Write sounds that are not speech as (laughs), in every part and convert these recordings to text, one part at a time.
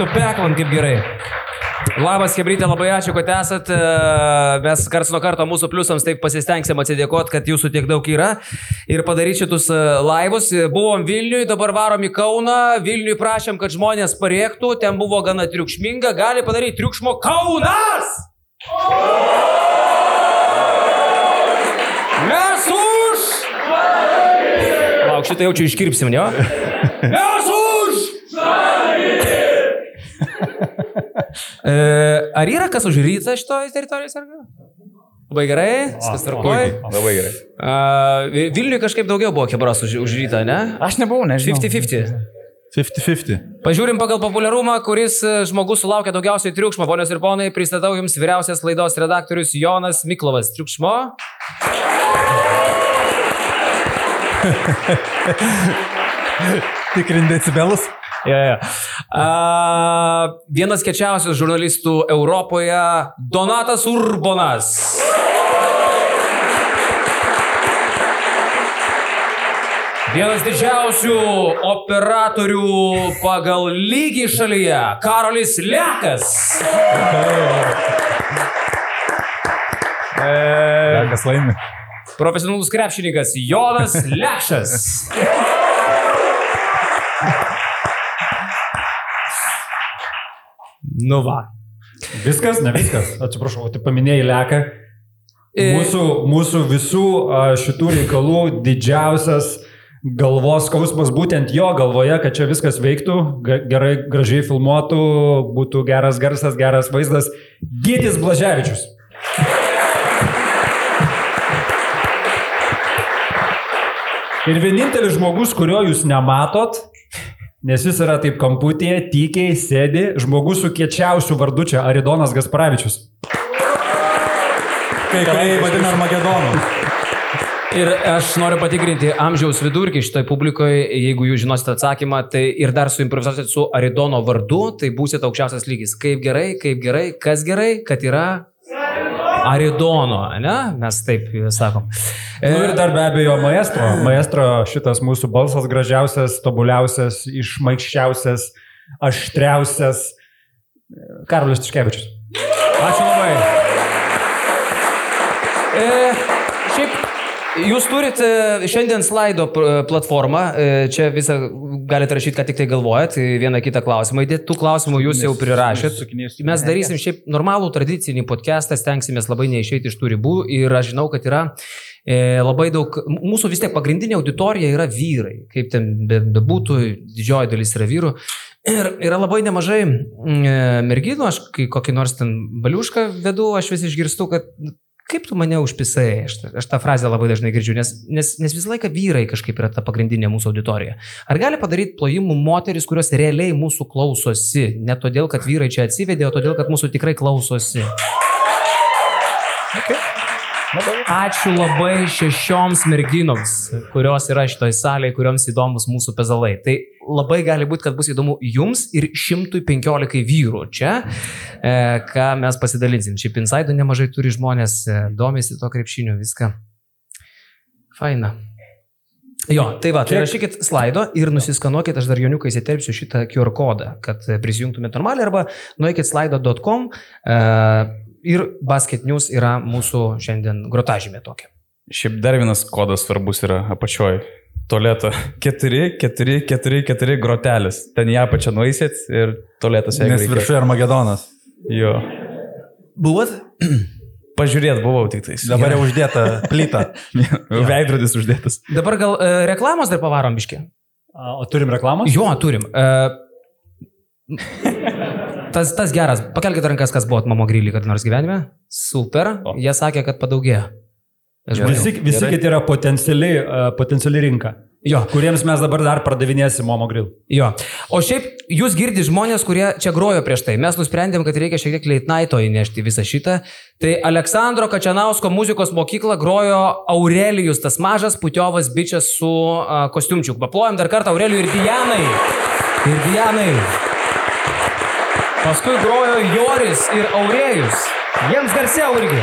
tu peklant kaip gerai. Labas, Hebrytė, labai ačiū, kad esat. E, Mes kars nuo karto mūsų pliusams taip pasistengsim atsidėkoti, kad jūsų tiek daug yra ir padaryti šitus e, laivus. Buvom Vilniui, dabar varom į Kauną. Vilniui prašėm, kad žmonės parėktų, ten buvo gana triukšminga. Gali padaryti triukšmo Kaunas! Mes už! Lauk, šitą jau čia iškirpsim, ne? Mes už! E, ar yra kas už rytą šitoje teritorijoje? Labai gerai, viskas tvarkoja. Labai gerai. Vilniui kažkaip daugiau buvo kebras už, už rytą, ne? Aš nebuvau, nežinau. 50-50. 50-50. Pažiūrim pagal populiarumą, kuris e, žmogus sulaukia daugiausiai triukšmo. Ponios ir ponai, pristatau Jums vyriausias laidos redaktorius Jonas Miklovas. Triukšmo. Tikrin decibelus. Ja, ja. A, vienas kečiausių žurnalistų Europoje - Donatas Urbonas. Vienas didžiausių operatorių pagal lygį šalyje - Karolis Lekas. E, Kas laimi? profesionalus krepšininkas Jonas Lešas. Nu va. Viskas, ne viskas. Atsiprašau, tu paminėjai leką. E- Mūsų, mūsų visų šitų reikalų didžiausias galvos skausmas būtent jo galvoje, kad čia viskas veiktų, gerai, gražiai filmuotų, būtų geras garsas, geras vaizdas. Gytis Blaževičius. Ir vienintelis žmogus, kurio jūs nematot, nes jis yra taip kamputėje, tykiai sėdi, žmogus su kiečiausiu vardu čia, Aridonas Gasparavičius. Kai kurie vadina Armagedonu. Ir aš noriu patikrinti amžiaus vidurkį šitoj publikoje, jeigu jūs žinosite atsakymą, tai ir dar suimprovizuosit su Aridono vardu, tai būsit aukščiausias lygis. Kaip gerai, kaip gerai, kas gerai, kad yra Aridono, ne? Mes taip sakom. Nu ir dar be abejo maestro. Maestro šitas mūsų balsas gražiausias, tobuliausias, išmaikščiausias, aštriausias. Karolis Tiškevičius. Ačiū labai. E, šiaip, jūs turite šiandien slaido pr- platformą, e, čia visą galite rašyti, ką tik tai galvojat, e, vieną kitą klausimą. Įdėt tų klausimų jūs jau prirašėt. Mes darysim šiaip normalų tradicinį podcastą, stengsimės labai neišeiti iš tų ribų ir aš žinau, kad yra e, labai daug, mūsų vis tiek pagrindinė auditorija yra vyrai, kaip ten be- bebūtų, didžioji dalis yra vyrų. Ir yra labai nemažai e, merginų, aš kai kokį nors ten baliušką vedu, aš vis išgirstu, kad "Nu, kaip tu mane užpisai, aš, aš tą frazę labai dažnai girdžiu, nes, nes, nes visą laiką vyrai kažkaip yra ta pagrindinė mūsų auditorija. Ar gali padaryti plojimų moteris, kurios realiai mūsų klausosi, ne todėl, kad vyrai čia atsivedė, o todėl, kad mūsų tikrai klausosi? Ačiū labai šešioms merginoms, kurios yra šitoj salėje, kuriuoms įdomus mūsų pezalai. Tai labai gali būti, kad bus įdomu jums ir 115 vyrų čia, e, ką mes pasidalinsim. Šiaip insaido nemažai turi žmonės, e, domisi to krepšinio, viską. Faina. Jo, tai va, tai rašykit slaido ir nusiskanuokit, aš dar joniukai įsiterpsiu šitą QR kodą, kad e, prisijungtumėte normaliai arba nueikit slaido.com ir Basket News yra mūsų šiandien grotažymė tokia. Šiaip dar vienas kodas svarbus yra apačioje. Tualeto 4, 4, 4, 4 grotelis. Ten ją apačią nueisit ir tualetas jeigu Nes viršuje Armagedonas. Jo. Buvot? (clears throat) Pažiūrėt buvau tik tais. Dabar jau uždėta (laughs) plyta. Veidrodis uždėtas. Dabar gal e, reklamos dar pavarom biški? A, O turim reklamą? Jo, turim. E, tas, tas geras. Pakelkite rankas, kas buvo mamo grilį kada nors gyvenime. Super. O. Jie sakė, kad padaugėjo. Žmonių. Visi, visi Gerai. kiti yra potenciali, a, potenciali rinka, Jo. kuriems mes dabar dar pardavinėsim Momo Grill. Jo. O šiaip jūs girdite žmonės, kurie čia grojo prieš tai. Mes nusprendėm, kad reikia šiek tiek leitnaito įnešti visą šitą. Tai Aleksandro Kačianausko muzikos mokykla grojo Aurelijus, tas mažas putiovas bičias su uh, kostiumčiu. Paplojom dar kartą Aurelijui ir Dianai. Ir Dianai. Paskui grojo Joris ir Aurėjus. Jiems garsiau irgi.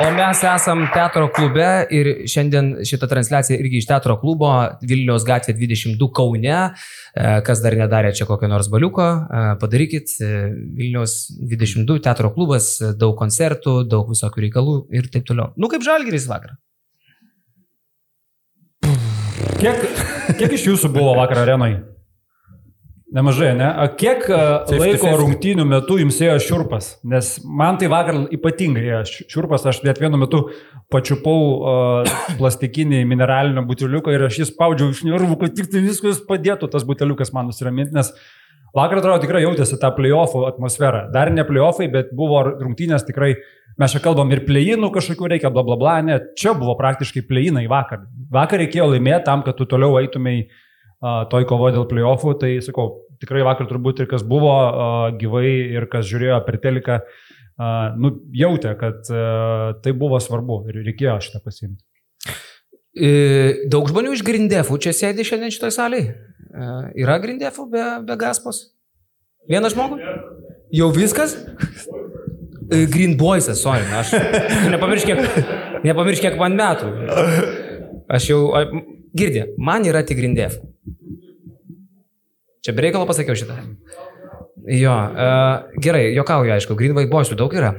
O mes esam teatro klube ir šiandien šitą transliaciją irgi iš teatro klubo Vilniaus gatvė 22 Kaune. E, Kas dar nedarė čia kokio nors baliuko, e, padarykit. E, Vilniaus 22 teatro klubas, daug koncertų, daug visokių reikalų ir taip toliau. Nu kaip žalgeris vakar. Kiek, kiek iš jūsų buvo vakar arenai? Nemažai, ne? A kiek a, laiko rungtynių metu jums ėjo šiurpas? Nes man tai vakar ypatingai ėjo ši- šiurpas, aš net vienu metu pačiupau uh, plastikinį mineralinio buteliuką ir aš jį spaudžiau iš nervų, kad tik tai viskas padėtų tas buteliukas man nusiraminti, nes vakar atrodo tikrai jautėsi tą playoffų atmosferą. Dar ne playoffai, bet buvo rungtynės tikrai, mes čia kalbam ir pleinų kažkokių reikia, bla bla bla, ne, čia buvo praktiškai pleinai vakar. Vakar reikėjo laimėti tam, kad tu toliau eitumai uh, toj kovo dėl playoffų, tai sakau, tikrai vakar turbūt ir kas buvo gyvai ir kas žiūrėjo per teliką, nu, jautė, kad tai buvo svarbu ir reikėjo šitą pasiimti. E, Daug žmonių iš Grindefų čia sėdi šiandien šitoje salėje. Yra Grindefų be, be Gaspos? Vienas žmogus? Jau viskas? E, Green Boysas, sorry, aš (laughs) nepamiršk, kiek, nepamiršk, kiek man metų. Aš jau, girdė, man yra tik Grindef. Čia bereikalo pasakiau šitą. Jo, uh, gerai, jokauju, aišku, Green White Boysų daug yra.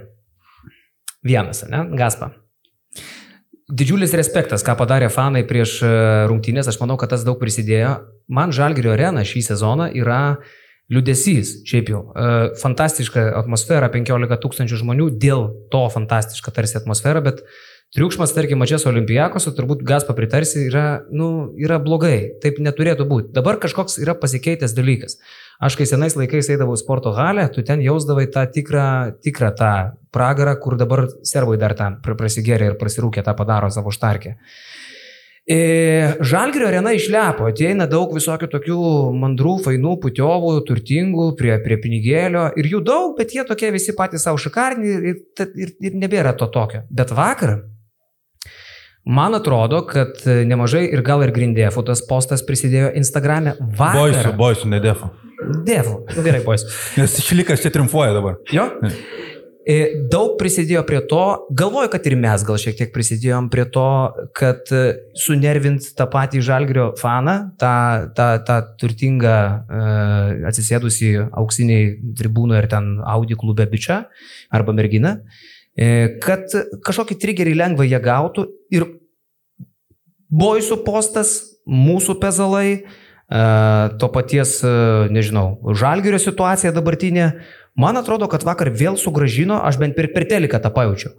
Vienas, ne? Gaspa. Didžiulis respektas, ką padarė fanai prieš e, rungtynės, aš manau, kad tas daug prisidėjo. Man Žalgirio arena šį sezoną yra liudesys, šiaip jau. E, Fantastiška atmosfera, 15 tūkstančių žmonių, dėl to fantastiška tarsi atmosfera, bet triukšmas, tarkim, mačias olimpijakos, turbūt gas papritarsi, yra, nu, yra blogai. Taip neturėtų būti. Dabar kažkoks yra pasikeitęs dalykas. Aš kai senais laikais eidavau į sporto halę, tu ten jausdavai tą tikrą, tikrą tą pragarą, kur dabar serbai dar ten pr- prasigėrė ir prasirūkė tą padaro savo štarkę. E, Žalgirio arena išlepo, ateina daug visokių tokių mandrų, fainų, putiovų, turtingų, prie, prie pinigėlio ir jų daug, bet jie tokie visi patys savo šakarni ir, ir, ir nebėra to tokio. Bet vakar, man atrodo, kad nemažai ir gal ir Grindėfų tas postas prisidėjo Instagram'e. Boisų, Vakar. boisų, ne defu. Dėvų. Nu, gerai, boisų. (laughs) Nes išlikas čia triumfuoja dabar. Jo? E, Daug prisidėjo prie to, galvoju, kad ir mes gal šiek tiek prisidėjom prie to, kad e, sunervint tą patį žalgrio faną, tą, tą, tą turtingą e, atsisėdusi auksiniai tribūnoje ir ten Audi klube bičia arba mergina, e, kad kažkokį triggerį lengvai jie gautų ir boisų postas, mūsų pezalai, e, to paties, e, nežinau, žalgerio situacija dabartinė, man atrodo, kad vakar vėl sugražino, aš bent per, per teliką tą pajaučiau,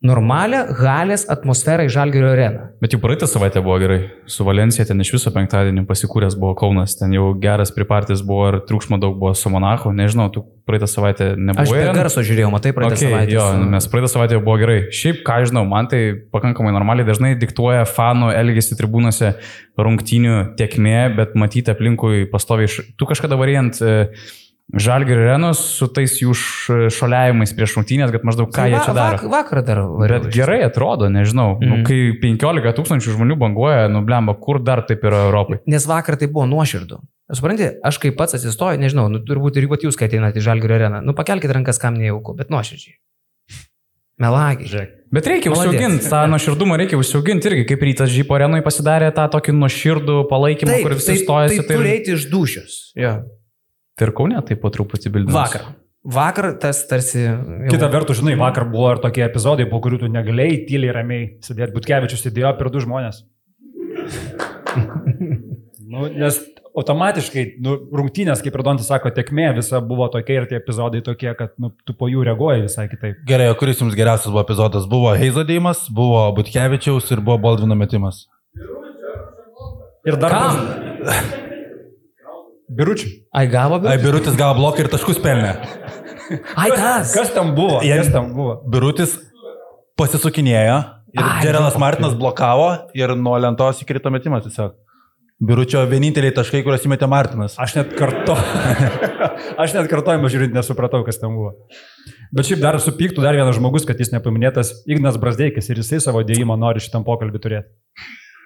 normalią galės atmosferą į žalgerio areną. Bet jau praeitą savaitę buvo gerai. Su Valencija ten iš viso penktadienį pasikūręs buvo Kaunas. Ten jau geras pripartis buvo ir triukšmo daug buvo su Monaku. Nežinau, tu praeitą savaitę Aš nebuvai. be arenoj? garso žiūrėjau, matai, praeitą Okay, savaitę. jo, nes praeitą savaitę jau buvo gerai. Šiaip, ką žinau, man tai pakankamai normaliai dažnai diktuoja fanų elgesį tribūnose rungtynių tiekmė, bet matyti aplinkui pastoviai. Tu kažkada variant Žalgirio arenos su tais jų šoliavimais prieš rungtynės, kad maždaug ką jie čia daro. Vak, vakar dar variau. Bet gerai atrodo, nežinau. Mm. Nu, Mhm. kai 15 tūkstančių žmonių banguoja, nublemba, kur dar taip yra Europai. Nes vakar tai buvo nuoširdu. Supranti, aš kaip pats atsistoju, nežinau, nu, turbūt ir jūs, kai ateinate į Žalgirio areną, nu pakelkite rankas, kam nejauku, bet nuoširdžiai. Melagiai. Žiūrėk. Bet reikia užsiauginti, tą nuoširdumą reikia užsiauginti irgi, kaip rytas žypo arenui pasidarė tą tokį nuoširdų palaikymą, Taip, kur visi tai, stojasi. tai turi eiti iš dušios. Jo. Tai ir kaunė taip po truputį bildina. Vakar. Vakar tas tarsi... jau- Kita vertus, žinai, vakar buvo ir tokie epizodai, po kurių tu negalėjai tyliai ramiai sėdėti. Butkevičius sėdėjo per du žmonės. (laughs) nu, nes automatiškai, nu, rungtynės, kaip ir Dontis sako, tiekmė visa buvo tokia ir tie epizodai tokie, kad nu, tu po jų reaguoji visai kitaip. Gerai, o kuris jums geriausias buvo epizodas? Buvo Heizo dėjimas, buvo Butkevičiaus ir buvo Baldvino metimas. Ir dar... Biručiai. Ai gavo, Ai, bet... Birutis gavo bloką ir taškus pelnė. Ai tas. Kas tam buvo? Jie- Kas tam buvo? Birutis pasisukinėjo ir Ai, Džerelas jo. Martinas blokavo ir nuo lentos įkrito metimas tiesiog. Biručio vieninteliai taškai, kuriuos įmetė Martinas. Aš net kartu. (laughs) Aš net kartojimą žiūrint nesupratau, kas ten buvo. Bet šiaip dar supyktų dar vienas žmogus, kad jis nepaminėtas Ignas Brasdeikis ir jisai savo dėjimą nori šitam pokalbį turėti.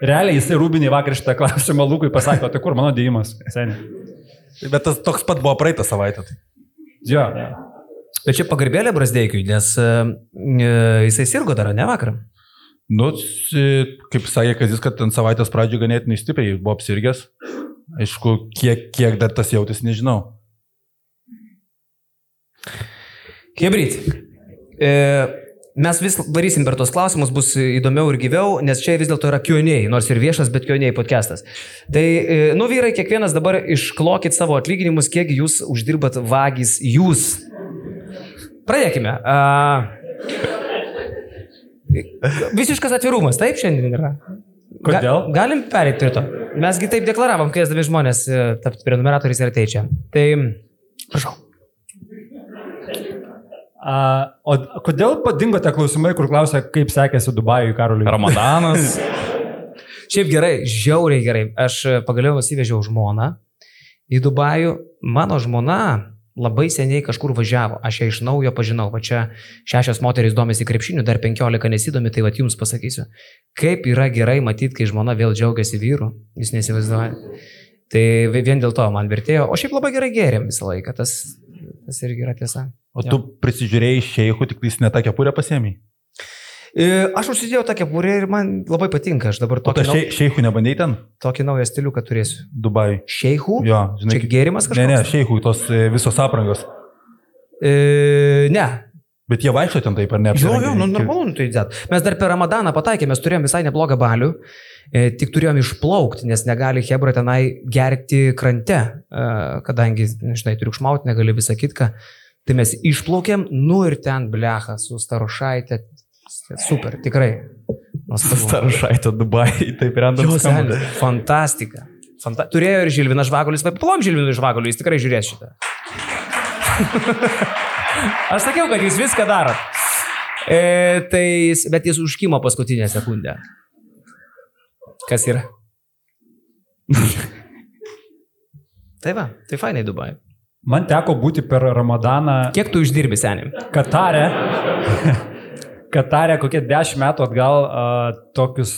Realiai jisai Rūbinį vakar šitą klausimą Lukui pasakė, tai kur mano dėjimas? Seniai. Bet tas toks pat buvo praeitą savaitę. Tai. Jo. Bet čia pagarbėlė Brasdeikiui, nes e, e, jisai sirgo dar, ne vakar. Nu, s- kaip sakė, kad jis, kad ant savaitės pradžioje ganėtinai stipriai buvo apsirgęs. Aišku, kiek, kiek dar tas jautėsi, nežinau. Hebryt. E, mes vis varysim per tos klausimus, bus įdomiau ir gyviau, nes čia vis dėlto yra Q&A, nors ir viešas, bet Q&A podcastas. Tai, e, nu vyrai, kiekvienas dabar išklokit savo atlyginimus, kiek jūs uždirbat vagys jūs. Pradėkime. A, visiškas atvirumas, taip šiandien yra. Kodėl? Ga, galim perėti prie to. Mesgi taip deklaravom, kviesdami žmonės e, tapti prenumeratoriais ir ateiti čia. Tai, prašau. A, o kodėl padingo tie klausimai, kur klausia, kaip sekėsi Dubajui Karoliui? Ramadanas. (laughs) Šiaip gerai, žiauriai gerai. Aš e, pagaliau nusivežiau žmoną į Dubajų. Mano žmona labai seniai kažkur važiavo. Aš ją iš naujo pažinau. Va čia šešios moterys domisi krepšiniu, dar penkiolika nesidomi, tai va jums pasakysiu. Kaip yra gerai matyti, kai žmona vėl džiaugiasi vyru, jūs nesivaizduoja. Tai vien dėl to man vertėjo. O šiaip labai gerai gėrėm visą laiką. Tas, tas irgi yra tiesa. O tu prisižiūrėjai šeichų, tik tais ne tą kepurę pasiemi. E, Aš užsidėjau tą kepurę ir man labai patinka. Aš dabar O tokį, tu nau... šei, šeichų nebandai ten? tokį naują stilių, kad turėsiu. Dubai. Šeichų? Jo, žinai. Čia gėrimas Ne, kažkoks? ne, šeichų, tos e, visos aprangos. E, ne. Bet jie vaikšto ten taip, ar ne? Jo, jo, nu, normalu, nu, tai dėt. Mes dar per Ramadaną pataikėme, mes turėjome visai neblogą balių, e, tik turėjome išplaukti, nes negali Hebra tenai gerti krante, e, kadangi, žinai, triukšmauti, negali visą kitką. Tai mes išplaukėm, nu ir ten blecha su starošaitė. Super, tikrai. Nuostabu. (laughs) Starušaitė Dubai, taip ir ant Jo, seni, fantastika. Fanta Turėjo ir Žilvinas Žvagulis, bet plom Žilvinui Žvaguliui, jis tikrai žiūrės šitą. (laughs) Aš sakiau, kad jūs viską darot. E, tai, bet jis užkimo paskutinę sekundę. Kas yra? (laughs) tai va, tai fainai Dubai. Man teko būti per Ramadaną Kiek tu uždirbi, seniai? Katare. (laughs) Katare kokie dešimt metų atgal uh, tokius,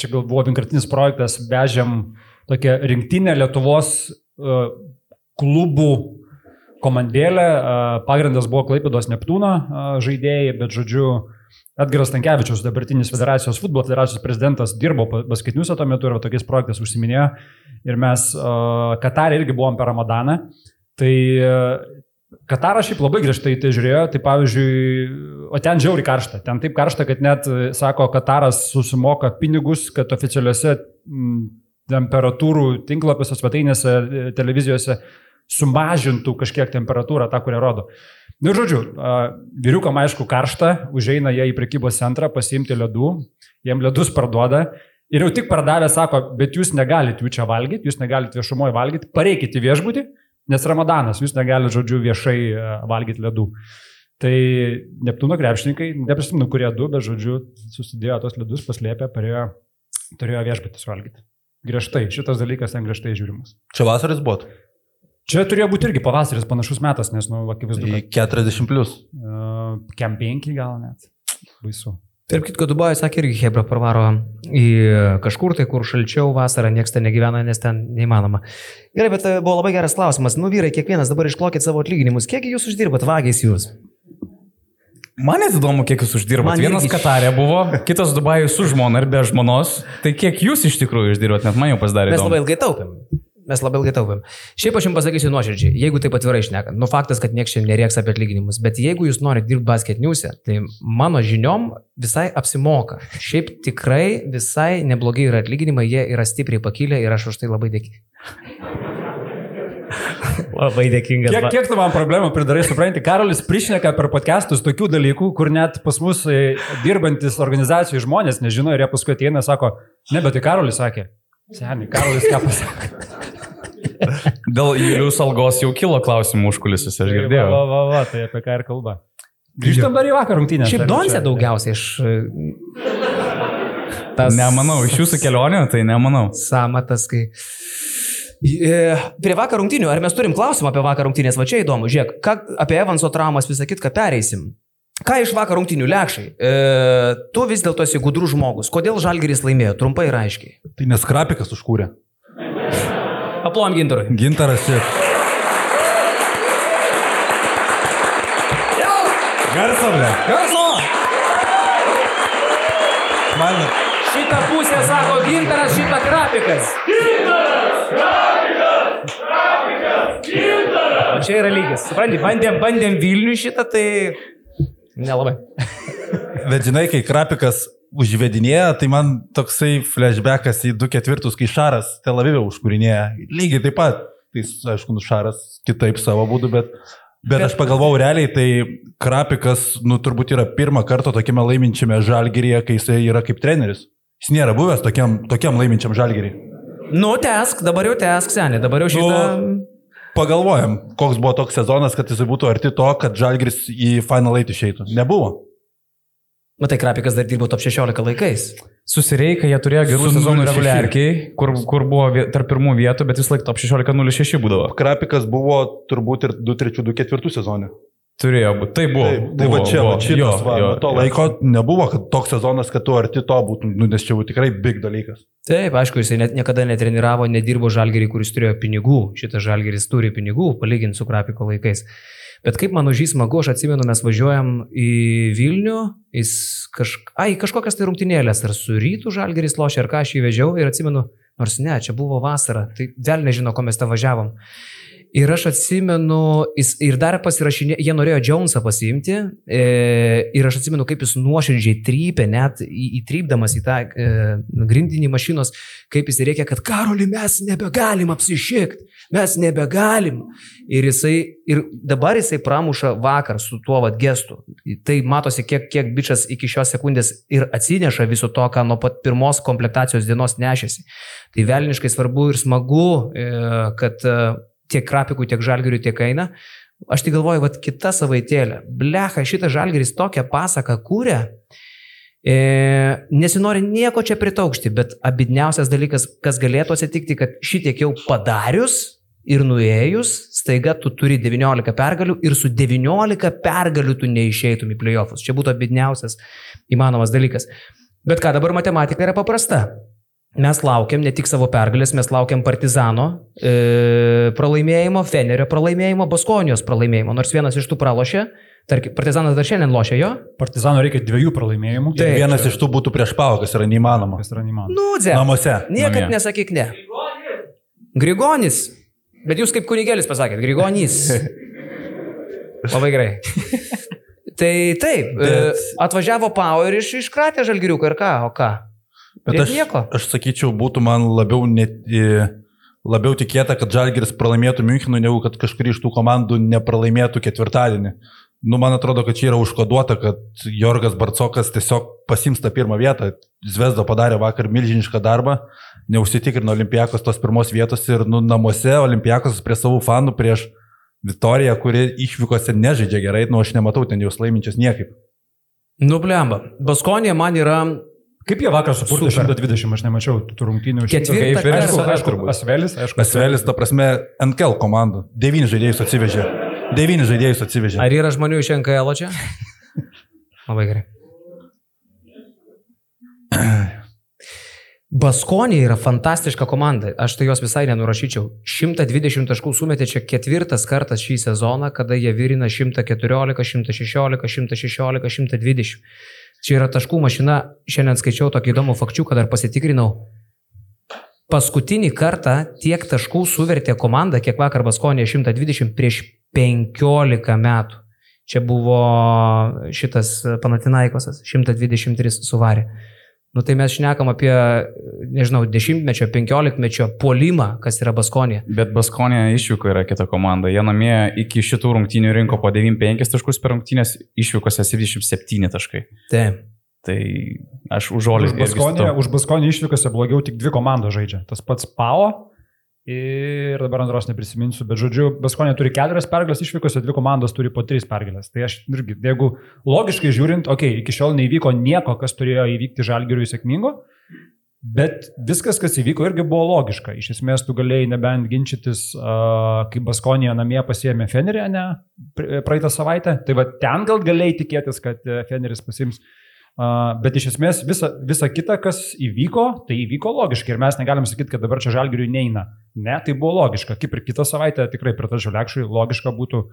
čia gal buvo vienkartinis projektas, vežėm tokią rinktinę Lietuvos uh, klubų komandėlę. Uh, pagrindas buvo Klaipėdos Neptūno uh, žaidėjai, bet žodžiu, Edgaras Tankievičius, dabartinis federacijos futbolo federacijos prezidentas, dirbo basketiniuose tuo metu ir tokiais projektais užsiminėjo. Ir mes uh, Katarė irgi buvom per Ramadaną. Tai uh, Kataras šiaip labai griežtai tai žiūrėjo, tai pavyzdžiui, o ten žiauri karšta, ten taip karšta, kad net, e, sako, Kataras susimoka pinigus, kad oficialiuose temperatūrų tinklapiuose, svetainėse, e, televizijose sumažintų kažkiek temperatūrą, tą, kurią rodo. Na, nu, žodžiu, a, vyriukam aišku karšta, užeina jie į prekybos centrą pasiimti ledų, jiem ledus parduoda. Ir jau tik pardavę sako, bet jūs negalite jų čia valgyti, jūs negalite viešumoje valgyti, pareikite viešbutį, Nes Ramadanas, jūs negalite, žodžiu, viešai valgyti ledų. Tai Neptūno krepšininkai, neprisimenu, kurie du, bet, žodžiu, susidėjo tos ledus, paslėpė, parėjo, turėjo viešbutį suvalgyti. Griežtai, šitas dalykas ten griežtai žiūrimas. Čia vasaris buvo. Čia turėjo būti irgi pavasaris panašus metas, nes, nu, akivaizdu, Į 40 plus. kad uh, kem penki gal net. Baisu. Tarp kitko, Dubajus sakė irgi Hebra parvaro į kažkur tai, kur šalčiau vasarą, niekas ten negyvena, nes ten neįmanoma. Gerai, bet e, buvo labai geras klausimas. Nu, vyrai, kiekvienas dabar išklokit savo atlyginimus. Kiek jūs uždirbat, vagiais jūs? Man įdomu, kiek jūs uždirbat. Man Vienas irgi- Katarė buvo, kitas Dubajui su žmona ir be žmonos. Tai kiek jūs iš tikrųjų uždirbat, net man jau pasidarė. Mes įdomu. labai ilgai taupėm. Mes labai ilgai taupėm. Šiaip aš jums pasakysiu nuoširdžiai, jeigu taip atvirai išnekant, nu faktas, kad niekas čia nerieks apie atlyginimus, bet jeigu jūs norite dirbti basket news'e, tai mano žiniom visai apsimoka. Šiaip tikrai visai neblogai yra atlyginimai, jie yra stipriai pakilę ir aš už tai labai dėkingas. (laughs) labai dėkingas. Kiek, kiek tu man problemų pridarai, supranti, Karolis prišneka per podcastus tokių dalykų, kur net pas mus e, dirbantis organizacijų žmonės nežino ir jie paskui ateina ir sako, ne, bet tai Karolis sakė. Seniai, Karolis ką pasakė. Dėl Julius algos jau kilo klausimų užkulisiuose, aš Va, girdėjau. va, va, va, tai apie ką ir kalba. Grįžtam dar į vakar rungtynę. Šiaip Donse daugiausiai iš... Tas Nemanau, iš jūsų kelionių, tai nemanau. Samatas, kai... E, Prie vakar rungtynių, ar mes turim klausimą apie vakar rungtynės, va čia įdomu, žiūrėk, ką, apie Evanso traumas visą kitką pereisim. Ką iš vakar rungtynių lėkšai? E, tu vis dėlto esi gudrus žmogus. Kodėl Žalgeris laimėjo? Trumpai ir aiškiai. Tai neskrapikas užkūrė. Aplom gintarui. Gintaras čia. Garso, ble. Garso! Man, Šitą pusę sako gintaras, šitą krapikas. Gintaras! Čia yra lygis. Supranti, bandėm, bandėm Vilnių šitą, tai nelabai. bet žinai, kai Krapikas užvedinėja, tai man toksai flashbackas į 2 ketvirtus, kai Šaras Tel Avivė užkūrinėja. Lygiai taip pat. Tai, aišku, nu, Šaras kitaip savo būdu, bet, bet aš pagalvojau realiai, tai Krapikas, nu, turbūt yra pirmą kartą tokiame laiminčiame žalgeryje, kai jis yra kaip treneris. Jis nėra buvęs tokiam, tokiam laiminčiam žalgerį. Nu, tesk, dabar jau tesk, seniai, dabar jau šitą... Nu, Pagalvojam, koks buvo toks sezonas, kad jis būtų arti to, kad žalgeris į Final 8 išeitų. Nebuvo. Matai, Krapikas dar dirbo top 16 laikais. Susireikia, jie turėjo gerų sezonų 0,6. reguliarkiai, kur, kur buvo tarp pirmų vietų, bet vis laik top 16.06 būdavo. Krapikas buvo turbūt ir 2-3-2-4 sezonė. Turėjo būti. Tai buvo. Taip, tai buvo, va čia, buvo. va šitas, Jo, va, jo, to jo. laiko nebuvo, kad toks sezonas, kad tu arti to būtum, nu, nes čia jau tikrai big dalykas. Taip, aišku, jisai net niekada netreniravo, nedirbo žalgerį, kuris turėjo pinigų. Šitas žalgeris turi pinigų, palyginti su Krapiko laikais. Bet kaip man už jį smagu, aš atsimenu, mes važiuojam į Vilnių, jis kaž... Ai, kažkokias tai rungtynėlės, ar su rytų žalgeris lošia, ar ką aš jį vežiau ir atsimenu, nors ne, čia buvo vasara, tai vėl nežino, ko mes tą važiavom. Ir aš atsimenu, jis ir dar pasirašinė, jie norėjo Jonesą pasiimti, e, ir aš atsimenu, kaip jis nuoširdžiai trypė, net į, įtrypdamas į tą e, grindinį mašinos, kaip jis reikia, kad karoli mes nebegalim apsišikti, mes nebegalim. Ir, jisai, ir dabar jisai pramuša vakar su tuo vad gestu. Tai matosi, kiek, kiek bičias iki šios sekundės ir atsineša viso to, ką nuo pat pirmos komplektacijos dienos nešėsi. Tai velniškai svarbu ir smagu, e, kad e, tiek krapikų, tiek žalgirių, tiek eina. Aš tai galvoju, vad kita savaitėlė. Blecha, šitas žalgeris tokią pasaką kūrė. E, nesinori nieko čia pritaukšti, bet abidniausias dalykas, kas galėtų atsitikti, kad šitiek jau padarius ir nuėjus, staiga tu turi 19 pergalių ir su 19 pergalių tu neišeitum į playoffus. Čia būtų abidniausias įmanomas dalykas. Bet ką dabar matematika yra paprasta. Mes laukiam ne tik savo pergalės, mes laukiam Partizano e, pralaimėjimo, Fenerio pralaimėjimo, Baskonijos pralaimėjimo. Nors vienas iš tų pralošė, tarkim, Partizanas dar šiandien lošia jo. Partizano reikia dviejų pralaimėjimų. Tai vienas iš tų būtų prieš paukas, yra neįmanoma. Kas yra neįmanoma. Nu, dze. Namuose. Niekad namie. nesakyk ne. Grigonis. Bet jūs kaip kunigėlis pasakėt, Grigonys. (laughs) Labai gerai. tai taip, Bet... Bet- atvažiavo Power iš, iškratė žalgiriuką ir ką, o ką? Bet aš, aš sakyčiau, būtų man labiau, net, labiau tikėta, kad Žalgiris pralaimėtų Münchenui, negu kad kažkuri iš tų komandų nepralaimėtų ketvirtadienį. Nu, man atrodo, kad čia yra užkoduota, kad Jorgas Barcokas tiesiog pasims tą pirmą vietą. Zvezda padarė vakar milžinišką darbą, neužsitikrino Olimpijakos tos pirmos vietos ir nu, namuose Olimpijakos prie savų fanų prieš Vitoriją, kuri išvykose nežaidžia gerai, nu aš nematau ten jos laiminčios niekaip. Nublemba. Baskonė man yra Kaip jie vakar supurtė Super. 120, aš nemačiau tų rungtynių. Ir Aišku, Aišku. Asvelis, aišku. Asvelis, ta prasme, NKL komanda. Devyni žaidėjus atsivežė. Devyni žaidėjus atsivežė. Ar yra žmonių iš NKL čia? (laughs) Labai gerai. Baskonė yra fantastiška komanda. Aš tai jos visai nenurašyčiau. 120 taškų sumetė čia ketvirtas kartas šį sezoną, kada jie virina 114, 116, 116, 120. Čia yra taškų mašina. Šiandien skaičiau tokį įdomų fakčiuką, dar pasitikrinau. Paskutinį kartą tiek taškų suvertė komanda, kiek vakar Baskonė 120 prieš 15 metų. Čia buvo šitas Panatinaikosas, 123 suvarė. Nu tai mes šnekam apie, nežinau, dešimtmečio, penkiolikmečio puolimą, kas yra Baskonė. Bet Baskonė išvyko yra kita komanda. Jie namie iki šitų rungtynių rinko po 95 taškus per rungtynės, išvykose 77 taškai. Taip. Tai aš užuolį. Už Baskonį, už Baskonį išvykose blogiau tik dvi komandos žaidžia. Tas pats Pao ir dabar antros neprisiminsiu, bet žodžiu, Baskonė turi keturias pergalės išvykose, dvi komandos turi po tris pergalės. Tai aš irgi, jeigu logiškai žiūrint, okei, okay, iki šiol neįvyko nieko, kas turėjo įvykti žalgiriui sėkmingo, bet viskas, kas įvyko, irgi buvo logiška. Iš esmės, tu galėjai nebent ginčytis, uh, kai Baskonija namie pasiemė Fenerį, ne, pr- praeitą savaitę. Tai va ten gal galėjai tikėtis, kad e, Feneris pasims Uh, bet iš esmės visa, visa kita, kas įvyko, tai įvyko logiškai ir mes negalim sakyti, kad dabar čia žalgiriui neina. Ne, tai buvo logiška. Kaip ir kitą savaitę tikrai pritarčiau Lekšui, logiška būtų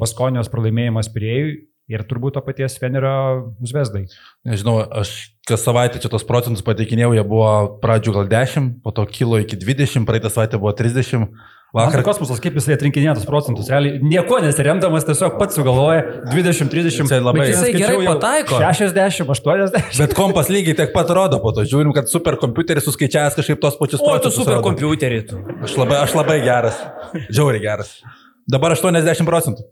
Baskonijos pralaimėjimas priejui, Ir turbūt to paties Fenerio Zvezdai. Nežinau, aš kas savaitę čia tos procentus pateikinėjau, jie buvo pradžių gal 10, po to kilo iki 20, praeitą savaitę buvo 30. Vakar kosmosas, kaip jisai atrinkinėjo tos procentus, realiai nieko nesiremdamas, tiesiog pats sugalvoja 20-30. Jisai labai- jisai gerai pataiko. 60, 80. Bet kompas lygiai tiek pat rodo, po to žiūrim, kad superkompiuteris suskaičiavęs kažkaip tos pačius O, tu procentus. superkompiuterį tu. Aš labai, aš labai geras. Žiauriai geras. Dabar 80 procentų.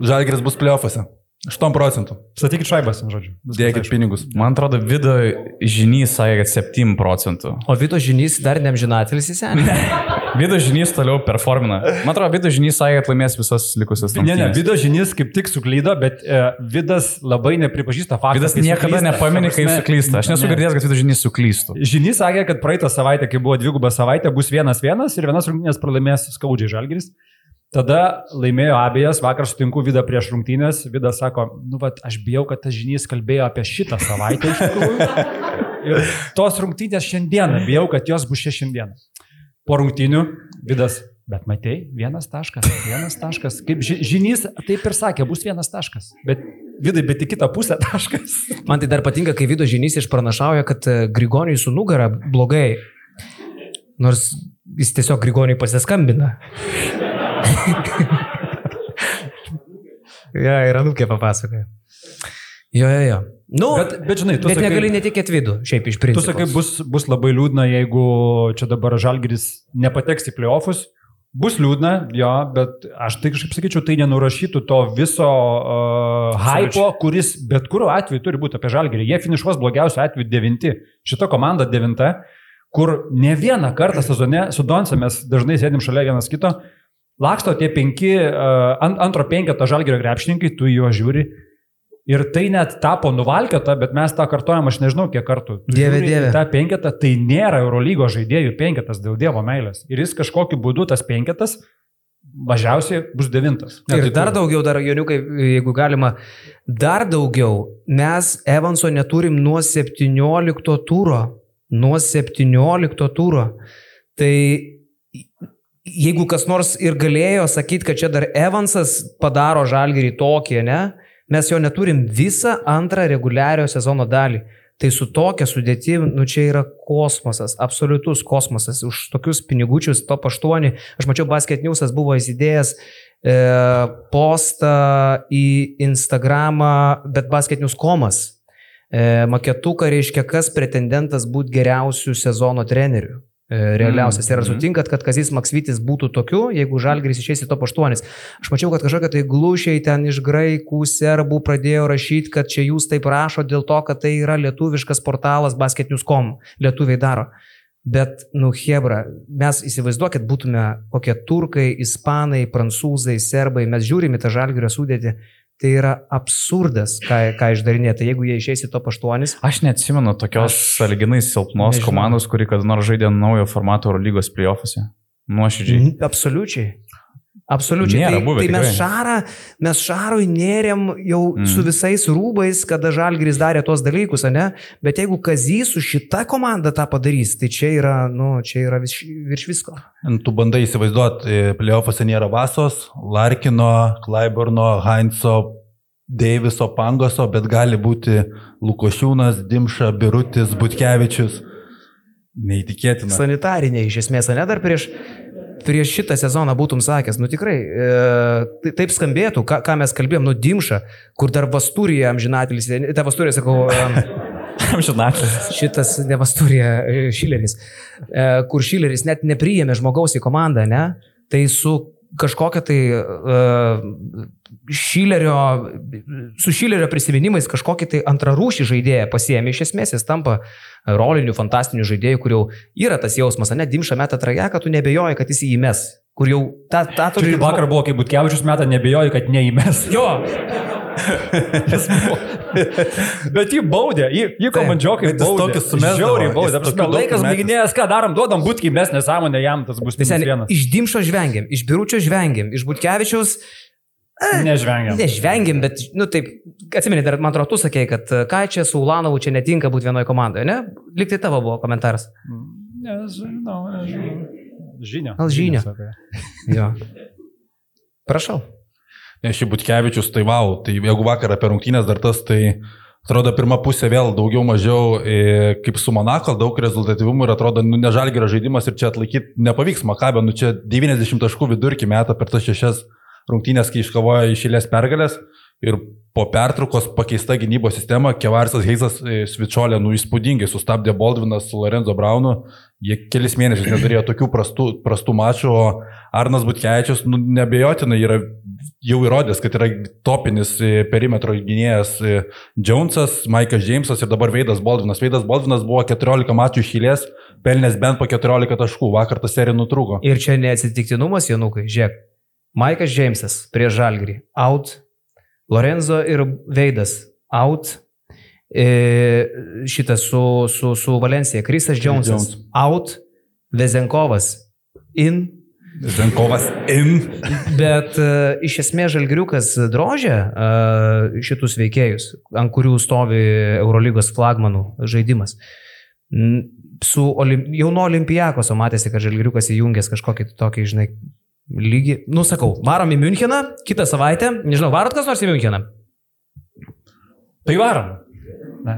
Žalgiris bus playoffuose. 8 procentų. Statykit šaibas, žodžiu. Dėkit pinigus. Man atrodo, video žinys sakė, kad 7 procentų. O Vito žinys dar neamžinatelis įsenė. (laughs) Video žinys toliau performina. Man atrodo, video žinys sakė, kad laimės visas likusias Ne, ne. Vido žinys kaip tik suklydo, bet e, Vidas labai nepripažįsta faktų. Vidas niekada nepamini, kai jis suklysta. Aš nesu girdėjęs, kad video žinys suklystų. Žinys sakė, kad praeitą savaitę, kai buvo dviguba savaitė, bus vienas vienas ir vienas rungtynės pralaimės skaudžiai Žalgiris. Tada laimėjo abiejas, vakar sutinku Vidą prieš rungtynės. Vidas sako, nu, vat, aš bijau, kad tas žinys kalbėjo apie šitą savaitę iš tikrųjų. (laughs) Ir tos rungtynės šiandieną, bijau, kad jos bus čia šiandieną. Po rungtynių Vidas, bet matei, vienas taškas, vienas taškas. Kaip ži- žinys taip ir sakė, bus vienas taškas. Bet Vidai, bet į kitą pusę taškas. (laughs) Man tai dar patinka, kai Vido žinys išpranašauja, kad e, Grigoniui su nugara blogai. Nors jis tiesiog Grigoniui pasiskambina. (laughs) ja, ir anūkė papasakoja. Jo, jo, jo. Nu, Bet, bet žinai, tu bet sakai- negali netikėti vidų, šiaip iš Tu principo. sakai, bus, bus labai liūdna, jeigu čia dabar Žalgiris nepateks į playoffus. Bus liūdna, jo, bet aš tai kažkaip sakyčiau, tai nenurašytų to viso uh, hypo, kuris bet kuriuo atveju turi būti apie Žalgirį. Jie finišuos blogiausiu atveju devinti. Šita komanda devinta, kur ne vieną kartą sezone su Donce mes dažnai sėdim šalia vienas kito, laksto tie penki, uh, ant, antro penketo Žalgirio krepšininkai, tu juos žiūri. Ir tai net tapo nuvalkiota, bet mes tą kartojam, aš nežinau kiek kartų. Tu Dieve, dieve. tą penketą, tai nėra Eurolygo žaidėjų penketas dėl Dievo meilės. Ir jis kažkokiu būdu tas penketas mažiausiai bus devintas. Ne, Ir tai dar tu- daugiau, dar Joniukai, jeigu galima, dar daugiau, mes Evanso neturim nuo 17 tūro. Nuo 17 tūro. Tai jeigu kas nors ir galėjo sakyti, kad čia dar Evansas padaro žalgerį tokį, ne, mes jo neturim visą antrą reguliario sezono dalį. Tai su tokia sudėtim, nu čia yra kosmosas, absoliutus kosmosas. Už tokius pinigučius top 8. Aš mačiau, Basket Newsas buvo įsidėjęs e, postą į Instagramą, bet Basket News komas. E, maketuką reiškia, kas pretendentas būti geriausių sezono trenerių. E, realiausias. Ir ar sutinkat, kad Kazis Maksvitis būtų tokiu, jeigu Žalgris išeis į top 8? Aš mačiau, kad kažkokie tai glušiai ten iš graikų, serbų pradėjo rašyti, kad čia jūs taip rašo dėl to, kad tai yra lietuviškas portalas basketnews.com. Lietuviai daro. Bet, nu, Hebra, mes įsivaizduokit, būtume kokie turkai, ispanai, prancūzai, serbai, mes žiūrime tą žalgerio sudėtį. Tai yra absurdas, ką, ką išdarinėti. Jeigu jie išeis į top 8, Aš neatsimenu tokios saliginai silpnos Nežinau. komandos, kuri kada nors žaidė naujo formato Eurolygos playoffuose. Nuoširdžiai. Mhm, Absoliučiai. Absoliučiai. Nėra tai, buvę, tai mes, tikrai. šarą, mes šarui nėrėm jau mm. su visais rūbais, kada Žalgris darė tuos dalykus, ne? Bet jeigu Kazys su šita komanda tą padarys, tai čia yra, nu, čia yra virš, virš visko. Tu bandai įsivaizduoti, playoffuose nėra Vasos, Larkino, Klaiborno, Heinzo, Deiviso, Pangoso, bet gali būti Lukošiūnas, Dimša, Birutis, Butkevičius. Neįtikėtina. Sanitarinė iš esmės, ne dar prieš, prieš šitą sezoną būtum sakęs, nu tikrai, e, tai- taip skambėtų, ką, ką mes kalbėjom, nu Dimša, kur dar Vasturija amžinatelis, ta Vasturija, sakau, (laughs) Amžinatis. šitas ne Vasturija, e, Šileris, e, kur Šileris net nepriėmė žmogaus į komandą, ne? Tai su kažkokia tai uh, Šilerio, su Šilerio prisiminimais kažkokį tai antrarūšį žaidėją pasiemė, iš esmės jis tampa roliniu, fantastiniu žaidėju, kur jau yra tas jausmas, ne, dimša metą trajeką, tu nebejoji, kad jis įmes, kur jau tą Čia kaip vakar buvo, kai Butkevičius metą, nebejoju, kad neįmes. Jo, (laughs) (laughs) Bet jį baudė, jį, jį komandžiokai baudė. tokius sumesdavo, Žiauriai baudė. Prasme, Laikas baiginėjęs, ką darom, duodam būtkį, mes nesąmonė jam, tas bus vienas. iš Dimšo žvengiam, iš Biručio žvengiam, iš Butkevičiaus Nežvengiam. Nežvengiam, bet, nu taip, atsimeni, dar man atrodo, tu sakei, kad e, ką čia su Ulanovu čia netinka būti vienoje komandoje, ne? Liktai tavo buvo komentaras. Nežinau, nežinau. Žinia. Gal žinia. sakai. Jo. Prašau. Nes šį Butkevičius, tai wow, tai jeigu vakar apie rungtynės dar tas, tai atrodo pirmą pusę vėl daugiau mažiau e, kaip su Monako, daug rezultatyvumų ir atrodo, nu, nežalgerio žaidimas ir čia atlaikyti nepavyks Makabė, nu čia 90 taškų vidurkį metą per tas šešias rungtynės, kai iškovojo išėlės pergalės. Ir po pertraukos pakeista gynybos sistema, Kevarsas Heizas e, Svičiolė, nu įspūdingai sustabdė Baldvinas su Lorenzo Braunu, jie kelis mėnesius neturėjo tokių prastų, prastų mačų, o Arnas Butkevičius, nu, nebejotinai yra jau įrodęs, kad yra topinis e, perimetro gynėjas e, Jonesas, Maikas Džeimsas ir dabar Veidas Baldvinas. Veidas Baldvinas buvo 14 mačų išėlės, pelnęs bent po 14 taškų, vakar ta serija nutrūko. Ir čia neatsitiktinumas, Janukai, žiūrėk. Maikas Džeimsas prieš Žalgrį, out, Lorenzo ir Veidas, out, e, šitas su, su, su Valencija, Krisas Jonesas, Jones. out, Vezenkovas, in, Ženkovas in. Bet uh, iš esmės Žalgriukas drožė uh, šitus veikėjus, ant kurių stovi Eurolygos flagmanų žaidimas. Su olim, jauno olimpijakos, o matėsi, kad Žalgriukas įjungęs kažkokį tokį, žinai, lygį. Nu, sakau, varom į Müncheną, kitą savaitę. Nežinau, varot kas nors į Müncheną? Tai varom. Na.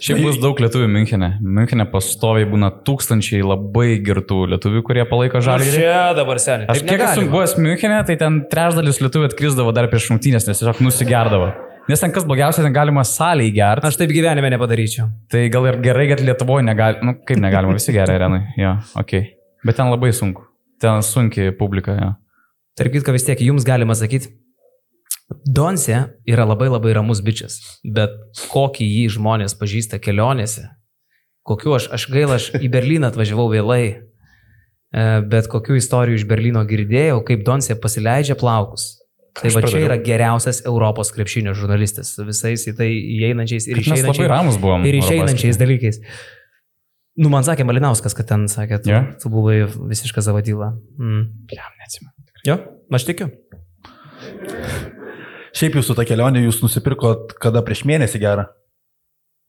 Šiaip bus daug lietuvių Münchenė. Münchenė pastoviai būna tūkstančiai labai girtų lietuvių, kurie palaiko žalį. Čia dabar seniai. Aš kiek esu buvęs Münchenė, tai ten trečdalis lietuvių atkrisdavo dar prieš šimtinės, nes tiesiog nusigerdavo. Nes ten kas blogiausia, ten galima saliai gerti. Aš taip gyvenime nepadaryčiau. Tai gal ir gerai, kad Lietuvoje negalima, nu kaip negalima, visi gerai arenai. Jo, ok. Bet ten labai sunku. Ten sunkiai publika, jo. Tarp kitko vis tiek jums galima sakyti, Donse yra labai labai ramus bičias, bet kokį jį žmonės pažįsta kelionėse, kokiu aš, aš gaila, aš į Berliną atvažiavau vėlai, e, bet kokių istorijų iš Berlyno girdėjau, kaip Donse pasileidžia plaukus. Tai Aš va čia pradariau. yra geriausias Europos krepšinio žurnalistas, visais į tai įeinančiais ir išeinančiais, ramus buvom. ir išeinančiais dalykais. Nu, man sakė Malinauskas, kad ten sakė, tu, Jo? tu buvai visiška zavadyla. Mm. Jam neatsimenu. Jo, aš tikiu. Šiaip jūsų ta kelionė jūs nusipirkot kada prieš mėnesį gerą.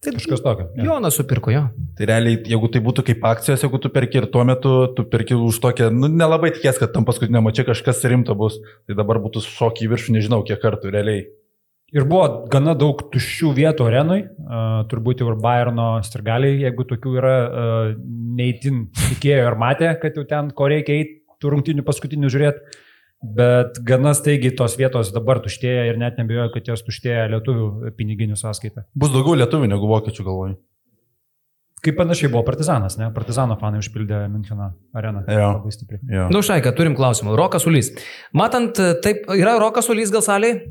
Kažkas tokio. jo. Jonas supirko jo. Tai realiai, jeigu tai būtų kaip akcijos, jeigu tu perki ir tuo metu, tu perki už tokią, nu nelabai tikės, kad tam paskutinė mačia kažkas rimto bus. Tai dabar būtų šokį į viršų, nežinau kiek kartų realiai. Ir buvo gana daug tuščių vietų arenui, uh, turbūt jau ir Bayerno strigaliai, jeigu tokių yra, uh, neįtin tikėjo ir matė, kad jau ten ko reikia eiti, tų rungtinių paskutinių žiūrėti. Bet gana staigiai tos vietos dabar tuštėja ir net nebejoju, kad jos tuštėja lietuvių piniginių sąskaitą. Bus daugiau lietuvių negu vokiečių galvoju. Kaip panašiai buvo Partizanas, ne? Partizano fanai užpildė Müncheno areną. Jo. Labai stipriai. Jo. Nu, Šaika, turim klausimą. Rokas Ulys. Matant, taip, yra Rokas Ulys gal salėje?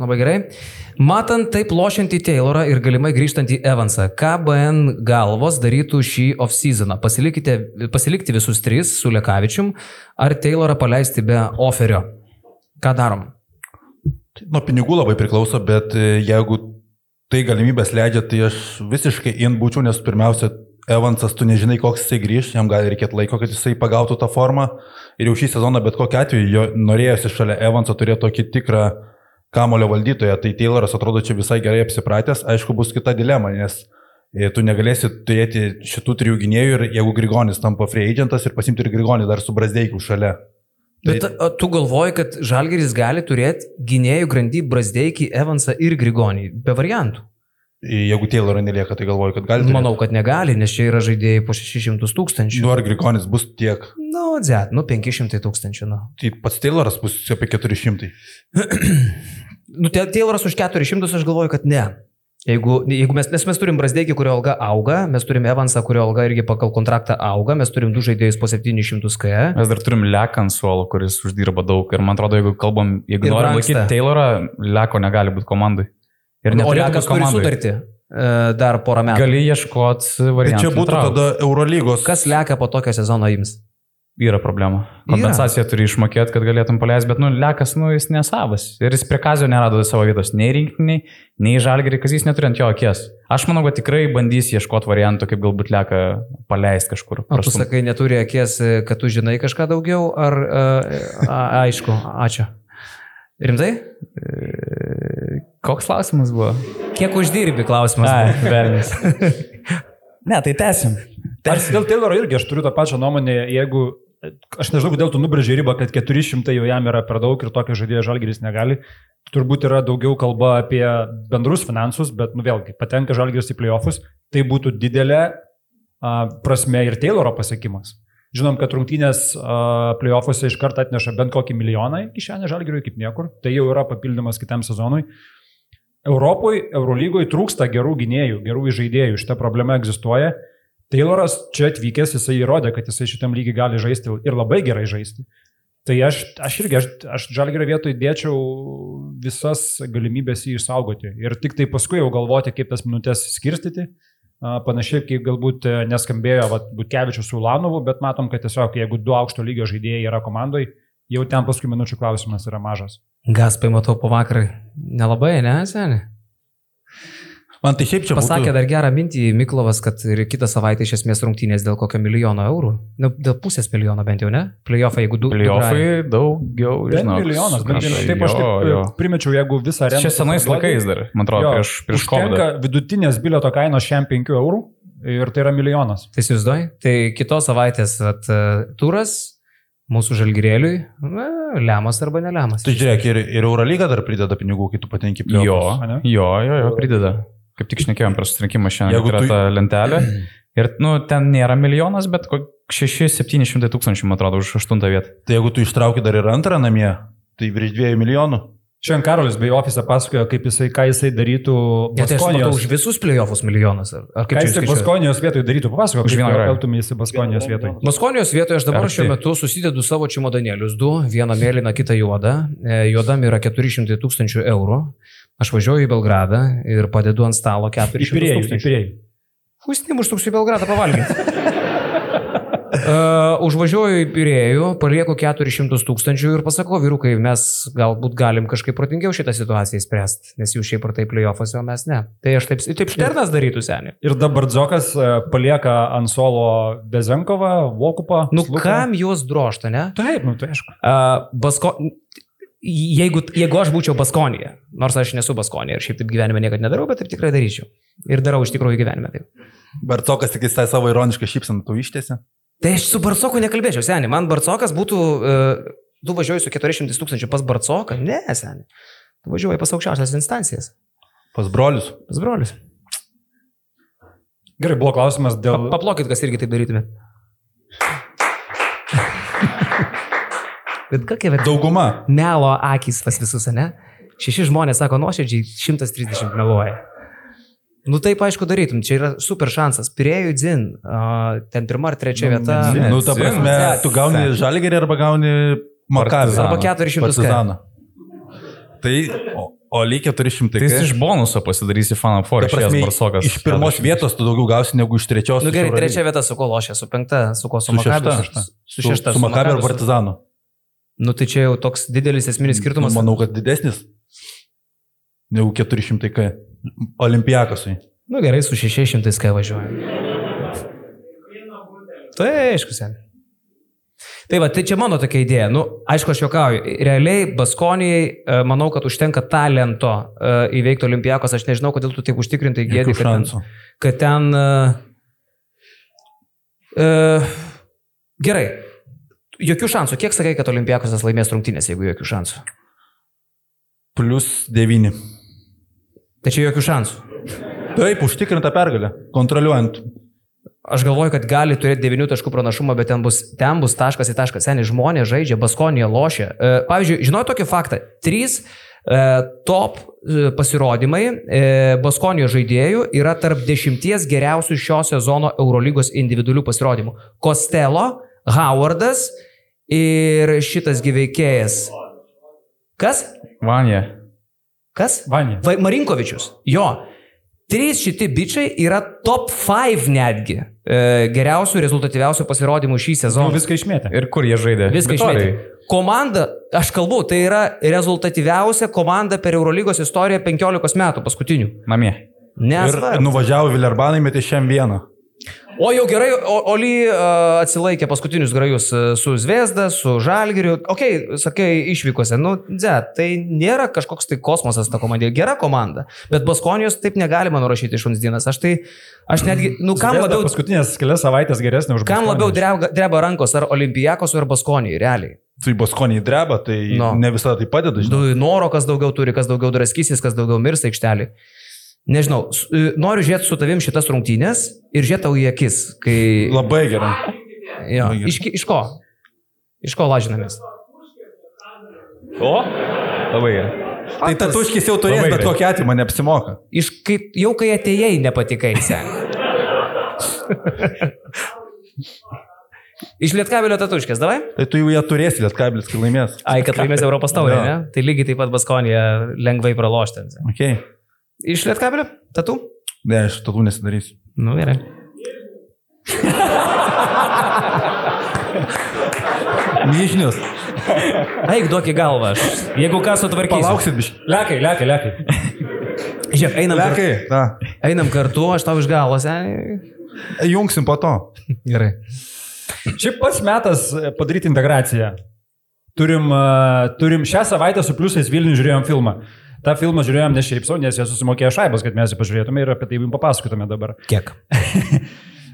Labai gerai. Matant taip lošiantį Taylorą ir galimai grįžtantį Evansą, ką BN galvos darytų šį off-seasoną? Pasilikti visus tris su Lekavičium ar Taylorą paleisti be oferio? Ką darom? Nuo pinigų labai priklauso, bet e, jeigu tai galimybės leidžia, tai aš visiškai in būčiau, nes pirmiausia, Evansas, tu nežinai, koks jisai grįž, jam gali reikėti laiko, kad jisai pagautų tą formą. Ir jau šį sezoną bet kokiu atveju jo norėjosi šalia Evanso turėti tokį tikrą kamulio valdytoją. Tai Tayloras atrodo čia visai gerai apsipratęs. Aišku, bus kita dilema, nes e, tu negalėsi turėti šitų trijų gynėjų ir jeigu Grigonis tampa free agentas ir pasimti ir Grigonį dar su Brasdeikiu šalia. Bet o, tu galvoji, kad Žalgeris gali turėti gynėjų grandy Brasdeikį, Evansą ir Grigonį? Be variantų. E, Jeigu Tayloro nelieka, tai galvoju, kad gali. turėti. Manau, kad negali, nes čia yra žaidėjai po 600 tūkstančių. Nu, ar Grigonis bus tiek? Nu, dzet, nu 500 tūkstančių. Nu, Tai pats Tayloras bus apie 400. (clears throat) nu Tayloras už 400 aš galvoju, kad ne. Jeigu, jeigu mes, nes mes turim Brasdeikį, kurio alga auga, mes turim Evansą, kurio alga irgi pagal kontraktą auga, mes turim du žaidėjus po 700 K. Mes dar turim Leką ant suolo, kuris uždirba daug. Ir man atrodo, jeigu kalbam, jeigu norim laikyti Taylorą, Leko negali būti komandai. Ir O neturėtų Lekas būt turi sutartį e, dar porą metų. Gali ieškoti Tai variantų. čia būtų tada Eurolygos. Kas leka po tokio sezono jums? Yra problema. Kompensaciją turi išmokėti, kad galėtum paleisti, bet, nu, Lekas, nu, jis nesavas. Ir jis prie Kazio nerado savo vietos nei rinkiniai, nei žalgerį, kas jis neturi ant jo akies. Aš manau, kad tikrai bandys ieškoti variantų, kaip galbūt Leką paleisti kažkur. O tu Prastum- sakai, neturi akies, e, kad tu žinai kažką daugiau, ar e, a, aišku, ačiū. Rimtai? Koks klausimas buvo? Kiek uždirbi klausimas? Ai, velnis. (laughs) ne, tai tęsim. Aš dėl Tayloro irgi aš turiu tą pačią nuomonę, jeigu aš nežinau, kodėl tu nubrėžiai ribą, kad 400 jau jam yra per daug ir tokio žaidėjo žalgeris negali. Turbūt yra daugiau kalba apie bendrus finansus, bet, nu vėlgi, patenka žalgeris į playoffus, tai būtų didelė a, prasme ir Tayloro pasiekimas. Žinom, kad rungtynės a, playoffuose iš karto atneša bent kokį milijoną į kišenę žalgeriui kaip niekur. Tai jau yra papildymas kitam sezonui. Europoje, Eurolygoje trūksta gerų gynėjų, gerų žaidėjų. Šita problema egzistuoja. Tayloras čia atvykęs, jisai įrodė, kad jisai šitam lygiai gali žaisti ir labai gerai žaisti. Tai aš, aš irgi, aš, aš žalgerio vietoj dėčiau visas galimybės jį išsaugoti ir tik tai paskui jau galvoti, kaip tas minutės skirstyti. Panašiai, kaip galbūt e, neskambėjo Butkevičius su Ulanovu, bet matom, kad tiesiog jeigu du aukšto lygio žaidėjai yra komandai, jau ten paskui minučių klausimas yra mažas. Gaspai matau po vakarai. Nelabai, ne, seniai? Man tai šiaip čia Pasakė būtų... dar gerą mintį Miklovas, kad ir kitą savaitę iš esmės rungtynės dėl kokio milijono eurų. Nu, dėl pusės milijono bent jau, ne? Playoffai, jeigu du. Playoffai daugiau, Bent žinok. milijonas, bent milijonas. Taip aš taip jo. e, primečiau, jeigu visą areną. Čia senais laikais dar, man atrodo, jo, prieš, prieš COVID. Vidutinės bilieto kainos šiam 5 eurų ir tai yra milijonas. Tai įsivaizduoji? Tai kitos savaitės at, turas mūsų žalgyrėliui, na, lemas arba nelemas. Tai žiūrėk, ir, ir Eurolyga dar prideda pinigų, kai tu patenki prie Jo, ane? jo, jo, jo, prideda. Kaip tik šnekėjom prieš surinkimą šiandien, Jeigu yra tu... ta lentelė. Ir, nu, ten nėra milijonas, bet 6-700 tūkstančių, man atrodo, už aštuntą vietą. Tai jeigu tu ištrauki dar ir antrą namie, tai virš 2 milijonų. Šiandien Karolis bei ofise pasakojo, kaip jisai, ką jisai darytų Ne, tai aš matau Baskonijos. už visus playoffus milijonas. Ar, ar kaip jisai skaičiuoji? Baskonijos vietoj darytų, papasakok, Už vieną grajų. elgtumėsi Baskonijos vietoj. Maskonijos vietoje aš dabar šiuo metu susidedu savo čimodanėlius, du, vieną mėlyną, kitą juodą. E, Juodam yra 400 tūkstančių eurų. Aš važiuoju į Belgradą ir padedu ant stalo 400 Įpirėjai, tūkstančių. įpirėjai. Hustim užtruksiu į Belgradą pavalgyti. (laughs) Uh, užvažiuoju į Pirėjų, palieku 400 tūkstančių ir pasakau, vyrukai, mes galbūt galim kažkaip protingiau šitą situaciją įspręsti, nes jūs šiaip ar taip playoffuose, o mes ne. Tai aš taip, taip Šternas darytų seniai. Ir dabar Dzokas palieka ant solo Bezenkovą, Vokupą. Nu Sluką. kam juos drošta, ne? Taip, nu tai aišku. Uh, Basko... Jeigu, jeigu aš būčiau Baskonėje, nors aš nesu Baskonėje ir šiaip taip gyvenime niekada nedarau, bet taip tikrai daryčiau. Ir darau iš tikrųjų gyvenime taip. Barcokas tik jis tą savo ironišką šypsaną tu ištiesi. Tai aš su Barcoku nekalbėčiau, seniai. Man Barcokas būtų, uh, tu važiuoji su 400 tūkstančių pas Barcoką, ne, seniai. Tu važiuoji pas aukščiausias instancijas, Pas brolius. pas brolius. Gerai, buvo klausimas Pa, dėl... paplokit, kas irgi taip darytume. (laughs) Bet kokie bet Dauguma. melo akis pas visus, ne? Šeši žmonės sako nuoširdžiai, 130 meluoja. Nu taip, aišku, darytum. Čia yra super šansas. Pirėjų dzin. Uh, ten pirma ar trečia vieta. ne. Nu, ta prasme, Ne, tu gauni žalgerį arba gauni. Partizaną. Arba 400 K. Partizaną. Tai, o, o lygiai 400. Tai jis iš bonuso pasidarysi of Four, Ta prasme, Barsokas. iš pirmos vietos tu daugiau gausi negu iš trečios. Nu iš gerai, trečia vieta su ko lošia, su penkta, su ko su Su šešta. Makabiu. Su šešta. Su makavį ir Makabiu, su- partizanu. Nu tai čia jau toks didelis esminis skirtumas. Nu, Manau, kad didesnis negu 400 K. Olimpiakosui. Nu gerai, su 600 kai važiuoja. Tai aišku, sen. Tai va, tai čia mano tokia idėja. Nu, aišku, aš juokauju. Realiai, Baskonijai, e, manau, kad užtenka talento e, įveikti Olimpijakos. Aš nežinau, kodėl tu taip užtikrintai gėdi, kad ten, kad ten... Uh, gerai. Jokių šansų. Kiek sakai, kad Olimpijakosas laimės rungtynės, jeigu jokių šansų? Plus 9. Tai čia jokių šansų. Taip, užtikrinta pergalė. Kontroliuojant. Aš galvoju, kad gali turėti 9 taškų pranašumą, bet ten bus, ten bus taškas į tašką. Seniai žmonės žaidžia, Baskonija lošia. E, Pavyzdžiui, žinau tokį faktą. Trys e, top e, pasirodymai Baskonijos žaidėjų yra tarp dešimties geriausių šio sezono Eurolygos individualių pasirodymų. Kostelo, Howardas ir šitas gyveikėjas. Kas? Vanja. Kas? Vanė. Va, Marinkovičius. Jo. Trys šitie bičiai yra top 5 netgi e, geriausių, rezultatyviausių pasirodymų šį Nu, sezoną. viską išmėtė. Ir kur jie žaidė? Viską Vitorijai. išmėtė. Komanda, aš kalbu, tai yra rezultatyviausia komanda per Eurolygos istoriją 15 metų paskutinių. Namie. Ir Nesvarbu. nuvažiavo Vilerbanai, metė šiam vieną. O jau gerai, Oli uh, atsilaikė paskutinius grajus uh, su Zviesda, su Žalgiriu. Ok, sakai, išvykose. Nu, dze, tai nėra kažkoks tai kosmosas ta komanda. Gera komanda. Bet Baskonijos taip negalima nurašyti iš Unsdinas. Aš tai, aš netgi, nu, kam Zvezda labiau... Paskutinės kelias savaitės geresnė už Kam labiau dreba, dreba rankos, ar Olimpijakos, ar Baskonijai, realiai? Tai baskoniai dreba, tai No. no. ne visada tai padeda, žinai. Noro, kas daugiau turi, kas daugiau draskysis, kas daugiau mirs aikštelį. Nežinau, e, noriu žiūrėti su tavim šitas rungtynės ir žiūrėti tau į akis, kai... Labai gerai. Jo, labai gerai. iš, iš ko? Iš ko lažinamės? O? Labai gerai. Tai tatuškis jau turės, bet kokia atveju man neapsimoka. Iš kaip, jau kai atėjai nepatikai, sen. Iš Lietkabelio tatuškės, davai? Tai tu jau ją turėsi, lietkabilis, kai laimės. Ai, kad laimės Europos taurę, ne? Tai lygiai taip pat Baskonija lengvai praloštė. Okay. Iš Lietkabelio? Tatu? Ne, aš tatų nesidarysiu. Nu, gerai. Myžnius. Eik, duok į galvą. Aš. Jeigu ką sutvarkysiu. Palauksit, biškai. Lekai, lekai, lekai. Žiūrėk, einam. Lekai, na. einam kartu, aš tau iš galvą, sen. Jungsim po to. Gerai. Šiaip pats metas e, padaryti integraciją. Turim, e, turim šią savaitę su pliusais Vilnių žiūrėjom filmą. Ta filmą žiūrėjom ne šiaip savo, nes jie susimokėjo šaibas, kad mes jį pažiūrėtume ir apie tai jums papasakotume dabar. Kiek? (laughs)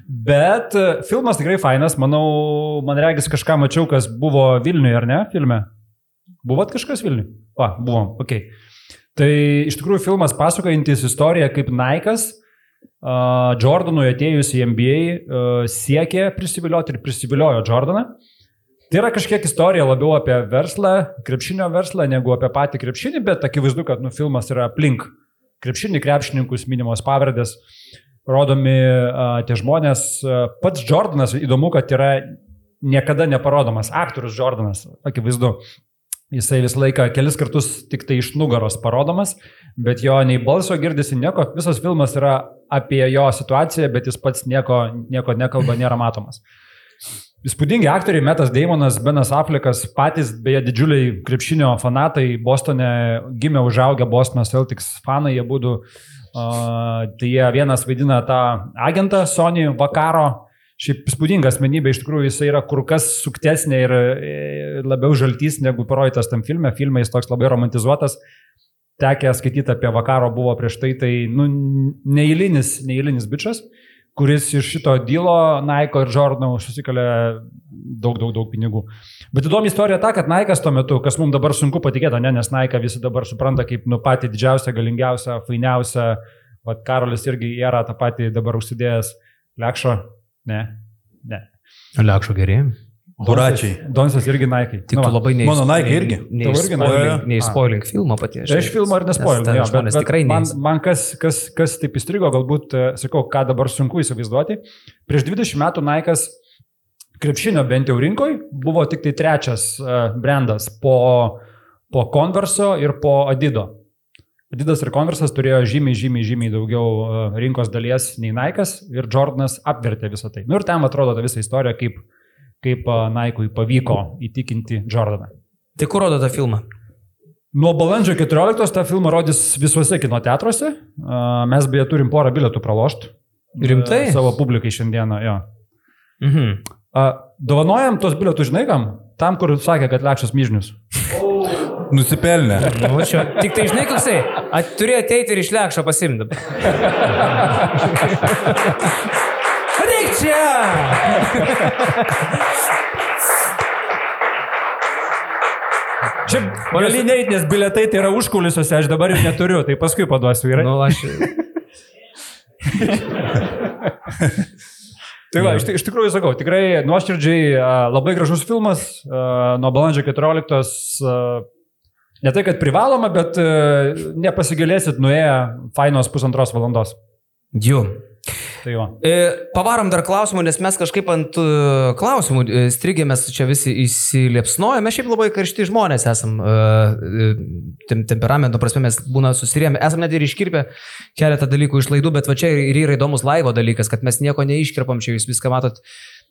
Bet e, filmas tikrai fainas, manau, man regis kažką mačiau, kas buvo Vilniuje, ar ne, filme? Buvot kažkas Vilniuje? Va, buvom, ok. Tai iš tikrųjų filmas pasakojantis istoriją, kaip Naikas uh, Jordanui atėjus į NBA uh, siekė prisivilioti ir prisiviliojo Jordaną. Tai yra kažkiek istorija labiau apie verslą, krepšinio verslą, negu apie patį krepšinį, bet akivaizdu, kad nu, filmas yra aplink krepšinį, krepšininkus, minimos pavardės, rodomi uh, tie žmonės. Uh, pats Jordanas, įdomu, kad yra niekada neparodomas aktorius Jordanas, akivaizdu. Jisai visą laiką kelis kartus tik tai iš nugaros parodomas, bet jo nei balso girdisi nieko, visas filmas yra apie jo situaciją, bet jis pats nieko, nieko nekalba, nėra matomas. Įspūdingi aktoriai, Metas Daimonas, Benas Aflikas, patys beje didžiuliai krepšinio fanatai, Bostone gimė užaugę Bostono Celtics fanai, jie būtų, uh, tai jie vienas vaidina tą agentą Sony Vakaro, šiaip įspūdinga asmenybė, iš tikrųjų jis yra kur kas suktesnė ir e, labiau žaltys negu parodytas tam filme, filme jis toks labai romantizuotas, tekę skaityti apie Vakaro buvo prieš tai, tai nu, neįlinis, neįlinis bičias kuris iš šito dylo Naiko ir Jordano susikalė daug, daug, daug pinigų. Bet įdomi istorija ta, kad Naikas tuo metu, kas mums dabar sunku patikėti, ne, nes Naika visi dabar supranta kaip nu patį didžiausią, galingiausią, fainiausią, Vat Karolis irgi yra tą patį dabar užsidėjęs Lekšo, ne, ne. Liakšo gerėjim. Huračiai. Donsas irgi Naikai. Tik tu va. labai mano Nike irgi. Tavo irgi Nike? Neįspoilink filmą paties. Aš filmą ir nespoilinu. jo, Žmonės tikrai man, neįs. man kas, kas, kas taip įstrigo, galbūt, e, sakau, ką dabar sunku įsivaizduoti. Prieš 20 metų Naikas krepšinio bent jau rinkoj buvo tik tai trečias e, brandas po, po Converso ir po Adido. Adidas ir Conversas turėjo žymiai, žymiai, žymiai daugiau e, rinkos dalies nei Naikas ir Jordanas apvertė visą tai. Nu ir ten atrodo ta visa istorija, kaip, kaip Naikui pavyko įtikinti Jordaną. Tai kur rodo tą filmą? Nuo balandžio 14 tą filmą rodys visuose kino teatruose. A, Mes beje turim porą bilietų pralošti. Rimtai? Savo publikai šiandieną, jo. Mhm. A, Dovanojam tos bilietus, žinai kam? Tam, kur sakė, kad lekšas myžnius. (laughs) Nusipelnė. Nu, čia, tik tai žinai, koksai, at, turi ateiti ir išlekšą pasimti. Ateik (laughs) čia! Čia gali neiti, nes bilietai tai yra užkulisiuose, aš dabar jų neturiu, tai paskui paduosiu vyrai. Nu, aš... Tai va, iš, iš tikrųjų sakau, tikrai nuoširdžiai labai gražus filmas, nuo balandžio 14, a, ne tai, kad privaloma, bet a, nepasigalėsit nuėję fainos pusantros valandos. Jų. Tai jo. E, Pavarom dar klausimų, nes mes kažkaip ant e, klausimų e, strigėmės čia visi įsiliepsnoję. Mes šiaip labai karšti žmonės esam. Tem, temperamento prasme mes būna susirėmę. Esam net ir iškirpę keletą dalykų iš laidų, bet va čia ir yra įdomus laivo dalykas, kad mes nieko neiškirpam, čia jūs viską matot,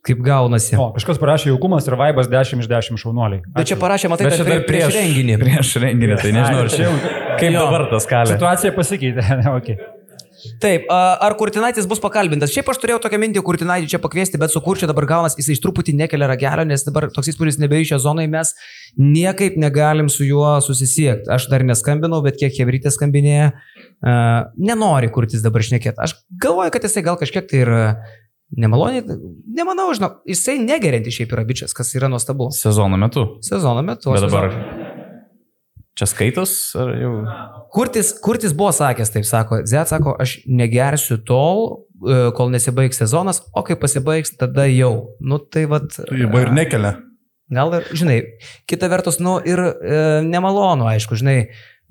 kaip gaunasi. O, kažkas parašė jaukumas ir vaibas 10 iš 10 šaunuoliai. Bet čia parašė, matai, kad čia dar prie, prieš renginį. Prieš renginį, tai nežinau, ar čia kaip Jo. dabar tas kalė. Situacija pasikeitė. ne, (laughs) okay. Taip, ar Kurtinaitis bus pakalbintas? Šiaip aš turėjau tokią mintį Kurtinaitį čia pakviesti, bet su Kurčiu dabar gaunas, jis iš truputį nekelia ragelio, nes dabar toks įspūdis nebeišė zonai, mes niekaip negalim su juo susisiekti. Aš dar neskambinau, bet kiek Hebrytė skambinėja, nenori Kurtis dabar šnekėti. Aš galvoju, kad jisai gal kažkiek tai ir nemaloniai, nemanau, žinau, jisai negerinti šiaip yra bičias, kas yra nuostabu. Sezono metu. Sezono metu. Bet dabar sezono- čia skaitos, ar jau... Kurtis, kurtis buvo sakęs, taip sako, Zet sako, aš negersiu tol, e, kol nesibaigs sezonas, o kai pasibaigs, tada jau. Nu tai vad. Tai va ir nekelia. Gal ir, žinai, kita vertus, nu ir e, nemalonu, aišku, žinai,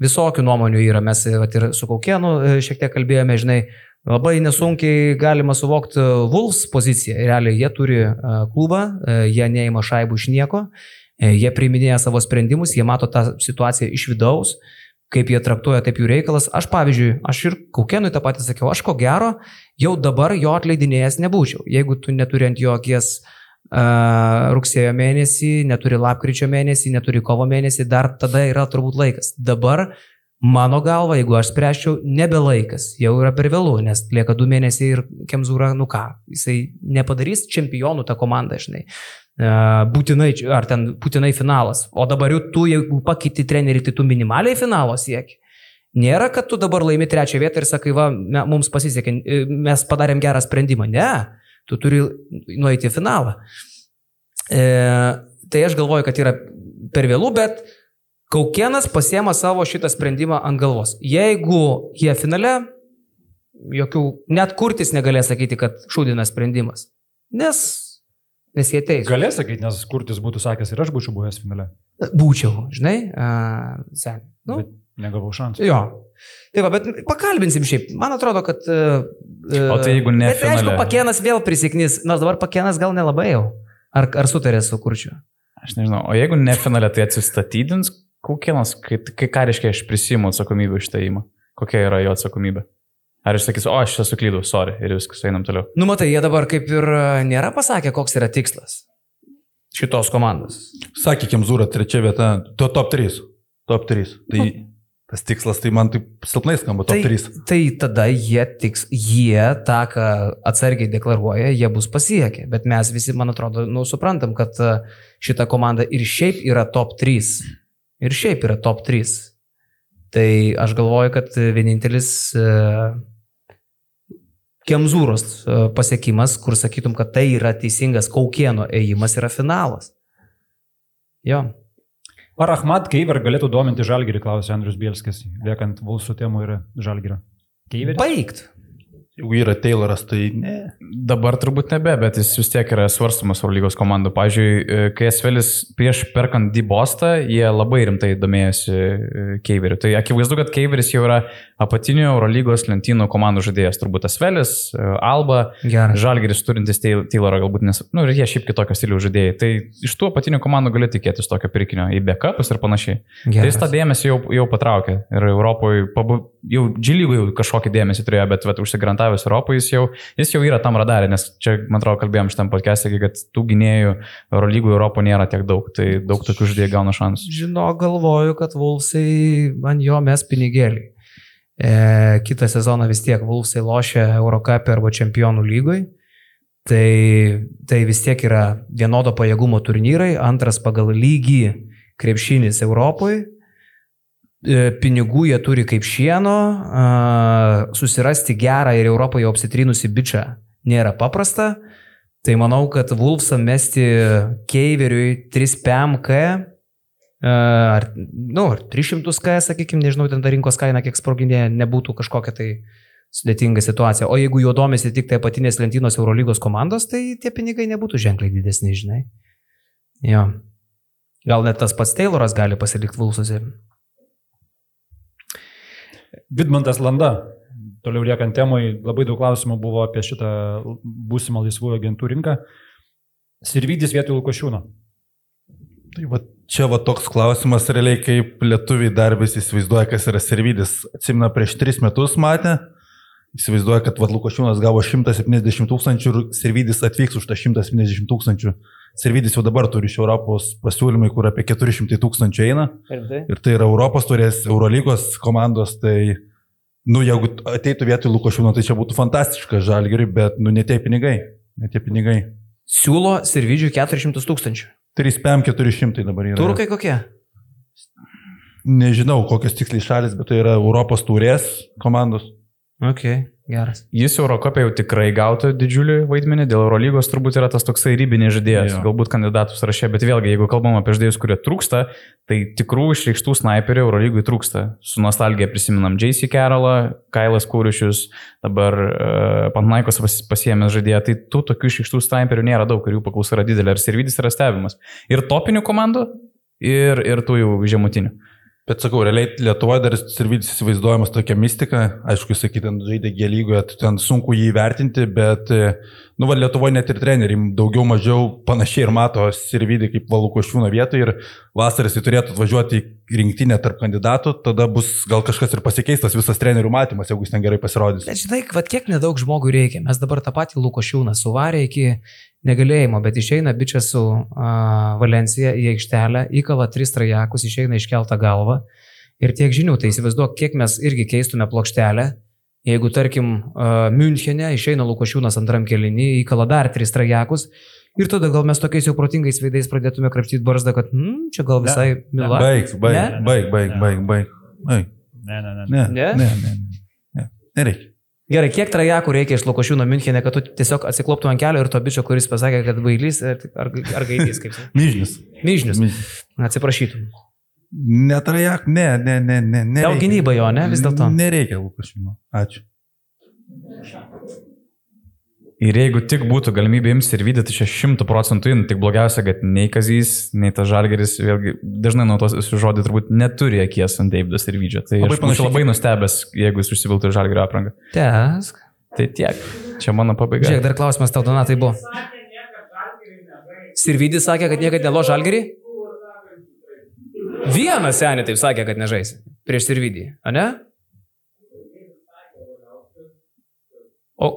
visokių nuomonių yra, mes e, vat, ir su Kaukienu e, šiek tiek kalbėjome, žinai, labai nesunkiai galima suvokti Wolves poziciją. Realiai jie turi e, klubą, e, jie neima šaibų iš nieko, e, jie priiminėja savo sprendimus, jie mato tą situaciją iš vidaus, kaip jie traktuoja taip jų reikalas. Aš, pavyzdžiui, aš ir Kaukienui tą patį sakiau, aš ko gero jau dabar jo atleidinėjęs nebūčiau. Jeigu tu neturi ant jo akies uh, rugsėjo mėnesį, neturi lapkričio mėnesį, neturi kovo mėnesį, dar tada yra turbūt laikas. Dabar Mano galva, jeigu aš spręščiau, nebe laikas, jau yra per vėlų, nes lieka du mėnesiai ir Kemzūra, nu ką, jisai nepadarys čempionų tą komandą, žinai. E, Būtinai, ar ten būtinai finalas. O dabar jau tu, jeigu pakeiti trenerių, tai tu minimaliai finalo sieki. Nėra, kad tu dabar laimi trečią vietą ir sakai, va, mums pasisekė, e, mes padarėm gerą sprendimą. Ne, tu turi nueiti į finalą. E, tai aš galvoju, kad yra per vėlų, bet Kaukienas pasiema savo šitą sprendimą ant galvos. Jeigu jie finale, jokių, net kurtis negalės sakyti, kad šūdinas sprendimas. Nes, nes jie teisūs. Galės sakyti, nes Kurtis būtų sakęs ir aš būčiau buvęs finale. Būčiau, žinai, uh, sen. Nu, Bet negavau šansų. jo. Tai va, bet pakalbinsim šiaip. Man atrodo, kad... Uh, O tai jeigu ne Bet aišku, finale? Pakenas vėl prisiknys, nors dabar Pakenas gal nelabai jau. Ar, ar sutarė su kurčiu? Aš nežinau, o jeigu ne finale, tai atsistatydins Kaukienas, kai, kai ką reiškia, aš prisimu atsakomybę iš įėjimą. Kokia yra jo atsakomybė? Ar jis sakys, o aš čia suklydau, sorry, ir viskas, einam toliau. Nu, matai, jie dabar kaip ir e, nėra pasakę, koks yra tikslas šitos komandos. Sakykime, Zūra trečia vieta, to top 3. Top 3. Tai tas tikslas, tai man taip silpnai skamba, top Tai, 3. tai tada jie, tiks, jie tą, ką atsargiai deklaruoja, jie bus pasiekę. Bet mes visi, man atrodo, nu, suprantam, kad e, šita komanda ir šiaip yra top 3. Ir šiaip yra top 3. Tai aš galvoju, kad vienintelis uh, Kemzūros uh, pasiekimas, kur sakytum, kad tai yra teisingas Kaukieno ėjimas, yra finalas. Jo. Ar Ahmad Keiver galėtų dominti Žalgirį, klausė Andrius Bielskis, liekant Vulsų temų ir Žalgirio. Baigt. Jeigu yra Tayloras, tai ne. Dabar turbūt nebe, bet jis vis tiek yra svarstamas Eurolygos komandų. Pavyzdžiui, e, kai Esvelis prieš perkant Dybostą, jie labai rimtai domėjosi e, Keiveriu. Tai akivaizdu, kad Keiveris jau yra apatinių Eurolygos lentynų komandų žaidėjas. Turbūt Esvelis, e, Alba, Gerai. Žalgeris turintis Tay- Taylorą galbūt, nes, na, nu, ir jie šiaip kitokio stilių žaidėjai. Tai iš tų apatinių komandų gali tikėtis tokio pirkinio į backupus ir panašiai. Tai jis tą dėmesį jau, jau patraukė. Ir Europoje, pabu, jau džilygų jau kažkokį dėmesį turėjo, bet vat, užsigarantavęs Europoje jis jau, jis jau yra tam radarė, nes čia, man atrodo, kalbėjom šitam podcast'e, kad tų gynėjų Eurolygų Europoje nėra tiek daug, tai daug tokių žaidėjų gauna šansų. Žinau, galvoju, kad Vulsai man jo mes pinigėlį. E, kitą sezoną vis tiek Vulsai lošia Eurocapė arba Čempionų lygoj. Tai, tai vis tiek yra vienodo pajėgumo turnyrai, antras pagal lygį krepšinis Europoje. E, Pinigų jie turi kaip šieno, susirasti gerą ir Europoje jau apsitrinusi bičią nėra paprasta. Tai manau, kad Vulfsą mesti Keiveriui 3 PMK E, ar, nu, ar 300 K, sakykime, nežinau, ten ta rinkos kaina kiek sproginė, nebūtų kažkokia tai sudėtinga situacija. O jeigu juo domisi tik tai apatinės lentynos Eurolygos komandos, tai tie pinigai nebūtų ženkliai didesni, žinai. Jo. Gal net tas pats Tayloras gali pasilikti Vulsuose. Vidmantas Landa. Toliau liekant temai, labai daug klausimų buvo apie šitą būsimą laisvųjų agentų rinką. Sirvydis vietoj Lukošiūno. Tai va, čia va toks klausimas realiai, kaip lietuviai dar vis įsivaizduoja, kas yra servidis. Atsimena, prieš tris metus matė, įsivaizduoja, kad vad Lukošiūnas gavo 170 tūkstančių ir servidis atvyks už tą 170 tūkstančių. Servidis jau dabar turi iš Europos pasiūlymai, kur apie 400 tūkstančių eina. Ir tai yra Europos turės Eurolygos komandos, tai Nu, jeigu ateitų vietoj Lukošiūno, tai čia būtų fantastiška žalgeriui, bet, nu, netie pinigai. Netie pinigai. Siūlo Sirvidžiui 400 tūkstančių. 3PM 400 dabar yra. Turkai kokie? Nežinau, kokios tiksliai šalis, bet tai yra Europos turės komandos. Ok, geras. Jis Eurocopė jau tikrai gautų didžiulį vaidmenį, dėl Eurolygos turbūt yra tas toksai rybinės žaidėjas, Jo. galbūt kandidatų sąraše, bet vėlgi, jeigu kalbam apie žaidėjus, kurie trūksta, tai tikrų išreikštų snaiperių Eurolygui trūksta. Su nostalgija prisiminam J.C. Carrollą, Kailas Kūrišius, dabar uh, Pantnaikos pas, pasiemęs žaidėją, tai tų tokių išreikštų snaiperių nėra daug ir jų paklausa yra didelė, ir servidis yra stebimas. Ir topinių komandų, ir, ir tų jau žemutinių. Bet sakau, realiai Lietuvoje dar Sirvidis įsivaizduojamas tokia mistika, aišku, jisai ten žaidė gėlygoje, tai ten sunku jį įvertinti, bet, e, nu, va, Lietuvoje net ir treneriai daugiau mažiau panašiai ir mato Sirvidį kaip Valuko šiūno vietą ir vasaras jis turėtų atvažiuoti į rinktinę tarp kandidatų, tada bus gal kažkas ir pasikeistas visas trenerių matymas, jeigu jis ten gerai pasirodys. Bet žinai, vad kiek nedaug žmogų reikia. Mes dabar tą patį Lukošiūną suvarė iki negalėjimo, bet išeina bičias su uh, Valencija į aikštelę, įkala tris trajakus, išeina iškeltą galvą ir tiek žinių. Tai įsivaizduok, kiek mes irgi keistume plokštelę. Jeigu, tarkim, uh, Münchene išeina Lukošiūnas antram kelinį, įkala dar tris trajakus. Ir tada gal mes tokiais jau protingais veidais pradėtume krapštyti barzdą, kad hmm, čia gal visai mila. Baig, baig, baig, baig, baig, baig. baig. Ne, ne, ne. Ne, Ne? ne, ne, ne, ne. Nereikia. Gerai, kiek trajakų reikia iš Lukošiūno Münchene, kad tu tiesiog atsikloptų ant kelio ir to bičio, kuris pasakė, kad bailys ar, ar, ar gaidys, kaip. Myžnis. Myžnis. Atsiprašytum. Netrajak, ne, ne, ne, ne. Dėl nereikia. gynyba jo, ne, vis dėlto. Nereikia Lukašino. Ačiū. Ir jeigu tik būtų galimybė imti ir vydyti, tai čia šimtų procentų in, tik blogiausia, kad nei Kazys, nei tas Žalgeris, vėlgi dažnai nuo tos žodį turbūt neturi akies ant Davidas ir Vydžio. Tai Labai labai, panašiai labai nustebęs, jeigu jis užsiviltų Žalgerio aprangą. Tesk. Tai tiek. Čia mano pabaiga. Žiūrėk, dar klausimas tau, Donatai, buvo. Sirvidis sakė, kad niekada nelo žalgerį? Vienas senė taip sakė, kad nežaisi. Prieš Sirvidį, ar ne? O,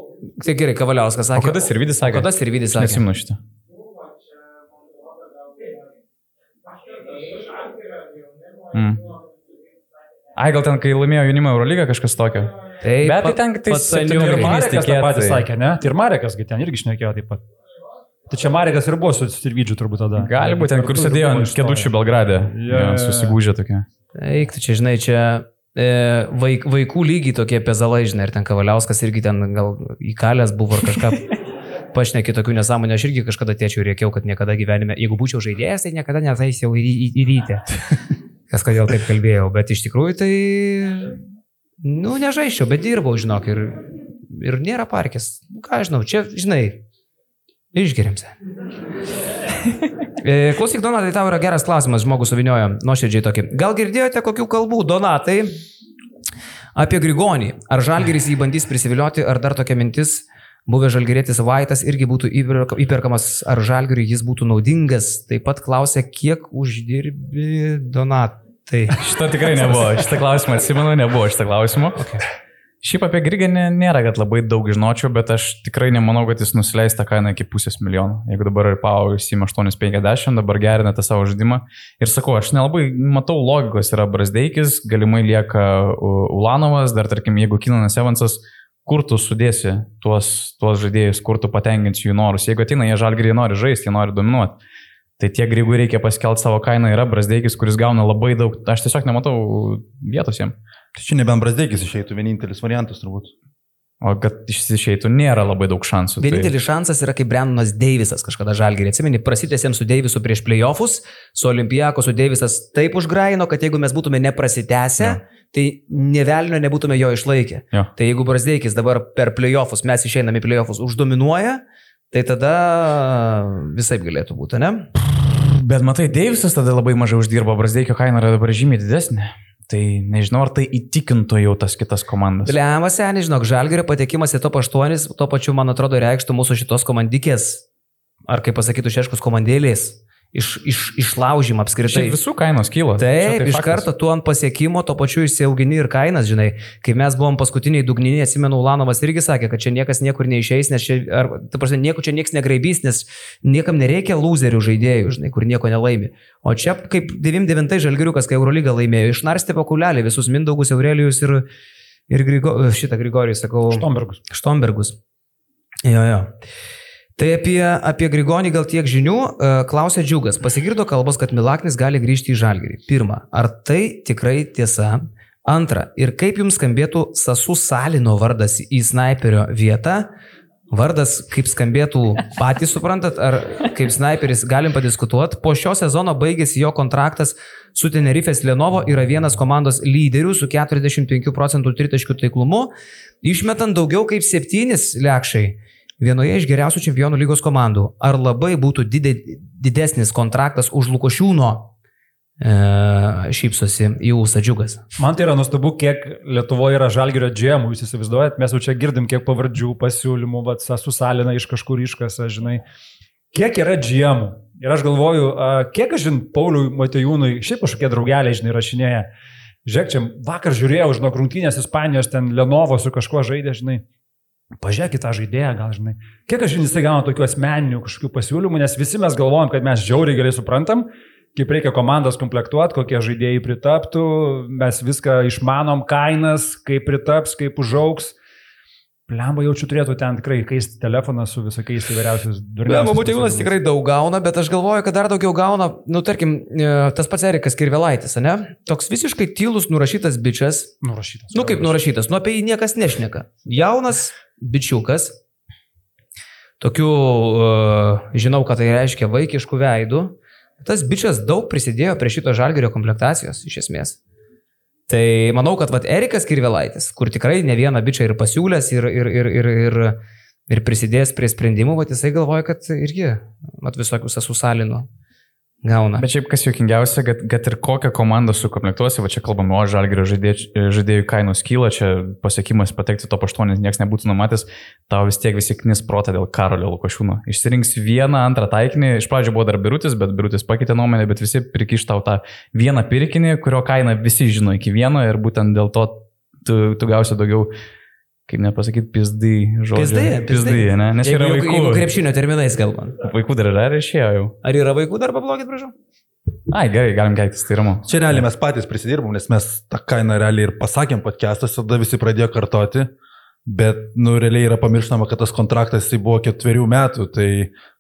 tai gerai, Kavaliauskas O sakė. kada Sirvidis sakė? Kada Sirvidis sakė? Nesimnu šitą. Mm. Ai, gal ten, kai laimėjo jaunimo Eurolygą kažkas tokio. Taip, Bet tai ten tai seniūnas. ir Marekas tą patį sakė, ne? Tai ir Marekas, kai ten irgi šnekėjo taip pat. Tai čia Marekas ir buvo su Sirvidžiu turbūt tada. Gali būti ten, kur sėdėjo ant kėdučių Belgrade. Jo, Ja, susigūžė tokia. Eik, tu čia, žinai, čia vaik, vaikų lygiai tokie pezalai, žinai, ir ten Kavaliauskas irgi ten gal įkalęs buvo ar kažką. (laughs) Pašnekė tokių nesąmonę, aš irgi kažkada tėčiau rėkiau, kad niekada gyvenime, jeigu būčiau žaidėjas, tai niekada netaisiau į, į, į rytę. (laughs) Kas kodėl taip kalbėjau, bet iš tikrųjų tai, nu, nežaiščiau, bet dirbau, žinok, ir, ir nėra parkės. Nu, Ką žinau, čia, žinai, išgeriamse. (laughs) E, Klausyk, Donatai, tau yra geras klausimas, žmogus suviniojo, nuoširdžiai tokį. Gal girdėjote kokių kalbų, Donatai, apie Grigonį? Ar Žalgeris jį bandys prisivilioti, ar dar tokia mintis, buvęs Žalgerėtis Vaitas irgi būtų įperka- įperkamas, ar Žalgeriui jis būtų naudingas? Taip pat klausė, kiek uždirbi Donatai. Šitą tikrai nebuvo. Šitą klausimą atsimenu, nebuvo šitą klausimą. Okay. Šiaip apie Grigą nė- nėra, kad labai daug žinočiau, bet aš tikrai nemanau, kad jis nusileis tą kainą iki pusės milijono. Jeigu dabar ir Pau įsima 850, dabar gerina tą savo žaidimą. Ir sakau, aš nelabai matau logikos. Yra Brasdeikis, galimai lieka Ulanovas, dar tarkim, jeigu Kinanas Evansas, kur tu sudėsi tuos, tuos žaidėjus, kur tu patenkinsi jų norus. Jeigu ateina, jie žalgriai nori žaisti, jie nori dominuoti. Tai tiek grygų reikia paskelbti savo kainą. Yra Brasdeikis, kuris gauna labai daug. Aš tiesiog nematau vietos jam. Tai čia nebent Brasdeikis išeitų, vienintelis variantas turbūt. O kad išsišeitų, nėra labai daug šansų. tai- Vienintelis šansas yra kaip Brendonas Deivisas kažkada žalgerį. Atsimeni, prasitėsėm su Deivisu prieš playoffus, su Olimpijaku, su Deivisas taip užgraino, kad jeigu mes būtume neprasitęsę, Jo. tai nevelnio nebūtume jo išlaikę. Jo. Tai jeigu Brasdeikis dabar per playoffus, mes išeiname į playoffus, uždominuoja, tai tada visai galėtų būti, ne? Bet matai, Deivisas tada labai mažai uždirba, Brasdeikio kaina yra dabar žymiai didesnė. Tai nežinau, ar tai įtikintų jau tas kitas komandas. Levas, žinok, žalgerio patekimas į top 8, tuo pačiu, man atrodo, reikštų mūsų šitos komandikės, ar kaip pasakytų šeškus komandėlės, iš, iš, išlaužimą apskritai. Šiaip visų kainos kyla. Čia Taip, tai iš faktas. karto tu ant pasiekimo, to pačiu išsiaugini ir kainas, žinai. Kai mes buvom paskutiniai dugniniai, atsimenu, Ulanovas irgi sakė, kad čia niekas niekur neišeis, nes čia, ar, ta prasme, nieko čia niekas negraibys, nes niekam nereikia loserių žaidėjų, žinai, kur nieko nelaimi. O čia kaip 99 žalgiriukas, kai Eurolyga laimėjo, išnarstė pakulelį visus Mindaugus, Aurelijus ir, ir Grigo, šitą Grigorijų sakau. Štombergus. Štombergus. Jo, jo. Tai apie, apie Grigonį gal tiek žinių. E, Klausė Džiugas. Pasigirdo kalbos, kad Milaknis gali grįžti į Žalgirį. Pirma, ar tai tikrai tiesa? Antra, ir kaip jums skambėtų Sasu Salino vardas į snaiperio vietą? Vardas, kaip skambėtų, patys suprantat, ar kaip sniperis galim padiskutuoti. Po šio sezono baigėsi jo kontraktas su Tenerifės Lenovo, yra vienas komandos lyderių su 45 procentų tritaškių taiklumu, išmetant daugiau kaip 7 lekšai vienoje iš geriausių čempionų lygos komandų. Ar labai būtų didė, didesnis kontraktas už Lukošiūno e, šypsosi jų sadžiugas. Man tai yra nuostabu, kiek Lietuvoje yra žalgerio džemų, jūs įsivaizduojat, mes jau čia girdim, kiek pavardžių, pasiūlymų, vats, susalina iš kažkur iškasa, žinai. Kiek yra džemų? Ir aš galvoju, kiek aš žinau, Pauliui Matejūnui, šiaip kažkokie draugeliai, žinai, rašinėja. Žiūrėk, čia vakar žiūrėjau, žinau, rungtynės Ispanijos, ten Lenovo su kažkuo žaidė, žinai. Pažiūrėkit tą žaidėją, gal žinai. Kiek aš žinai, jisai gauna tokių asmeninių kažkokių pasiūlymų, nes visi mes galvojam, kad mes žiauriai gerai suprantam, kaip reikia komandas komplektuoti, kokie žaidėjai pritaptų, mes viską išmanom, kainas, kaip pritaps, kaip užauks. Plemba jaučiu turėtų ten tikrai keisti telefoną su visokiais įvairiausiais durniais. Plemba Būtėjūnas tikrai daug gauna, bet aš galvoju, kad dar daugiau gauna, nu tarkim, e, tas pats Erikas Kirvelaitis, ne? Toks visiškai tylus, nurašytas bičias. Nurašytas. Nu kaip nurašytas, nu apie jį niekas nešneka. Jaunas bičiukas, tokių, uh, žinau, kad tai reiškia vaikiškų veidų, tas bičias daug prisidėjo prie šito žalgerio komplektacijos, iš esmės. Tai manau, kad vat, Erikas Kirvelaitis, kur tikrai ne vieną bičią ir pasiūlęs, ir, ir, ir, ir, ir, ir prisidėjęs prie sprendimų, vat, jisai galvoja, kad irgi vat, visokius esu salinu gauna. Bet šiaip kas juokingiausia, kad, kad ir kokią komandą sukomplektuosi, va čia kalbame, o žalgerio žaidėjų, žaidėjų kainos kyla, čia pasiekimas patekti top 8 niekas nebūtų numatęs, tau vis tiek visi knis protą dėl Karolio Lukošiūno. Išsirinks vieną antrą taikinį, iš pradžio buvo dar birutis, bet birutis pakeitė nuomonę, bet visi prikiš tau tą vieną pirkinį, kurio kainą visi žino iki vieno ir būtent dėl to tu, tu gausi daugiau kaip nepasakyti, pizdai žodžiu. Pizdai, pizdai, ne? Nes jeigu, yra vaikų. Jeigu krepšinio terminais kalbant. Vaikų dar yra, ar išėjo jau? Ar yra vaikų dar pablogit, prašau? Ai, gerai, galim keiktis, tai ramu. Čia realiai mes patys prisidirbom, nes mes tą kainą realiai ir pasakėm podcastas, tada visi pradėjo kartoti, bet, nu, realiai yra pamirštama, kad tas kontraktas jisai buvo ketverių metų, tai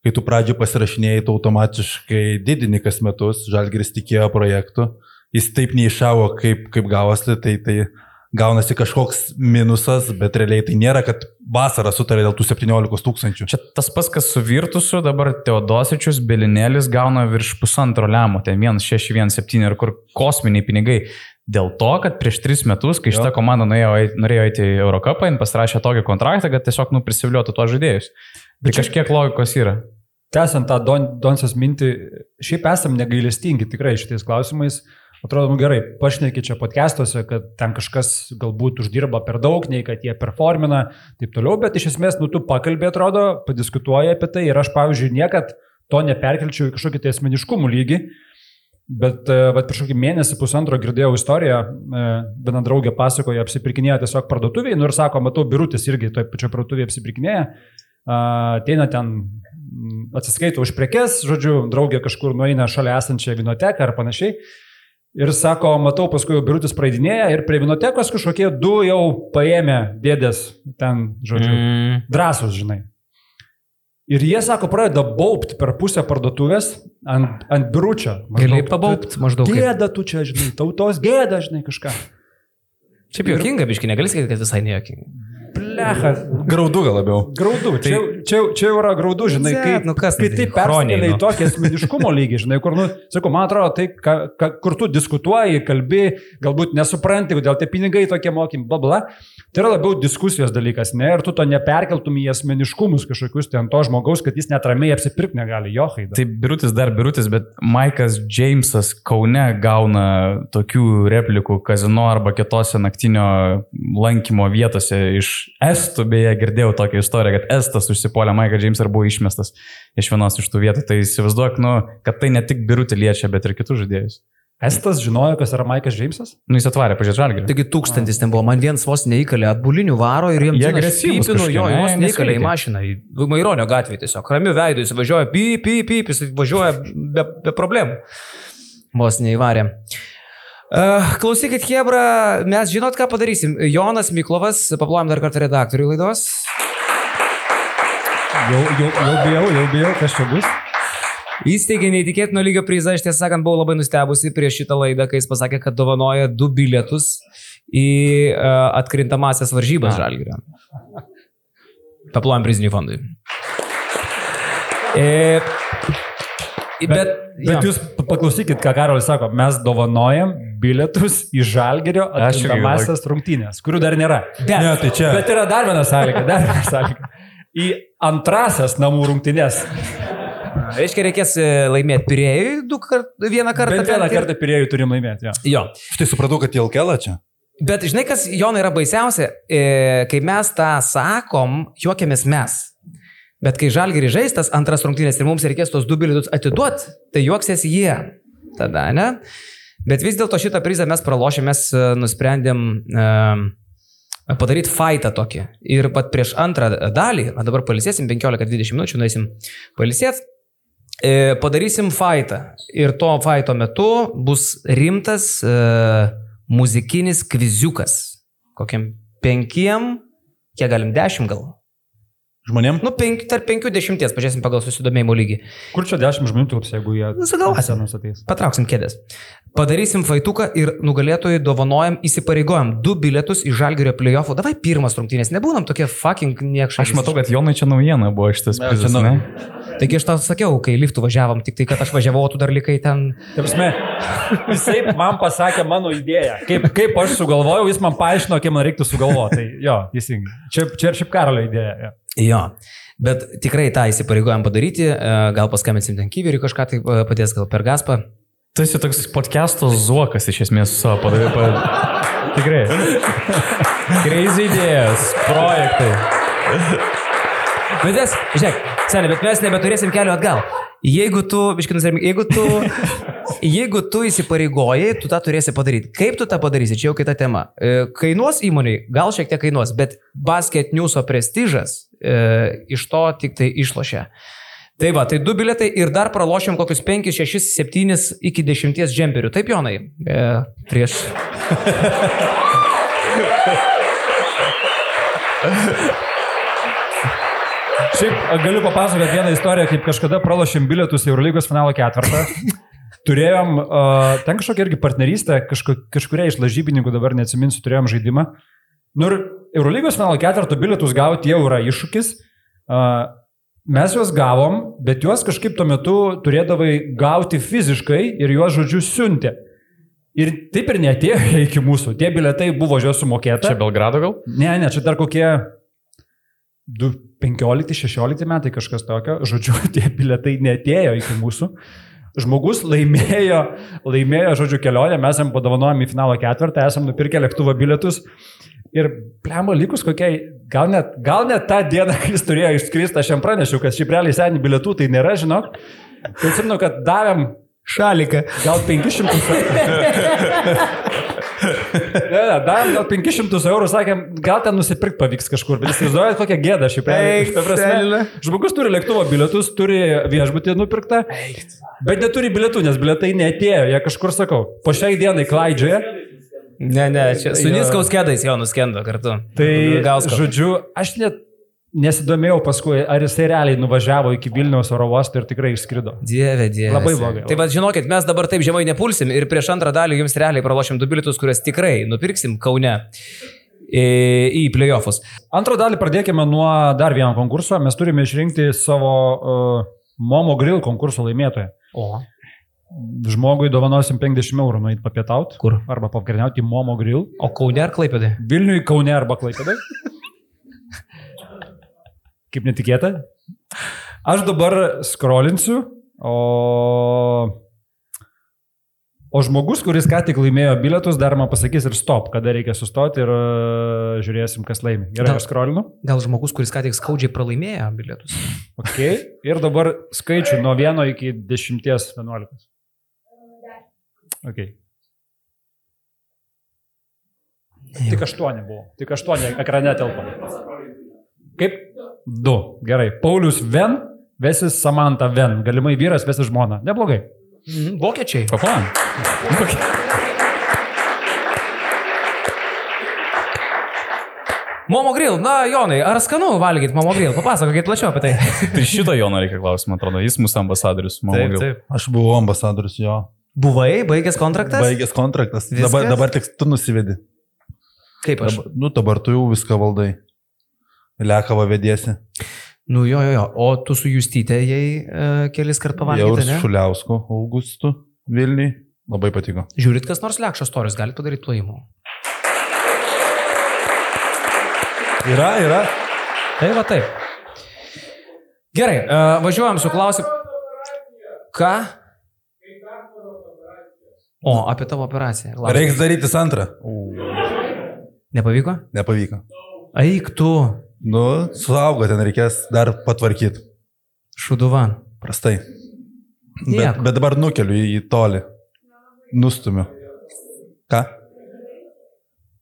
kai tu pradžioje pasirašinėjai, tu automatiškai didini kas metus, Žalgiris tikėjo projektu, jis taip neišavo, kaip, kaip gavosi, tai tai gaunasi kažkoks minusas, bet realiai tai nėra, kad vasarą sutarė dėl tų 17 tūkstančių. Čia tas pats, kas su Virtusu, dabar Teodosičius, Belinėlis gauna virš pusantro lemų, ten 1,617 ir kur kosminiai pinigai. Dėl to, kad prieš tris metus, kai šita komanda norėjo, norėjo eiti į Eurocapą, jin pasirašė tokį kontraktą, kad tiesiog nu, prisiviliuotų tuos žaidėjus. Bet tai kažkiek logikos yra. Tęsiant tą Don, Donsės mintį, šiaip esam negailestingi tikrai šitais klausimais. Atrodo, nu gerai, pašneki čia podcastuose, kad ten kažkas galbūt uždirba per daug, nei kad jie performina, taip toliau, bet iš esmės, nu tu pakalbė, atrodo, padiskutuoji apie tai ir aš, pavyzdžiui, niekad to neperkelčiau į kažkokį tai asmeniškumų lygį, bet e, va, prieš kokį mėnesį, pusantro girdėjau istoriją, e, viena draugė pasakoja, apsipirkinėja tiesiog parduotuviai, nu ir sako, matau, birutis irgi toje pačioje parduotuvėje apsipirkinėja, ateina ten atsiskaito už prekes, žodžiu, draugė kažkur nueina šalia esančią vinoteką ar panašiai. Ir sako, matau, paskui jau birutis praeidinėja ir prie vinotekos kažkokie du jau paėmė dėdės ten, žodžiu, mm. drąsus, žinai. Ir jie, sako, pradeda baupti per pusę parduotuvės ant, ant biručio. Gali pabaupti maždaug. Gėda tu čia, žinai, tautos gėda, žinai, kažką. Šiaip juokinga, biški, negali sakyti, kad visai nejuokinga. Plecha. Graudu gal labiau. Graudu, čia, tai, čia, čia yra graudu, žinai, Zet, kaip, nu kas kai tai? tai persikėlė į nu. tokį asmeniškumo lygį, žinai, kur, nu, sakau, man atrodo, tai, ka, ka, kur tu diskutuoji, kalbi, galbūt nesupranti, kodėl tie pinigai tokie mokym, bla bla. Tai yra labiau diskusijos dalykas, ne, ir tu to neperkeltum į asmeniškumus kažkokius ten to žmogaus, kad jis net ramiai apsipirkti negali, johai. Tai birutis dar birutis, bet Maikas Džeimsas Kaune gauna tokių replikų kazino arba kitose naktinio lankymo vietose iš Estų, beje, girdėjau tokią istoriją, kad Estas užsipuolė Maiką Džeimsą ir buvo išmestas iš vienos iš tų vietų. Tai įsivaizduok, nu, kad tai ne tik birutį liečia, bet ir kitus žaidėjus. Estas žinojo, kas yra Maikas Džeimsas? Nu, jis atvarė, pažiūrėjau, žalgį. Taigi tūkstantis ten buvo, man vienas vos neįkalė, atbulinių varo ir jiems pypinu, kažkokie, jo, vos neįkalė į mašiną, į Maironio gatvę tiesiog, ramiu veidu, jis važiuoja, pyp, pyp, pyp, jis važiuoja be, be problemų. Vos neįvarė. Uh, klausykit, Hebra, mes žinot, ką padarysim. Jonas Miklovas, paplojam dar kartą redaktorių laidos. Jau, jau, jau bijau, jau bijau, kas čia bus. Įsteigė neįtikėtino lygio prizą, aš tiesą sakant, buvau labai nustebusi prieš šitą laidą, kai jis pasakė, kad dovanoja du bilietus į uh, atkrintamasias varžybas Žalgirio. Paplojam priziniui fondui. E, Bet, bet, bet jūs pa- paklausykit, ką Karolis sako, mes dovanojam bilietus į Žalgerio atkrintamasias rungtynės, kurių dar nėra. bet, Ne, tai čia. Bet yra dar viena sąlyga, dar viena sąlyga. Į antrasias namų rungtynės. reiškia, reikės e, laimėti pirėjui kart, vieną kartą. Bet vieną kartą pirėjų turim laimėti. Jo. Jo. Štai supratau, kad Jelkela čia. Bet žinai, kas Jonai yra baisiausia, e, kai mes tą sakom, juokiamės mes. Bet kai žalgeri žaistas antras rungtynės ir mums reikės tos du bilietus atiduoti, tai juoksės jie. Tada, ne? Bet vis dėlto šitą prizą mes pralošėm, mes e, nusprendėm e, padaryti fightą tokį. Ir pat prieš antrą dalį, o dabar palisėsim 15-20 minučių, nueisim palisėti, e, padarysim fightą. Ir to fighto metu bus rimtas e, muzikinis kviziukas. Kokiam penkiem, kiek galim, dešimt gal. Žmonėm? Nu, penk, tarp penkių dešimties, pažiūrėsim pagal susidomėjimo lygį. Kur čia dešimt žmonių tilps, jeigu jie Nusigalvosim. senas ateis? Patrauksim kėdės. Padarysim faituką ir nugalėtojai dovanojam, įsipareigojam du bilietus į žalgerio playoffų. Davai pirmas rungtynės, nebūnam tokie fucking niekšai. Aš matau, kad Jonai čia naujiena buvo šitas Ne, prizas. ne? Taigi aš tau sakiau, kai liftu važiavom, tik tai, kad aš važiavau, tu dar likai ten. Taip, prasme, jisai man pasakė mano idėją. Kaip, kaip aš sugalvojau, jis man paaiškino, kaip man reiktų sugalvoti. Tai jo, teisingai. Čia, čia ir šiaip karalio idėja. Jo. Jo. Bet tikrai tą įsipareigojam padaryti, e, gal paskambinsim ten kyveriui kažką tai e, padės, gal per gaspą. Tu esi toks podcast'o zuokas iš esmės su savo padarė. Pa... Tikrai. Crazy idėjas, projektai. Mes, žiūrėk, seniai, bet mes nebeturėsim kelio atgal. Jeigu tu, biškinus, jeigu tu, (laughs) jeigu tu įsipareigojai, tu tą turėsi padaryti. Kaip tu tą padarysi, čia jau kita tema. E, Kainuos įmoniai, gal šiek tiek kainuos, bet basket newso prestižas e, iš to tik tai išlošia. Tai va, tai du biletai ir dar pralošėm kokius 5, 6, 7 iki 10 džemperių. Taip, Jonai, e, prieš. (laughs) Šiaip galiu papasakoti vieną istoriją, kaip kažkada pralošėm bilietus į Eurolygos finalo ketvirtą. Turėjom, uh, ten kažkokią irgi partnerystę, kažko, kažkuria iš lažybininkų, dabar neatsiminsiu, turėjom žaidimą. Nu ir Eurolygos finalo ketvirto bilietus gauti jau yra iššūkis. Uh, mes juos gavom, bet juos kažkaip tuo metu turėdavai gauti fiziškai ir juos, žodžiu, siuntė. Ir taip ir netėjo iki mūsų. Tie bilietai buvo juos sumokėta. Čia Belgrado gal? Ne, ne, čia dar kokie 15-16 metai kažkas tokio. Žodžiu, (laughs) tie biletai netėjo iki mūsų. Žmogus laimėjo, laimėjo, žodžiu, kelionę, mes jam padovanojom į finalo ketvirtą, esam nupirkę lėktuvo bilietus. Ir plemba likus kokiai, gal net, gal net tą dieną, kai jis turėjo išskristi, aš jam pranešiau, kad šiaip realiai seniai bilietų tai nėra, žinok. Tai atsimenu, kad davėm Šalika. gal 500 eurų. (laughs) Ne, ne, davėm gal 500 eurų, sakėm, gal ten nusipirkti pavyks kažkur, bet įsivaizduojat kokią gėdą šiaip. Žmogus turi lėktuvo bilietus, turi viešbutį nupirktą, bet neturi bilietų, nes bilietai netėjo, jie kažkur sakau. Po šiai dienai klaidžioje. Ne, ne, čia su. Niskaus kėdais jo nuskendo kartu. Tai, Gausko. žodžiu, aš net nesidomėjau paskui, ar jisai realiai nuvažiavo iki Vilniaus oro uosto ir tikrai išskrido. Dieve, dieve. Labai blogai. Tai vad žinokit, mes dabar taip žemai nepulsim ir prieš antrą dalį jums realiai pralošim du bilietus, kuriuos tikrai nupirksim Kaune į, į playoffus. Antrą dalį pradėkime nuo dar vieno konkurso. Mes turime išrinkti savo uh, Momo Grill konkurso laimėtoją. O. Žmogui dovanosim 50 eurų nueit papietauti. Kur? Arba pakarniauti Momo Grill. O Kaune ar Klaipėdai? Vilniui, Kaune arba Klaipėdai. (laughs) Kaip netikėta. Aš dabar skrolinsiu, o... O žmogus, kuris ką tik laimėjo bilietus, dar man pasakys ir stop, kada reikia sustoti ir uh, žiūrėsim, kas laimi. Gerai, Gal- aš skrolinu. Gal žmogus, kuris ką tik skaudžiai pralaimėjo bilietus? Ok. Ir dabar skaičių nuo 1 iki 10, 11. Ok. Tik 8 buvo. Tik 8 ekrane telpa. Kaip? Du. Gerai. Paulius Ven vesis Samantą Ven. Galimai vyras vesis žmoną. Neblogai. Mhm, vokiečiai. Pafan. Momo grill, na Jonai, ar skanu valgyti Momo grill? Papasakokit plačiau apie tai. (laughs) tai šito Jono reikia klausimą, atrodo, jis mūsų ambasadorius. Momo taip, grill. taip. Aš buvau ambasadorius jo. Buvai, baigęs kontraktas? Baigęs kontraktas. Viskas? Dabar, dabar tik tu nusivedi. Kaip aš? Dabar, nu, dabar tu jau viską valdai. Lekavą vedėsi. Nu jo, jo, jo. O tu su Justytė jai e, kelis kart Jau pavalgyti, ir ne? Šuliausku, Augustu, Vilniui. Labai patiko. Žiūrit, kas nors lekšas toris, gali padaryti plojimų. Yra, yra. Tai va taip. Gerai, e, važiuojam su klausimu. Ką? O, apie tavo operaciją. Laukiu. Reiks daryti antrą. Nepavyko? Nepavyko. Eik tu, Nu, suaugo ten reikės dar patvarkyti. šuduvan. Prastai. Bet, Nieko. bet dabar nukeliu į, tolį. Nustumiu. Ką?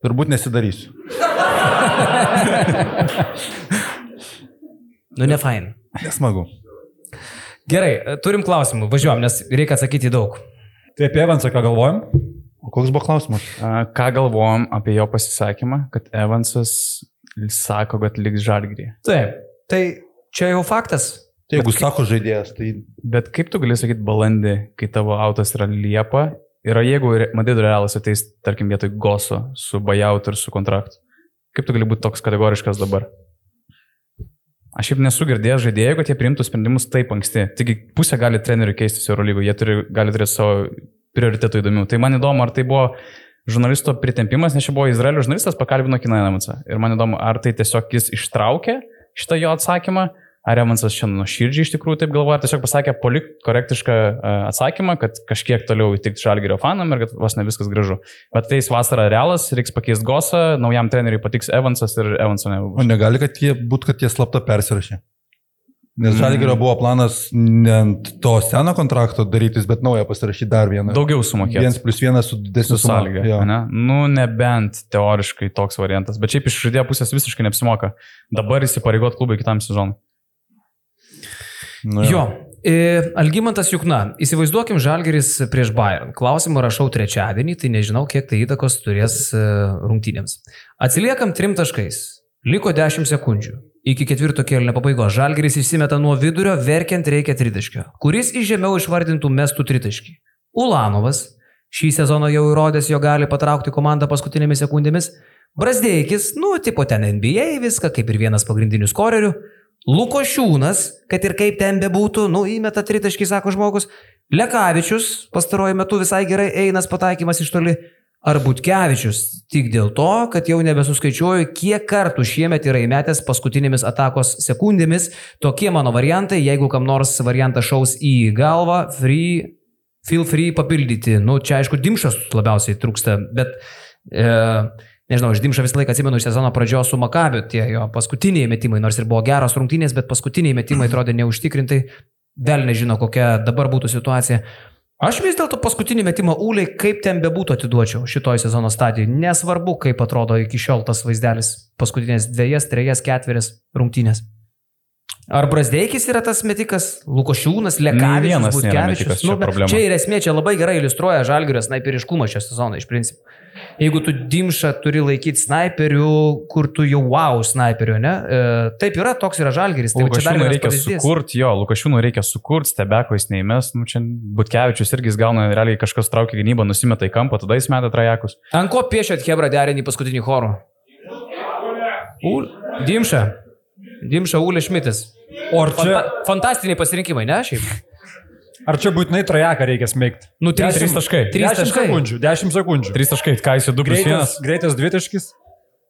Turbūt nesidarysiu. Nu, ne fain. Nesmagu. Gerai, turim klausimų, važiuojam, nes reikia atsakyti daug. Tai apie Evansą ką galvojam? O koks buvo klausimas? A, Ką galvojom apie jo pasisakymą, kad Evansas sako, kad liks žalgrį. Taip, tai čia jau faktas. Tai jeigu sako žaidėjas, tai Bet kaip tu gali sakyti balandį, kai tavo autos yra Liepa ir jeigu Madrido realas ateis, tarkim, vietoj Goso su Bajaut ir su kontraktu? Kaip tu gali būti toks kategoriškas dabar? Aš šiaip nesu girdėjęs žaidėjų, kad jie priimtų sprendimus taip anksti. Taigi pusė gali trenerių keistis Eurolygo, jie turi, gali turėti savo prioritetų įdomių. Tai man įdomu, ar tai buvo žurnalisto pritempimas, nes čia buvo Izraelio žurnalistas, pakalbino Kinainamacą. Ir man įdomu, ar tai tiesiog jis ištraukė šitą jo atsakymą, ar Evansas šiandien nuoširdžiai iš tikrųjų taip galvoja, ar tiesiog pasakė polik korektišką e, atsakymą, kad kažkiek toliau įtikti žalgerio fanam ir kad vos ne viskas gražu. Bet tai vasara realas, reiks pakeisti Gosą, naujam treneriui patiks Evansas ir Evanso o nebus. negali, kad jie būt, kad jie slapta persirašė. Nes Mm. Žalgirio buvo planas ne ant to seno kontrakto darytis, bet naują pasirašyti dar vieną. Daugiau sumokėti. Vienas plus vienas su didesniu sąlyga. Jo. Ne? Nu, nebent teoriškai toks variantas. Bet šiaip iš žaidėjo pusės visiškai neapsimoka. Dabar įsipareigot klubai kitam sezonui. Nu, Jo. E, Algymantas Jukna, įsivaizduokim Žalgeris prieš Bayern. Klausimą rašau trečiadienį, tai nežinau, kiek tai įtakos turės e, rungtynėms. Atsiliekam trim taškais. Liko 10 sekundžių. Iki ketvirto kėlinio pabaigos Žalgeris išsimeta nuo vidurio, verkiant reikia tritaškio. Kuris iš žemiau išvardintų mestų tritaškį? Ulanovas. Šį sezoną jau įrodęs, jo gali patraukti komandą paskutinėmis sekundėmis. Brasdeikis, nu, tipo ten NBA viską, kaip ir vienas pagrindinių skorerių. Luko Šiūnas, kad ir kaip ten bebūtų, nu, įmeta tritaškį, sako žmogus. Lekavičius, pastaruoju metu visai gerai einas pataikymas iš toli. Ar Butkevičius, tik dėl to, kad jau nebesuskaičiuoju, kiek kartų šiemet yra įmetęs paskutinėmis atakos sekundėmis. Tokie mano variantai, jeigu kam nors variantas šaus į galvą, free, feel free papildyti. Nu, čia aišku, dimšas labiausiai trūksta, bet... E, Nežinau, aš Dimšą visą laiką atsimenu iš sezono pradžios su Makabiu, tie jo paskutiniai metimai, nors ir buvo geros rungtynės, bet paskutiniai metimai atrodė neužtikrintai, vėl nežino, kokia dabar būtų situacija. Aš vis dėlto paskutinį metimą Ūliai, kaip ten bebūtų atiduočiau šitoj sezono stadijoje. Nesvarbu, kaip atrodo iki šiol tas vaizdelis paskutinės dviejas, trejas, ketverias rungtynės. Ar Brasdeikis yra tas metikas, Lukošiūnas, Lekavičius, Butkevičius? metikas, čia čia ir esmė, čia labai gerai iliustruoja Žalgirio snaiperiškumą šią sezoną iš principo. Jeigu tu dimšą turi laikyti snaiperiu, kur tu jau wow snaiperiu, ne? E, taip yra, toks yra Žalgiris. Tai vienas reikia sukurti, jo, Lukašiūnų reikia sukurti, stebeko jis neįmes, nu čia Butkevičius irgi gauna, realiai kažkas traukia gynybą, nusimeta į kampą, tada jis meta trajekus. Ant ko piešėt Hebra derinį paskutinį chorų? Dimša. Dimša Ulė Šmitas. O ar čia, Fanta fantastiniai pasirinkimai, ne šiaip? ar čia būtinai trajeką reikia smėgti? Nu, trys, Trys taškai. Trys 10 taškai. sekundžių, 10 sekundžių. Trys taškai, ką jis 2 plus 1. Greitas, greitas dvitaškis.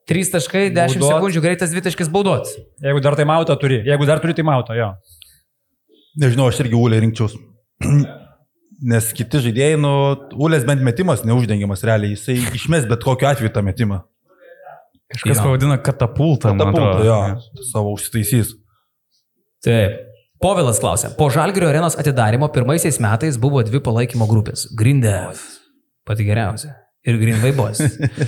Trys taškai, 10 Baudot. sekundžių, greitas dvitaškis baudot. Jeigu dar taimautą turi. Jeigu dar turi taimautą, jo. Nežinau, aš irgi Ulė rinkčiaus. (clears throat) Nes kiti žaidėjai, nu, Ulės bent metimas neuždengiamas realiai, jisai išmes bet kokiu atveju tą metimą. Kažkas Jo. pavadina katapultą, atrodo. jo, savo užsitaisys. Taip. Povilas klausia. Po Žalgirio arenos atidarimo pirmaisiais metais buvo dvi palaikymo grupės. Grindev. Pati geriausia. ir Greenway Boys.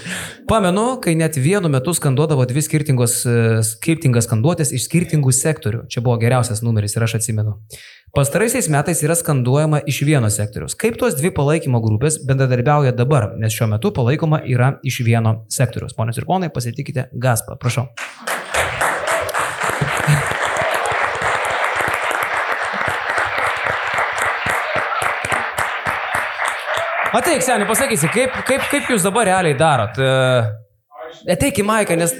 (laughs) Pamenu, kai net vienu metu skanduodavo dvi skirtingos, e, skirtingas skanduotės iš skirtingų sektorių. Čia buvo geriausias numeris ir aš atsimenu. Pastaraisiais metais yra skanduojama iš vieno sektoriaus. Kaip tos dvi palaikymo grupės bendradarbiauja dabar, nes šiuo metu palaikoma yra iš vieno sektoriaus. Ponios ir ponai, pasitikite Gaspą. Prašau. Ateik, seniai, pasakysi, kaip, kaip, kaip jūs dabar realiai darot? E, Ateik į Maiką, nes...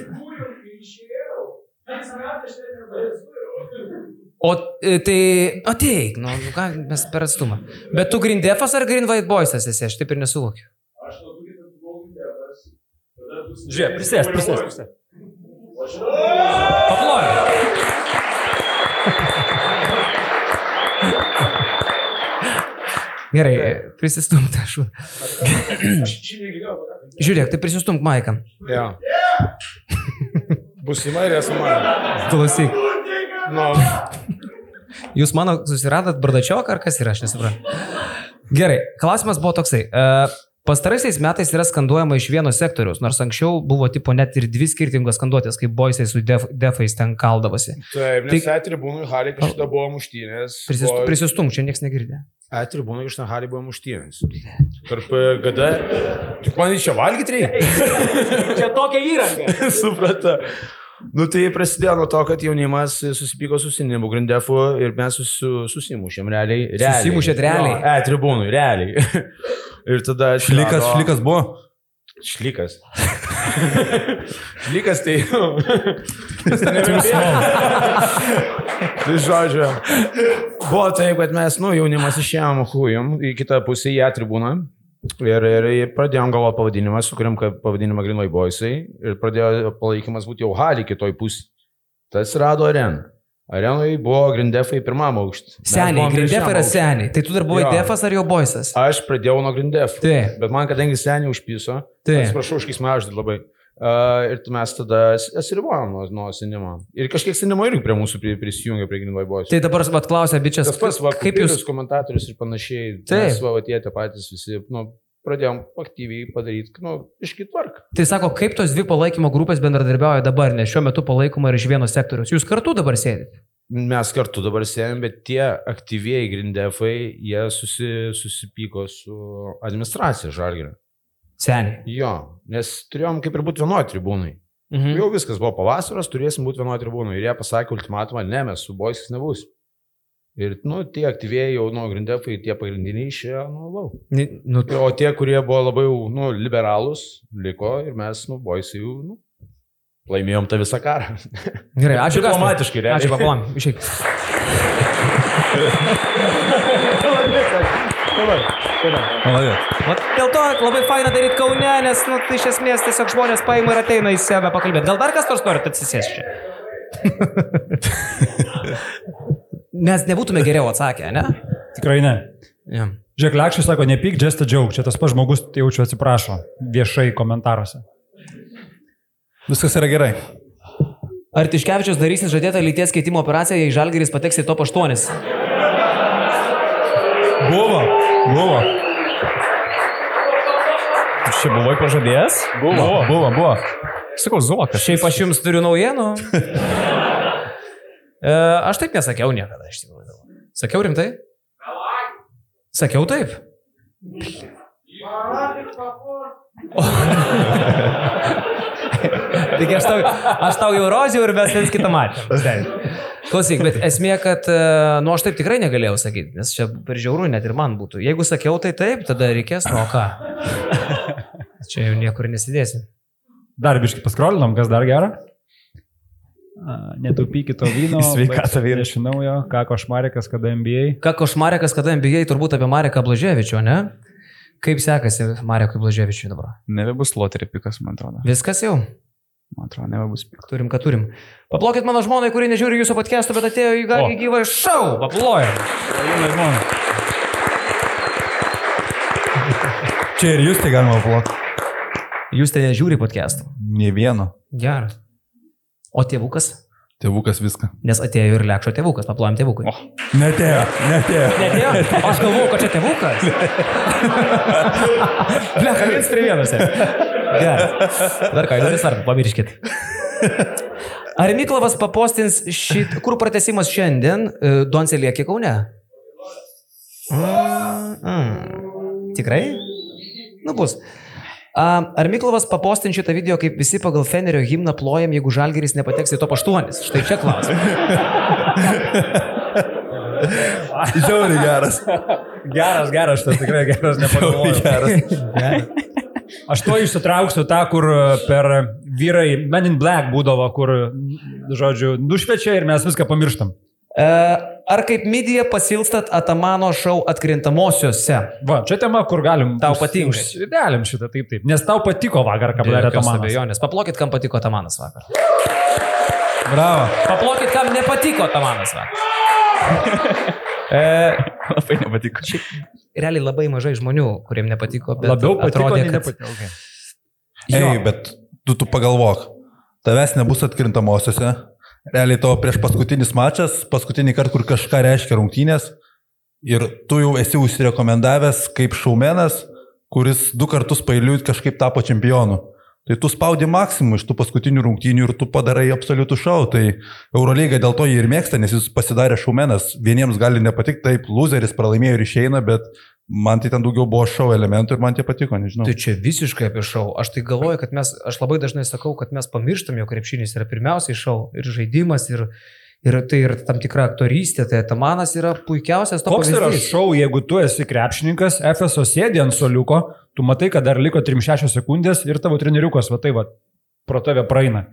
O e, tai ateik, nu, nu ką mes per atstumą. Bet tu Grindefas ar Green White Boysas esi, aš taip ir nesuvokiu. Žiūrėk, prisės, prisės, prisės. Paploju. Gerai, prisistumti aš. (coughs) Žiūrėk, tai prisistumk Maiką. Būsimai ir esu man. Klausyk. Nu, Jūs mano susiradot bardačioką ar kas yra, aš nesuprantu. Gerai, klausimas buvo toksai. Uh, Pastaraisiais metais yra skanduojama iš vieno sektoriaus, nors anksčiau buvo tipo net ir dvi skirtingos skanduotės, kaip boisai su def, defais ten kaldavosi. taip, nes Tai- tribūnų Harį kažkada buvo muštynės. Prisist, buvo- prisistumk, čia niekas negirdė. E tribūnų iš ten Harį buvo muštynės. Tarp e, GD. Tik man čia valgyti reikia. Čia tokia įranga. (laughs) Suprata. Nu tai prasidėjo nuo to, kad jaunimas susipyko su Sinimu Grindefu ir mes susi, susimušėm realiai. realiai. Susimušėt realiai? Jo, e, tribūnų, realiai. (laughs) ir tada... Šlikas, atsirado- šlikas buvo. Šlikas. (laughs) Šlikas tai... (laughs) tai žodžiu. Buvo taip, kad mes, nu, jaunimas išėjom hujum į kitą pusę, į atribūną. Ir, ir, ir pradėjom galvoti pavadinimą, sukūrėm pavadinimą Greenway Boysai ir pradėjo palaikymas būti jau Halį kitoj pusė. Tas rado areną. Arenoje buvo Grindefai pirmam aukštį. Mes Seniai, buvom Grindef trečiam yra seniai. Tai tu dar buvai Jo. defas ar jo boisas? Aš pradėjau nuo Grindef. Taip. Bet man, kadangi seniai užpiso, Taip. atsiprašau, už kismaždį labai. Uh, ir tu mes tada atsiribojom nuo, nuo senimo. Ir kažkiek senimo irgi prie mūsų pri- prisijungė prie Grindway Boys. Tai dabar vat klausia, bičias, Tas pats, va, kaip jūs... komentatorius ir panašiai. Taip. Mes, va, tie patys visi, nu, pradėjom aktyviai padaryti, nu, iškitvark. Tai sako, kaip tos dvi palaikymo grupės bendradarbiauja dabar, nes šiuo metu palaikoma ir iš vieno sektoriaus. Jūs kartu dabar sėdite. Mes kartu dabar sėdėm, bet tie aktyviai Grindefai, jie susi, susipyko su administracija Žalgirio. Seniai. Jo, nes turėjom kaip ir būti vienoje tribūnai. Mhm. Jau viskas buvo pavasaras, turėsim būti vienoje tribūnoje. Ir jie pasakė ultimatumą, ne, mes su boisis nebus. Ir, nu, tie aktyviai jau, nu, grindefai, tie pagrindiniai išėjo, nu, lau. Nu, O tie, kurie buvo labai, nu, liberalūs, liko ir mes, nu, boisai jau, nu, laimėjom tą visą karą. (laughs) gerai, ačiū. Diplomatiškai, realiai. Ačiū, paplam. (laughs) Išeik. Vat dėl to labai faina daryti Kaune, nes, nu, tai iš esmės tiesiog žmonės paima ir ateina į save pakalbėti. Gal dar kas nors norit atsisėsti čia? (laughs) Mes nebūtume geriau atsakę, ne? Tikrai ne. Ja. Žiūrėk, Lekščiai sako, nepyk, just a joke. Čia tas pats žmogus, tai jaučiu atsiprašo viešai komentaruose. Viskas yra gerai. Ar Tiškevičius darysis žadėtą lyties keitimo operaciją, jei Žalgeris pateks į top 8? Buvo. Buvo. Tu čia buvai pažadėjęs? Buvo. Buvo. Buvo. Sakau, Zuokas. Šiaip aš jums turiu naujienų. (laughs) E, aš taip nesakiau niekada, iš tikrųjų. Sakiau rimtai? Sakiau taip. (laughs) Taigi aš tau, aš tau jau roziau ir mes viens kitą matėm. (laughs) Klausyk, bet esmė, kad, e, nu aš taip tikrai negalėjau sakyti, nes čia per žiaurų net ir man būtų. Jeigu sakiau tai taip, tada reikės, nu o ką. (laughs) Čia jau niekur nesidėsim. Dar biškai paskrolinam, kas dar gera? Netaupykite to vyno. (laughs) Sveikatą, vyrai. Iš naujo, ką košmarikas, kada MBA. Ką košmarekas, kada MBA, turbūt apie Mareką Blaževičių, ne? Kaip sekasi Marekui Blaževičiui dabar? Nebebus loterį pikas, man atrodo. Viskas jau. Man atrodo, nebebus pikas. Turim, ką turim. Paplokit mano žmonai, kurie nežiūri jūsų podcast'o, bet atėjo į, į gyvą šou. Paplojam. Čia ir jūs tai galima ploti. Jūs ten nežiūri podcast'o. Ne vieno. Geras. O tėvukas? Tėvukas viską. Nes atėjo ir lekšo tėvukas, paplojom tėvukui. O. Netėjo, netėjo. Netėjo? Aš galvoju, kad čia tėvukas. (laughs) Bleka, viens prie vienas. Gerai. (laughs) Dar ką, įdomi svarbu, pamirškit. (laughs) Ar Miklavas papostins šit, kur pratesimas šiandien, e, Donce liekė Kaune? Mm. Tikrai? Nu bus. Ar Miklovas papostins šitą video, kaip visi pagal Fenerio himną plojam, jeigu Žalgeris nepateks į top 8? Štai čia klausimas. Žiauriai geras. Geras, geras, šitas tikrai geras, nepagalvojau. geras. (laughs) Aš to išsitrauksiu tą, kur per vyrai Men in Black būdavo, kur, žodžiu, nušvečia ir mes viską pamirštam. E, Ar kaip midija pasilstat Atamano šou atkrintamosiose? Va, čia tema, kur galim. Tau patinka. už- Galim šitą, taip, taip. Nes tau patiko vakar, ką padarė Tomanas. abejonės. Paplokit, kam patiko Tamanas vakar. Bravo. Paplokit, kam nepatiko Tamanas vakar. (laughs) E, (laughs) Labai nepatiko. realiai labai mažai žmonių, kuriem nepatiko, bet Labiau patiko, atrodė, kad... nepatiko. Okay. Ei, bet tu, tu pagalvok. Tavęs nebus atkrintamosiose. Realiai tavo prieš paskutinis mačas, paskutinį kartą, kur kažką reiškia rungtynės. Ir tu jau esi užsirekomendavęs kaip šaumenas, kuris du kartus pailiui kažkaip tapo čempionu. Tai tu spaudi maksimum iš tų paskutinių rungtynių ir tu padarai absoliutų šau. Tai Eurolyga dėl to jį ir mėgsta, nes jis pasidarė šaumenas. Vieniems gali nepatikti, taip, loseris pralaimėjo ir išeina, bet man tai ten daugiau buvo šau elementų ir man tie patiko, nežinau. Tai čia visiškai apie šau. Aš tai galvoju, kad mes, aš labai dažnai sakau, kad mes pamirštam, jog krepšinis yra pirmiausiai šau ir žaidimas ir, ir tai ir tam tikra aktorystė. Tai Tamanas yra puikiausias to Koks yra pavyzdys. šau, jeigu tu esi krepšininkas, FSO sėdi ant soliuko, tu matai, kad dar liko 3-6 sekundės ir tavo treniriukas, va tai va, pro tave praeina.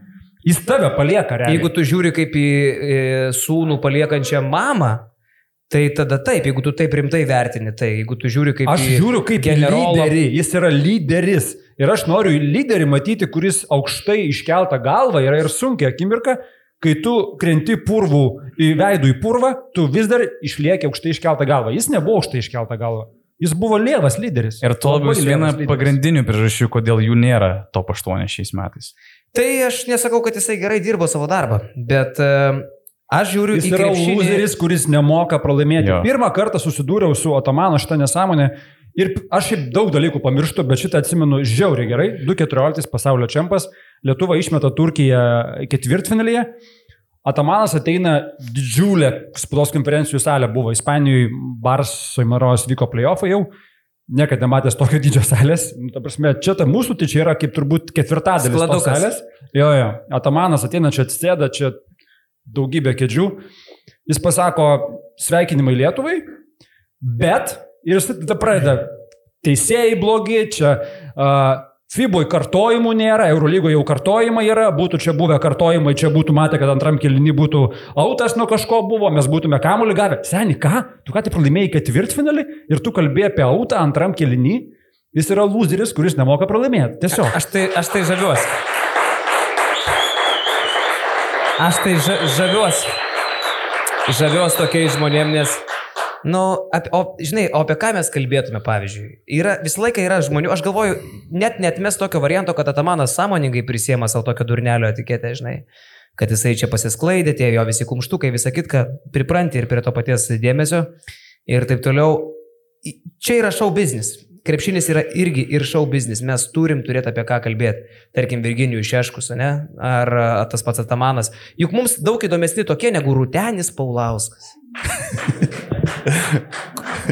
Jis tave palieka, realiai. Jeigu tu žiūri kaip į, į sūnų paliekančią mamą, tai tada taip, jeigu tu taip rimtai vertini, tai jeigu tu žiūri kaip Aš žiūriu kaip generolą- lyderį, jis yra lyderis. Ir aš noriu lyderį matyti, kuris aukštai iškeltą galvą yra ir sunkia akimirka, kai tu krenti purvų į veidų į purvą, tu vis dar išlieki aukštai iškeltą galvą. Jis nebuvo aukštai iškeltą galvą. Jis buvo lievas lyderis. Ir to labiau viena pagrindinių priežasčių, kodėl jų nėra top 8 šiais metais. Tai aš nesakau, kad jisai gerai dirbo savo darbą, bet e, aš žiūriu Jis į yra krepšinį. loseris, kuris nemoka pralaimėti. Jo. Pirmą kartą susidūriau su Otomano šitą nesąmonę ir aš šiaip daug dalykų pamirštu, bet šitą atsimenu žiauriai gerai. 2.14 pasaulio čempas, Lietuva išmeta Turkiją ketvirtfinalyje. Atamanas ateina didžiulė spaudos konferencijų salė, buvo Ispanijoje, Barso įmaros vyko playoffai jau, niekada nematęs tokio dydžio salės. Nu, ta prasme, čia ta mūsų, tai čia yra kaip turbūt ketvirtadalis salės. Jo, jo, Atamanas ateina čia atsėda, čia daugybė kėdžių. Jis pasako sveikinimai Lietuvai, bet ir jis tada pradeda teisėjai blogi, čia uh, FIBOje kartojimų nėra, Eurolygoje jau kartojimai yra, būtų čia buvę kartojimai, čia būtų matę, kad antram kelini būtų autas nuo kažko buvo, mes būtume kamuolį gavę. Seni, ką? Tu ką tik pralaimėjai ketvirtfinalį ir tu kalbėjai apie autą antram kelini? Jis yra loseris, kuris nemoka pralaimėti. Tiesiog. Aš tai, aš tai žaviuosi. Aš tai ža, žaviuosi. Žaviuosi tokiais žmonėmis, nes, nu, apie, o, žinai, o apie ką mes kalbėtume, pavyzdžiui. Yra, visą laiką yra žmonių, aš galvoju, net net mes tokio varianto, kad Atamanas sąmoningai prisėmė savo tokio durnelio etiketę, žinai kad jisai čia pasisklaidė, tie jo visi kumštukai, visą kitką, pripranti ir prie to paties dėmesio ir taip toliau. Čia yra show business. Krepšinis yra irgi ir show business. Mes turim turėti apie ką kalbėti. Tarkim, Virginijų Šeškus, ne? Ar tas pats Atamanas. Juk mums daug įdomesni tokie negu Rūtenis Paulauskas. (laughs)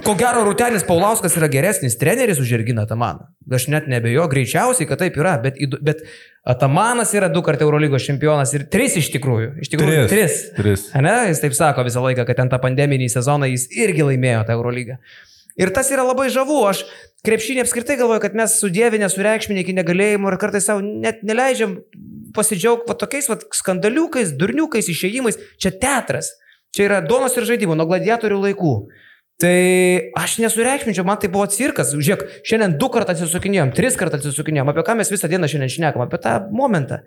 Ko gero, Rūtenis Paulauskas yra geresnis treneris už Irginą Atamaną. Aš net nebejoju, greičiausiai, kad taip yra, bet, bet Atamanas yra du kartų Eurolygos čempionas ir tris iš tikrųjų. Iš tikrųjų, tris. Tris. Ne, jis taip sako visą laiką, kad ten tą pandeminį sezoną jis irgi laimėjo tą Eurolygą. Ir tas yra labai žavu. Aš krepšinį apskritai galvoju, kad mes sudėvinę, sureikšminę iki negalėjimo ir kartais savo net neleidžiam pasidžiaugti va tokiais va skandaliukais, durniukais, išėjimais. Čia teatras. Čia yra donos ir žaidimų nuo gladiatorių laikų. Tai aš nesureikšminčiau, man tai buvo cirkas. Žiūrėk, šiandien du kartus atsisukinėjom, tris kartus atsisukinėjom. Apie ką mes visą dieną šiandien šnekam? Apie tą momentą.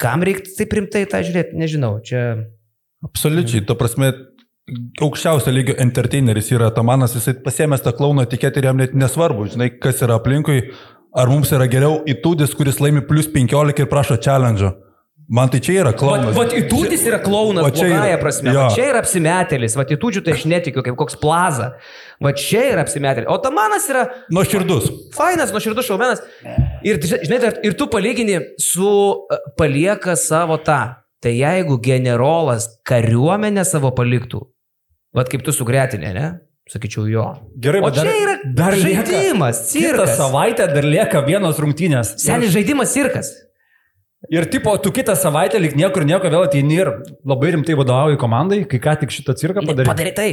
Kam reikia taip rimtai tą žiūrėti, nežinau. Čia Absoliučiai, to prasme, aukščiausio lygio entertaineris yra Tamanas, jisai pasiemęs tą klauno etiketę ir jam net nesvarbu, žinai, kas yra aplinkui, ar mums yra geriau įtūdis, kuris laimi plus 15 ir prašo challenge. Man tai čia yra Vat, klaunas. vat įtūdis yra klaunas, Va čia yra- prasme. jo. Va čia yra apsimetėlis, va įtūdžių tai aš netikiu, kaip koks plaza. Va čia yra apsimetėlis. O tamanas yra Nuo širdus. fainas, nuoširdus šaumenas. Ir, žinai, dar- ir tu palygini su e, palieka savo tą. Tai jeigu generolas kariuomenę savo paliktų, va kaip tu sugretinė, ne? Sakyčiau jo. Gerai, O bet dar, čia yra dar lieka- žaidimas, Kitą cirkas. savaitę dar lieka vienos rungtynės. Senis žaidimas cirkas. Ir tipo, tu kitą savaitę lik niekur nieko vėl ateini ir labai rimtai vadovauji komandai, kai ką tik šitą cirką padarai. Padarai tai.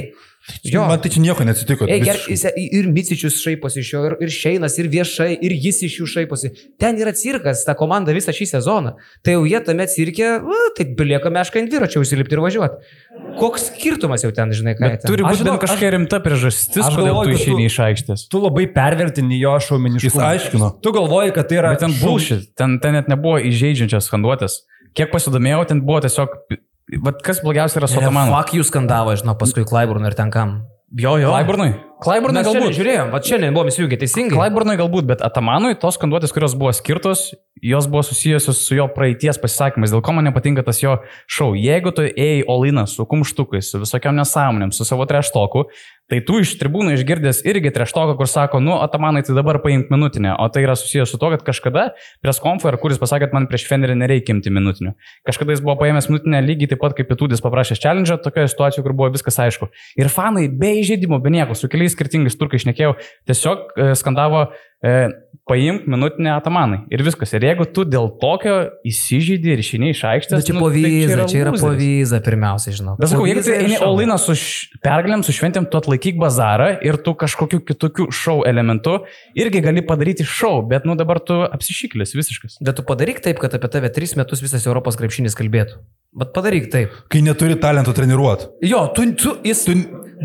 Jo. Man tai čia nieko neatsitiko. Ei, ger, ir Micičius šaiposi iš jo, ir, ir Šeinas, ir viešai, ir jis iš jų šaiposi. Ten yra cirkas, ta komanda visą šį sezoną. Tai jau jie tame cirke, va, tai belieka meška ant dviračio užsilipti ir važiuoti. Koks skirtumas jau ten, žinai, ką ten. turi Aš būti žinau, kažkokia rimta priežastis, aš kodėl galvoju, tu išeini iš aikštės. Tu labai pervertini jo Jis šaumeniškumą. aiškino. Tu galvoji, kad tai yra... Bet ten bullshit, ten, ten net nebuvo įžeidžiančias skanduotės. Kiek pasidomėjau, ten buvo tiesiog... Vat kas blogiausia yra su Otomanu? Fak jūs skandavo, žinau, paskui Klaiburn ir ten kam. Jo, jo. Klaiburnui? Klaiburnui galbūt. žiūrėjom, va šiandien buvom įsijungę teisingai. Klaiburnui galbūt, bet Atamanui tos skanduotės, kurios buvo skirtos, jos buvo susijusios su jo praeities pasisakymais, dėl ko man nepatinka tas jo šau. Jeigu tu ėjai Oliną su kumštukais, su visokiam nesąmonėm, su savo treštoku, tai tu iš tribūnų išgirdęs irgi treštoką, kur sako, nu, Atamanai, tai dabar paimk minutinę, o tai yra susijęs su to, kad kažkada prieš konfer, kuris pasakė, kad man prieš Fenerį nereikia imti minutinių. Kažkada jis buvo paėmęs minutinę lygiai taip pat kaip Pitudis paprašęs challenge, tokioje situacijoje, kur buvo viskas aišku. Ir fanai be įžeidimo, be nieko, su keliais skirtingais turkai išnekėjau, tiesiog e, skandavo e, paimk minutinę atamanai. Ir viskas. Ir jeigu tu dėl tokio įsižeidži ir išeini iš aikštės, čia nu, po tai čia yra lūzeris. po vyza pirmiausia, žinau. Bet sakau, jeigu Povyza tu eini šou. Oliną su š- pergalėm, su šventėm, tu atlaikyk bazarą ir tu kažkokiu kitokiu šou elementu irgi gali padaryti šou, bet nu dabar tu apsišyklis visiškas. Bet tu padaryk taip, kad apie tave tris metus visas Europos krepšinis kalbėtų. Bet padaryk taip. Kai neturi talento treniruoti. Jo, tu, tu, jis, tu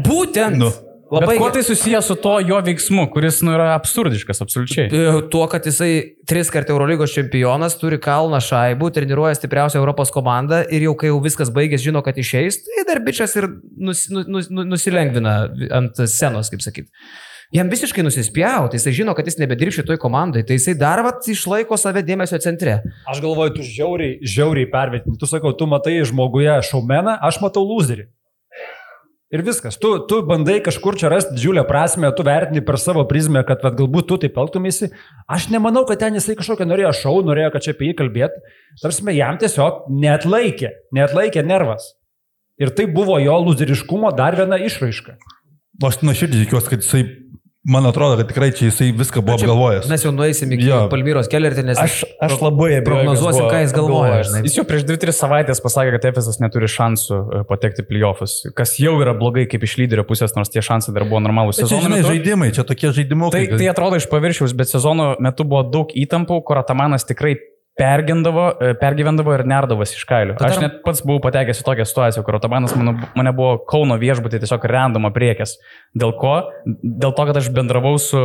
būtent. Nu. Labai bet kuo tai susijęs su to jo veiksmu, kuris nu, yra absurdiškas absoliučiai. Tuo, kad jisai tris kartų Eurolygos čempionas, turi kalną šaibų, treniruoja stipriausią Europos komandą ir jau kai jau viskas baigės, žino, kad išeis, tai dar bičias ir nus, nu, nus, nu, nusilengvina ant scenos, kaip sakyt. Jam visiškai nusispjauti, jisai žino, kad jis nebedirbs šitoj komandai, tai jisai dar vat išlaiko save dėmesio centre. Aš galvoju, tu žiauriai, žiauriai pervertini. Tu sakau, tu matai žmoguje šaumeną, aš matau loserį. Ir viskas. Tu, tu bandai kažkur čia rasti didžiulę prasme, tu vertini per savo prizmę, kad vat, galbūt tu taip elgtumėsi. Aš nemanau, kad ten jisai kažkokią norėjo šau, norėjo, kad čia apie jį kalbėti. Tarsi jam tiesiog neatlaikė, neatlaikė nervas. Ir tai buvo jo luzeriškumo dar viena išraiška. Aš nuoširdžiai tikiuosi, kad jisai, man atrodo, kad tikrai čia jisai viską buvo apgalvojęs. Mes jau nueisim iki Jo. Palmyros kelertį, nes Aš, aš labai abejoju, prognozuosim, ką jis galvoja, žinai. Jis jau prieš 2-3 savaitės pasakė, kad Efesas neturi šansų e, patekti playoffs, kas jau yra blogai kaip iš lyderio pusės, nors tie šansai dar buvo normalūs čia, sezono žinai, metu. žaidimai, čia tokie žaidimukai. Tai, tai atrodo iš paviršiaus, bet sezono metu buvo daug įtampų, kur Atamanas tikrai pergyvendavo ir nerdavosi iš kailių. Tai Aš net pats buvau patekęs į tokią situaciją, kur Atamanas mano, mane buvo Kauno viešbutė tiesiog randoma priekės. Dėl ko? Dėl to, kad aš bendravau su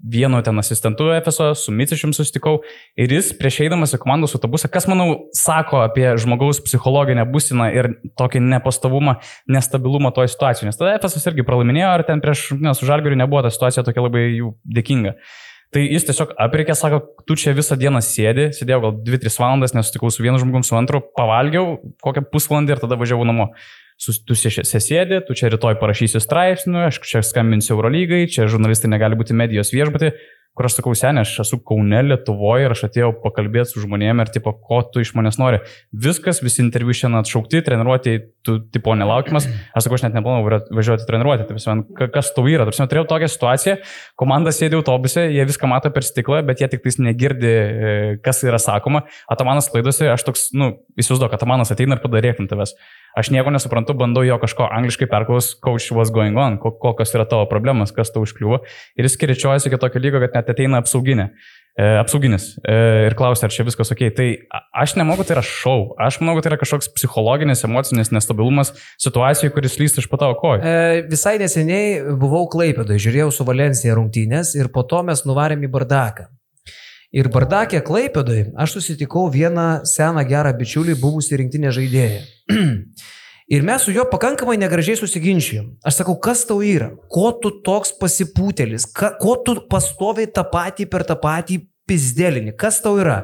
vienu ten asistentu FSO, su Micišium susitikau ir jis prieš eidamas į komandos autobusą, kas manau sako apie žmogaus psichologinę būseną ir tokį nepastovumą, nestabilumą toje situacijoje. Nes tada FSO irgi pralaiminėjo, ar ten prieš, nes už Žalgirių nebuvo ta situacija tokia labai jų dėkinga. Tai jis tiesiog aprikė, sako, tu čia visą dieną sėdi, sėdėjau gal 2-3 valandas, nesutikau su vienu žmogum, su antru, pavalgiau kokią pusvalandį ir tada važiavau namo. Sus- Tu čia sėdė, tu čia rytoj parašysi straipsnių, aš čia skambinsiu Eurolygai, čia žurnalistai negali būti medijos viešbutį, kur aš sakau, senė, aš esu Kaune, Lietuvoje ir aš atėjau pakalbėti su žmonėmis ir tipo, ko tu iš manęs nori. Viskas, visi interviu šiandien atšaukti, treniruotė, tu tipo nelaukimas. Aš sakau, aš net neplanavau va- važiuoti treniruotė. Tai prasme, ka- kas tau yra? Tarsi, turėjau tokią situaciją, komanda sėdi autobuse, jie viską mato per stiklą, bet jie tik tais negirdi, e, kas yra sakoma. Atamanas klaidosi, aš toks, nu, įsivaizduoju, kad Atamanas ateina ir padarėk ant tavęs. Aš nieko nesuprantu, bandau jo kažko angliškai perklaus, coach was going on, ko- kokios yra tavo problemas, kas tau užkliuvo. Ir jis kiričiuojasi iki tokio lygio, kad net ateina apsauginė. E, apsauginis e, ir klausia, ar čia viskas ok. Tai aš kad tai yra šau. Aš manau, kad tai yra kažkoks psichologinis, emocinis nestabilumas situacijoje, kuris lyst iš po tavo kojų. E, visai neseniai buvau Klaipėdoje, žiūrėjau su Valencija rungtynės ir po to mes nuvarėm į Bardaką. Ir Bardakė Klaipėdoje aš susitikau vieną seną gerą bičiulį, buvusį rinktinę žaidėją. (clears throat) Ir mes su juo pakankamai negražiai susiginčijom. Aš sakau, kas tau yra? Ko tu toks pasipūtelis? Ka, ko tu pastoviai tą patį per tą patį pizdelinį, kas tau yra.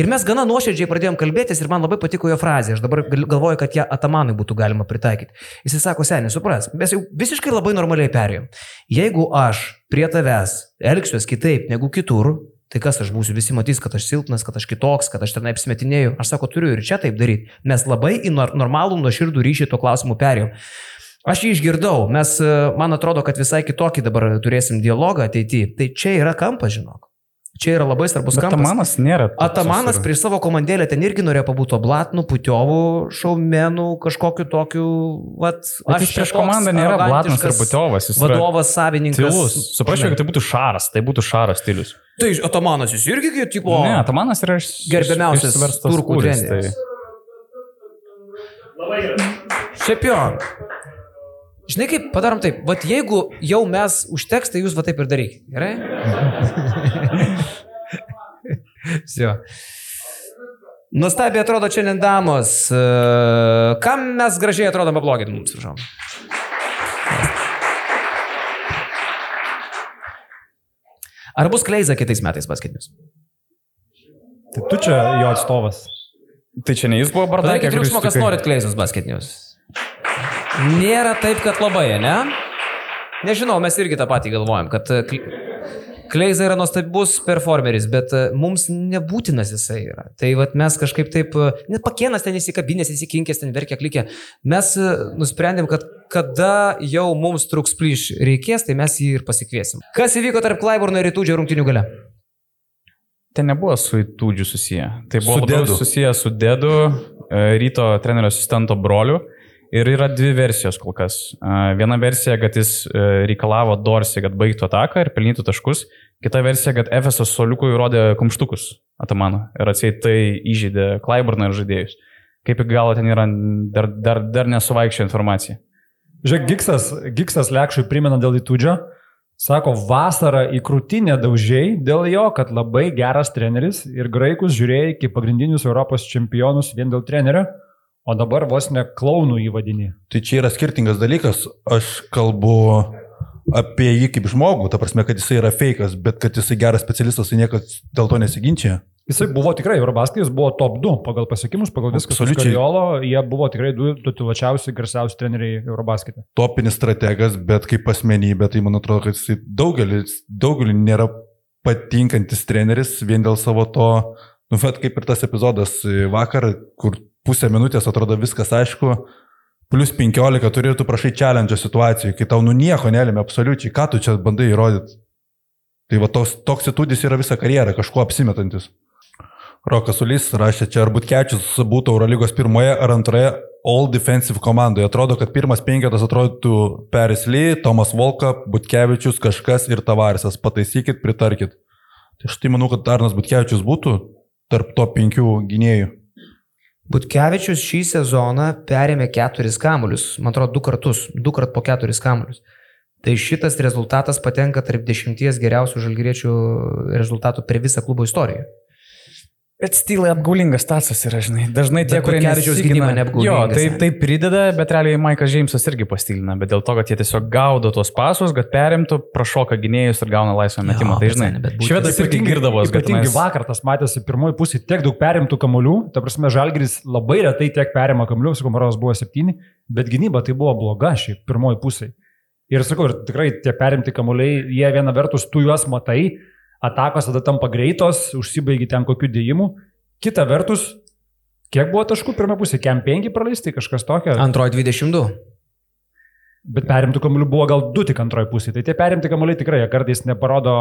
Ir mes gana nuoširdžiai pradėjom kalbėtis ir man labai patiko jo frazė, aš dabar gal- galvoju, kad ją Atamanui būtų galima pritaikyti. Jis sako, seniai, supras, mes jau visiškai labai normaliai perėjom. Jeigu aš prie tavęs elgsiuos kitaip negu kitur, tai kas aš būsiu, visi matys, kad aš silpnas, kad aš kitoks, kad aš ten apsimetinėjau. Aš sako, turiu ir čia taip daryti. Mes labai į nor- normalų nuoširdų ryšį to klausimu perėjom. Aš jį išgirdau, mes, e, man atrodo, kad visai kitokį dabar turėsim dialogą ateityje. Tai čia yra kampas, žinok. Čia yra labai svarbus kampas. Atamanas nėra. Atamanas prieš savo komandėlę ten irgi norėjo pabūti oblatnų, putiovų, šaumenų, kažkokiu tokiu, vat, Bet čia prieš komandą nėra Blatnas ir Butiovas. Jis Vadovas, savininkas. Tylus. Suprasčiau, kad tai būtų šaras, tai būtų šaras stilius. Tai Atamanas jis irgi, kaip, tipo, Ne, Atamanas yra iš, Gerbiamiausias iš- turkų treneris. Tai... Šiaip jo. Žinai kaip, padarom taip, vat jeigu jau mes užteks, tai jūs va taip ir darykite. Gerai? (laughs) Sio. Nustabiai atrodo šiandien damos. E, Kam mes gražiai atrodome blogit mums, prašau. Ar bus kleiza kitais metais paskatinius? Tai tu čia jo atstovas. tai čia ne jis buvo bardakė, Padarykit triukšmo, kas norit kleizus basketinius. Nėra taip, kad labai, ne? Nežinau, mes irgi tą patį galvojam, kad e, Kle- Kleiza yra nuostabus performeris, bet e, mums nebūtinas jisai yra. Tai vat mes kažkaip taip, e, net pakienas ten įsikabinės, įsikinkęs, ten verkia klikė. Mes nusprendėm, kad kada jau mums truks plyš reikės, tai mes jį ir pasikviesim. Kas įvyko tarp Klaiburno ir Rytūdžio rungtinių gale? Ten nebuvo su Itūdžiu susiję. Tai buvo Su Dedu. susiję su Dedu, ryto trenerio asistento broliu. Ir yra dvi versijos kol kas. Viena versija, kad jis e, reikalavo Dorsi, kad baigtų ataką ir pelnytų taškus. Kita versija, kad Efesos soliukui rodė kumštukus Atamano. Ir atsiai tai įžeidė Klaiburną ir žaidėjus. Kaip iki galo ten yra, dar, dar, dar nesuvaikščia informacija. Žiūrėk, Giksas, Giksas Lekšui primena dėl įtūdžio. Sako, vasarą į krūtinę daužiai dėl jo, kad labai geras treneris ir graikus žiūrėjai kaip pagrindinius Europos čempionus vien dėl trenerio, o dabar vos ne klaunų įvadinį. Tai čia yra skirtingas dalykas. Aš kalbu apie jį kaip žmogų, ta prasme, kad jisai yra fejkas, bet kad jisai geras specialistas, tai niekas dėl to nesiginčia. Jisai buvo tikrai, Eurobaskai, jis buvo top 2 pagal pasiekimus, pagal viską. Absoliučiai. Skariolo, jie buvo tikrai du tituluočiausi, garsiausi treneriai Eurobaskete. Topinis strategas, bet kaip asmenybė, tai man atrodo, kad jisai daugelis, daugelį nėra patinkantis treneris vien dėl savo to, nu, bet kaip ir tas epizodas vakar, kur pusę minutės atrodo viskas aišku, plus 15 turi ir tu prašai challenge situacijų, kai tau nu nieko nelėmė absoliučiai, ką tu čia bandai įrodyti. Tai va toks, toks įtūdis yra visą karjerą, kažkuo apsimetantis. Rokas Ulys rašė čia, ar Butkečius būtų Eurolygos pirmoje ar antroje All Defensive komandoje. Atrodo, kad pirmas penketas atrodytų Peris Lee, Tomas Volka, Butkevičius, kažkas ir Tavarisas. Pataisykit, pritarkit. Tai aš tai manau, kad Arnas Butkevičius būtų tarp to penkių gynėjų. Butkevičius šį sezoną perėmė keturis kamuolius, man atrodo, du kartus, du kart po keturis kamuolius. Tai šitas rezultatas patenka tarp dešimties geriausių žalgyriečių rezultatų per visą klubo istoriją. Bet stylai apgaulingas tasas yra, žinai. Dažnai tie, Bet kurie nesigina- gynyba neapgaulingas. Jo, tai, tai prideda, bet realiai Maikas Džeimsas irgi pastylina, bet dėl to, kad jie tiesiog gaudo tuos pasus, kad perimtų, prašoka gynėjus ir gauna laisvą metimą. Tai bet žinai, bet švedas irgi girdavos, kad Ypatingai mes... vakar tas matėsi pirmoji pusė, tiek daug perimtų kamolių, ta prasme, Žalgris labai retai tiek perima kamolių, sakau, Maros buvo septyni, bet gynyba tai buvo bloga šiaip pirmoji pusė. Ir sakau, ir tikrai tie perimti kamoliai, jie viena vertus tu juos matai, atakos tada tampa greitos, užsibaigi ten kokiu dėjimu. Kita vertus, kiek buvo taškų pirmą pusę, kem penki praleisti, kažkas tokio. Antroji 22. Bet perimtų kamolių buvo gal du tik antroji pusė. Tai tie perimti kamoliai tikrai kartais neparodo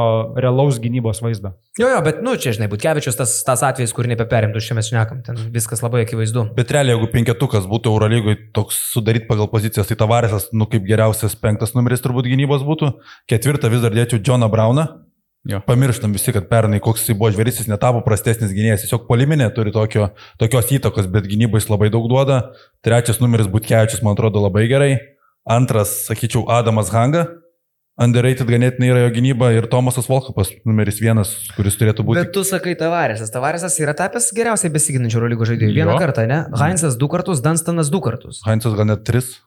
realaus gynybos vaizdo. Jo, jo, bet, nu, čia, žinai, Butkevičius tas, tas atvejis, kur nebeperimtų, čia mes šnekam, ten viskas labai akivaizdu. Bet realiai, jeigu penketukas būtų Eurolygoj toks sudaryt pagal pozicijas, tai Tavaresas, nu kaip geriausias penktas numeris turbūt gynybos būtų. Ketvirtą vis dar dėčiau Johną Brauną. Jo. Pamirštam visi, kad pernai koks jis buvo žvėris, jis netapo prastesnis gynėjas. Tiesiog poliminė turi tokio, tokios įtakos, bet gynybai jis labai daug duoda. Trečias numeris Butkevičius, man atrodo, labai gerai. Antras, sakyčiau, Adamas Hanga. Underrated ganėtinai yra jo gynyba ir Tomasas Volkapas, numeris vienas, kuris turėtų būti. Bet tu sakai Tavaresas. Tavaresas yra tapęs geriausiai besiginančių Eurolygos žaidėjų. Vieną Jo. kartą, ne? Heinzas du kartus, Dunstanas du kartus. Heinzas gal net tris.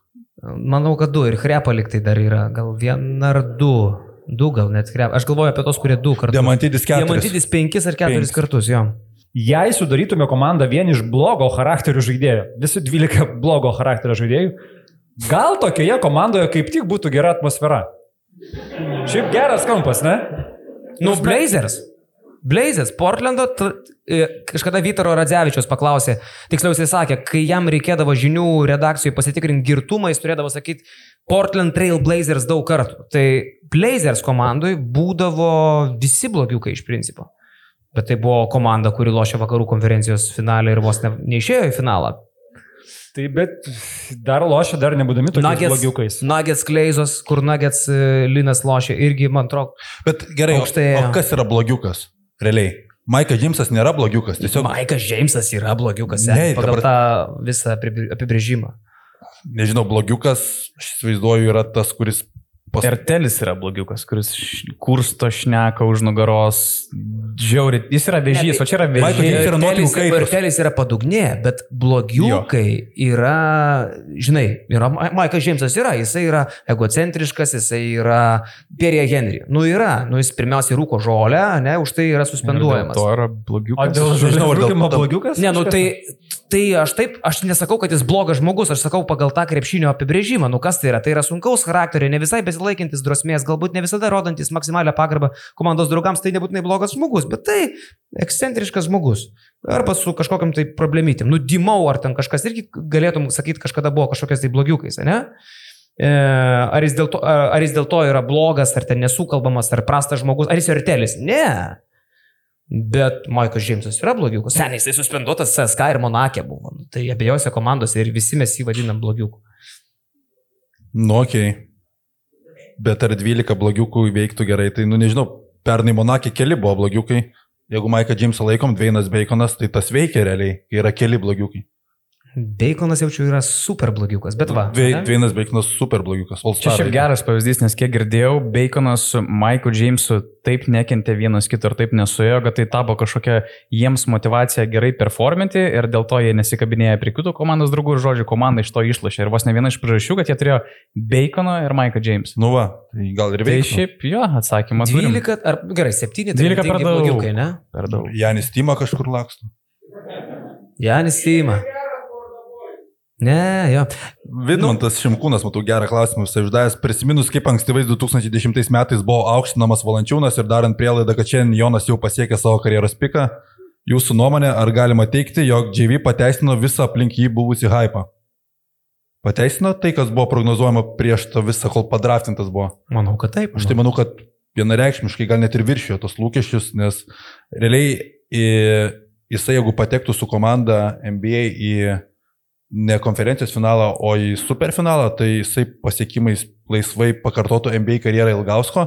Manau, kad du ir Hrepa liktai dar yra, gal vieną ar du. Du gal net krep. Aš galvoju apie tos, kurie du kartus. Diamantidis keturis. Diamantidis penkis ar keturis Penkis. kartus, jo. Jei sudarytume komandą vien iš blogo charakterio žaidėjų, visi 12 blogo charakterio žaidėjų, gal tokioje komandoje kaip tik būtų gera atmosfera. Šiaip geras kampas, ne? Nu, Blazers. Blazers, Portlando, e, kažkada Vytaro Radzevičius paklausė, tiksliau jisai sakė, kai jam reikėdavo žinių redakcijai pasitikrinti girtumą, jis turėdavo sakyti Portland Trail Blazers daug kartų. Tai Blazers komandai būdavo visi blogiukai iš principo. Bet tai buvo komanda, kuri lošė vakarų konferencijos finalę ir vos ne, neišėjo į finalą. Tai bet dar lošia, dar nebūdami tokiais Nuggets, blogiukais. Nuggets Kleizos, kur Nuggets e, Linas lošė, irgi, man atrodo, Bet gerai, o, Aukštai o ėjo. kas yra blogiukas? Realiai. Maikas Džimsas nėra blogiukas, tiesiog, Maikas Džeimsas yra blogiukas, Ne, ne, pagal dabar- tą visą apibrė- apibrėžimą. nežinau, blogiukas, aš įsivaizduoju, yra tas, kuris pas... Ir telis yra blogiukas, kuris kursto šneka už nugaros. Žiauri, jis yra vežys, Ne, tai- o čia yra vežys. James yra nuotykių Telis- kaitos. Telis yra padugnė, bet blogiukai yra, žinai, yra, Ma- Maikas Džeimsas yra, jisai yra egocentriškas, jisai yra Pierre Henry. Nu yra, nu jis pirmiausiai rūko žolę, ne, už tai yra Ir dėl suspenduojamas. To yra O blogiukas. dėl ar dėl- dėl- blogiukas? Ne, nu tai, tai aš taip, aš nesakau, kad jis blogas žmogus, aš sakau pagal tą krepšinio apibrėžimą, nu kas tai yra, tai yra sunkaus charakterio, ne visai besilaikantis drosmės, galbūt ne visada rodantis maksimalią pagarbą komandos draugams, tai nebūtinai blogas žmogus, bet tai ekscentriškas žmogus. Arba su kažkokiam tai problemytėm. Nu, dimau, ar ten kažkas irgi galėtum sakyti, kažkada buvo kažkokiais tai blogiukais, ne? E, Ar jis, to, ar jis dėl to yra blogas, ar ten nesukalbamas, ar prastas žmogus, ar jis yra telis? Ne. Bet Maikas Džeimsas yra blogiukas. Seniai jisai suspenduotas CSK ir Monakė buvo. Nu, Tai abiejose komandose ir visi mes jį vadinam blogiuku. Nu, okei. Okay. Bet ar 12 blogiukų veiktų gerai, tai, nu nežinau, pernai Monakė keli buvo blogiukai. Jeigu Maiką Džimsą laikom, Dveinas Baconas, tai tas veikia realiai, kai yra keli blogiukai. Baconas jaučiu yra super blogiukas, bet va. Dveinas Baconas super blogiukas. Čia šiaip geras pavyzdys, nes kiek girdėjau, Baconas su Maiku Jamesu taip nekentė vienas kito ir taip nesuėjo, kad tai tapo kažkokia jiems motivacija gerai performinti ir dėl to jie nesikabinėja prie kitų komandos draugų ir žodžių komanda iš to išlošė. Ir vos ne viena iš priežasčių, kad jie turėjo Baconą ir Maiką Jamesą. Nu va, tai gal ir Tai veikia. šiaip jo atsakymas. turim. 12, ar gerai, 7, 12 per daug. blogiukai, ne? Per daug. Janis Tima kažkur laksto. Janis Sima. Ne, jo. Vidmantas Šimkūnas, matau gerą klausimą, visai uždavęs. Prisiminus, kaip ankstyvais 2010 metais buvo aukštinamas Valančiūnas ir darant prielaidą, kad šiandien Jonas jau pasiekė savo karjeros piką, jūsų nuomonė, ar galima teikti, jog JV pateisino visą aplink jį buvusi hypą? Pateisino tai, kas buvo prognozuojama prieš tą visą, kol padraftintas buvo. Manau, kad taip. Aš tai manau, kad vienareikšmiškai gal net ir viršijo tos lūkesčius, nes realiai jisai, jeigu patektų su komanda NBA į ne konferencijos finalą, o į superfinalą, tai jisai pasiekimais laisvai pakartotų NBA karjerą Ilgausko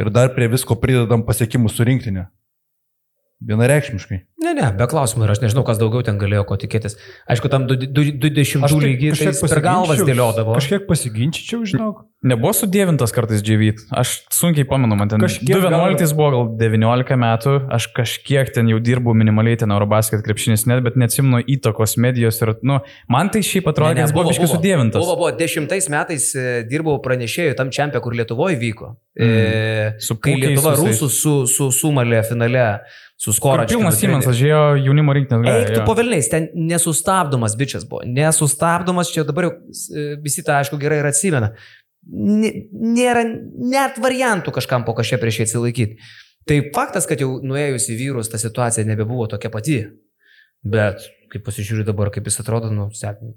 ir dar prie visko pridedam pasiekimus su rinktinė. Vienareikšmiškai. Ne, ne, be klausimų ir aš nežinau, kas daugiau ten galėjo ko tikėtis. Aišku, tam 20 Aš tai lygiai tai kažkiek per galvas dėliodavo. Kažkiek pasiginčyčiau, žinok. Nebuvo sudėvintas kartais džyvyt. Aš sunkiai pamenu, man ten Kažkiek 2011 buvo gal 19 metų, aš kažkiek ten jau dirbau minimaliai ten Eurobasket krepšinis net, bet neatsimenu įtakos medijos ir, nu, man tai šiaip atrodė, kad jis buvo biškai sudėvintas. Buvo, buvo, dešimtais metais e, dirbau pranešėjų tam čempionė, kur Lietuvoje vyko. Mm. E, Su kai Lietuva visais. rusų su, su sumalė finale, su skoro. Pilnas Simensas žiūrėjo jaunimo rinktinės Eik tu galę. po velniais, ten nesustabdomas bičias buvo. Nesustabdomas, čia dabar jau visi tą aišku gerai ir atsimena. Nė- Nėra net variantų kažkam po kažkiek prieš jį atsilaikyti. Tai faktas, kad jau nuėjus į vyrus ta situacija nebebuvo tokia pati. Bet, kai pasižiūriu dabar, kaip jis atrodo, nu, sek, nu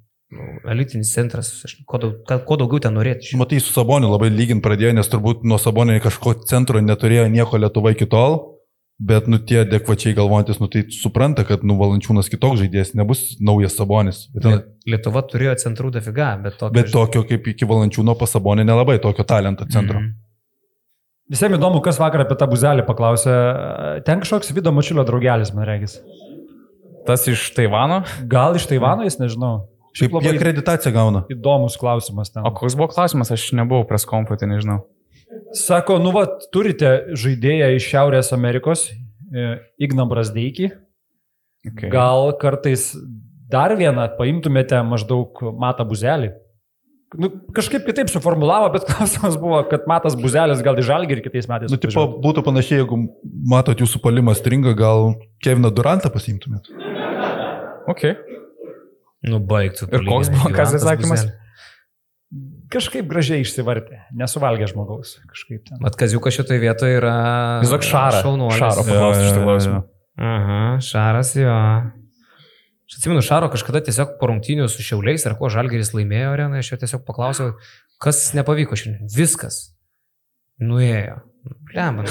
elitinis centras, aš, ko, daug, ko daugiau ten norėti. Matai, su Saboniu labai lygint pradėjo, nes turbūt nuo Sabonio kažko centro neturėjo nieko Lietuva iki tol. Bet, nu, tie adekvačiai galvojantis, nu, tai supranta, kad, nu, Valančiūnas kitoks žaidėjas, nebus naujas Sabonis. Bet, ten- Lietuva turėjo centrų dafiga, bet tokio. Bet tokio kaip iki Valančiūno pasabonė nelabai, tokio talento centro. Mm. Mhm. Visiems įdomu, kas vakar apie tą buzelį paklausė. Ten kažkoks Vido Mačiulio draugelis, man regis. Tas iš Taivano. Gal iš Taivano jis, nežinau. Šiaip jie akreditaciją gauna. įdomus klausimas ten. O koks buvo klausimas, aš nebuvau pres kompo, tai nežinau. Sako, nu, va, turite žaidėją iš Šiaurės Amerikos, e, Igną Brasdeikį. Okay. Gal kartais dar vieną paimtumėte maždaug Matą Buzelį? nu, kažkaip kitaip suformulavo, bet (laughs) klausimas buvo, kad Matas Buzelis gal į Žalgį ir kitais metais. Nu, tipo, būtų panašiai, jeigu matot jūsų palimas stringa, gal Keviną Durantą pasimtumėt. Ok. Nu, baigtų. Ir koks buvo kas atsakymas? Kažkaip gražiai išsivartė, nesuvalgė žmogaus. Kažkaip ten. Mat, kaziukas šitoje vietoje yra... Tiesiog šarą. Šaunuolis. Šaro paklausti šitą klausimą. Aha, Šaras jo. Aš atsimenu, Šaro kažkada tiesiog po rungtynių su Šiauliais ar ko Žalgeris laimėjo areną, aš jo tiesiog paklausiau, kas nepavyko šiandien. Viskas. Nuėjo. Lemon.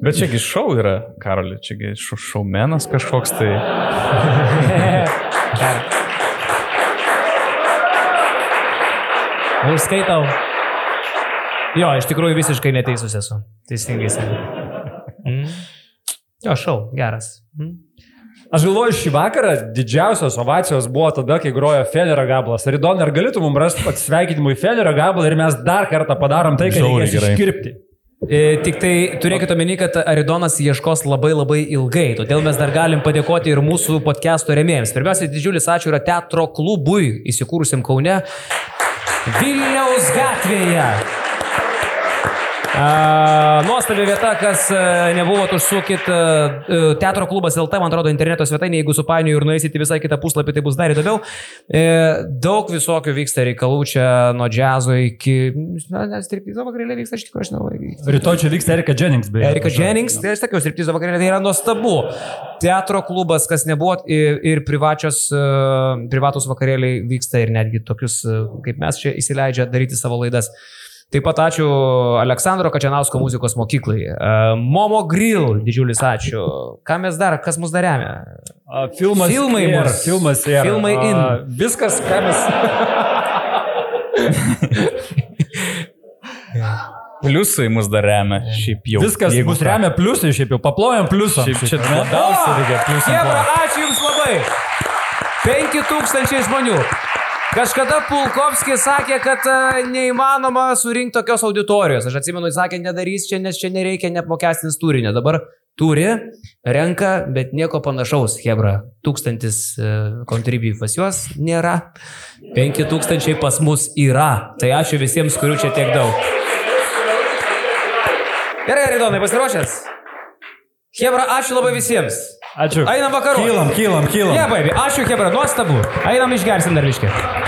Bet čiagi šau yra, Karoli, čiagi šau, šaumenas kažkoks tai. (laughs) Užskaitau. Jo, iš tikrųjų visiškai neteisus esu. Teisingai sakai. Mm. Jo, šau, geras. Mm. Aš galvoju, šį vakarą didžiausios ovacijos buvo tada, kai grojo Federer gabalas. Ar įdomu, ar galėtum mums rasti atsisveikinimui Federer gabalą ir mes dar kartą padarom tai, kad reikės iškirpti. E, tik tai turėkite omeny, kad Aridonas ieškos labai labai ilgai, todėl mes dar galim padėkoti ir mūsų podcast'o remėjams. Pirmiausia, didžiulis ačiū yra teatro klubui įsikūrusiam Kaune Vilniaus gatvėje. Nuostabi vieta, kas e, nebuvot užsukit, e, e, teatro klubas LT, man atrodo, interneto svetainė, jeigu supainioju ir nueisite į visai kitą puslapį, tai bus dar įdomiau. Daug visokių vyksta reikalų čia, nuo džiazo iki... Na, nes striptizo vakarėlė vyksta, aš aš nelabai. Rytoj čia vyks Erika Jennings, beje. Erika Jennings, tai aš sakiau, striptizo vakarėlė tai yra nuostabu. Teatro klubas, kas nebuvo, ir, ir privačios, privatus vakarėliai vyksta ir netgi tokius, kaip mes čia įsileidžia daryti savo laidas. Taip pat ačiū Aleksandro Kačianausko muzikos mokyklai. E, Momo Grill, didžiulis ačiū. Ką mes dar, kas mus dar remia? A, Filmas. Filmai ir, bus. Filmas ir. Filmai in. Viskas, ką mes. Pliusai mus dar remia. Šiaip jau. Viskas Jeigu mus ką. remia pliusai, šiaip jau paplojam pliusą. Šiaip čia labiausiai reikia pliusų. Ačiū Jums labai. 5000 žmonių. Kažkada Pulkovskis sakė, kad e, neįmanoma surinkti tokios auditorijos. Aš atsimenu, jis sakė, nedarys čia, nes čia nereikia neapmokestins turinio. Dabar turi, renka, bet nieko panašaus. Hebra, tūkstantis uh, kontribijų pas juos nėra, penki tūkstančiai pas mus yra. Tai ačiū visiems, kurių čia tiek daug. Gerai, Ridonai, pasiruošęs? Hebra, ačiū labai visiems. Ačiū. Einam vakarų. Kylam, kylam, kylam. Ne, baby, ačiū, Hebra, nuostabu. Einam išgersim dar viškai.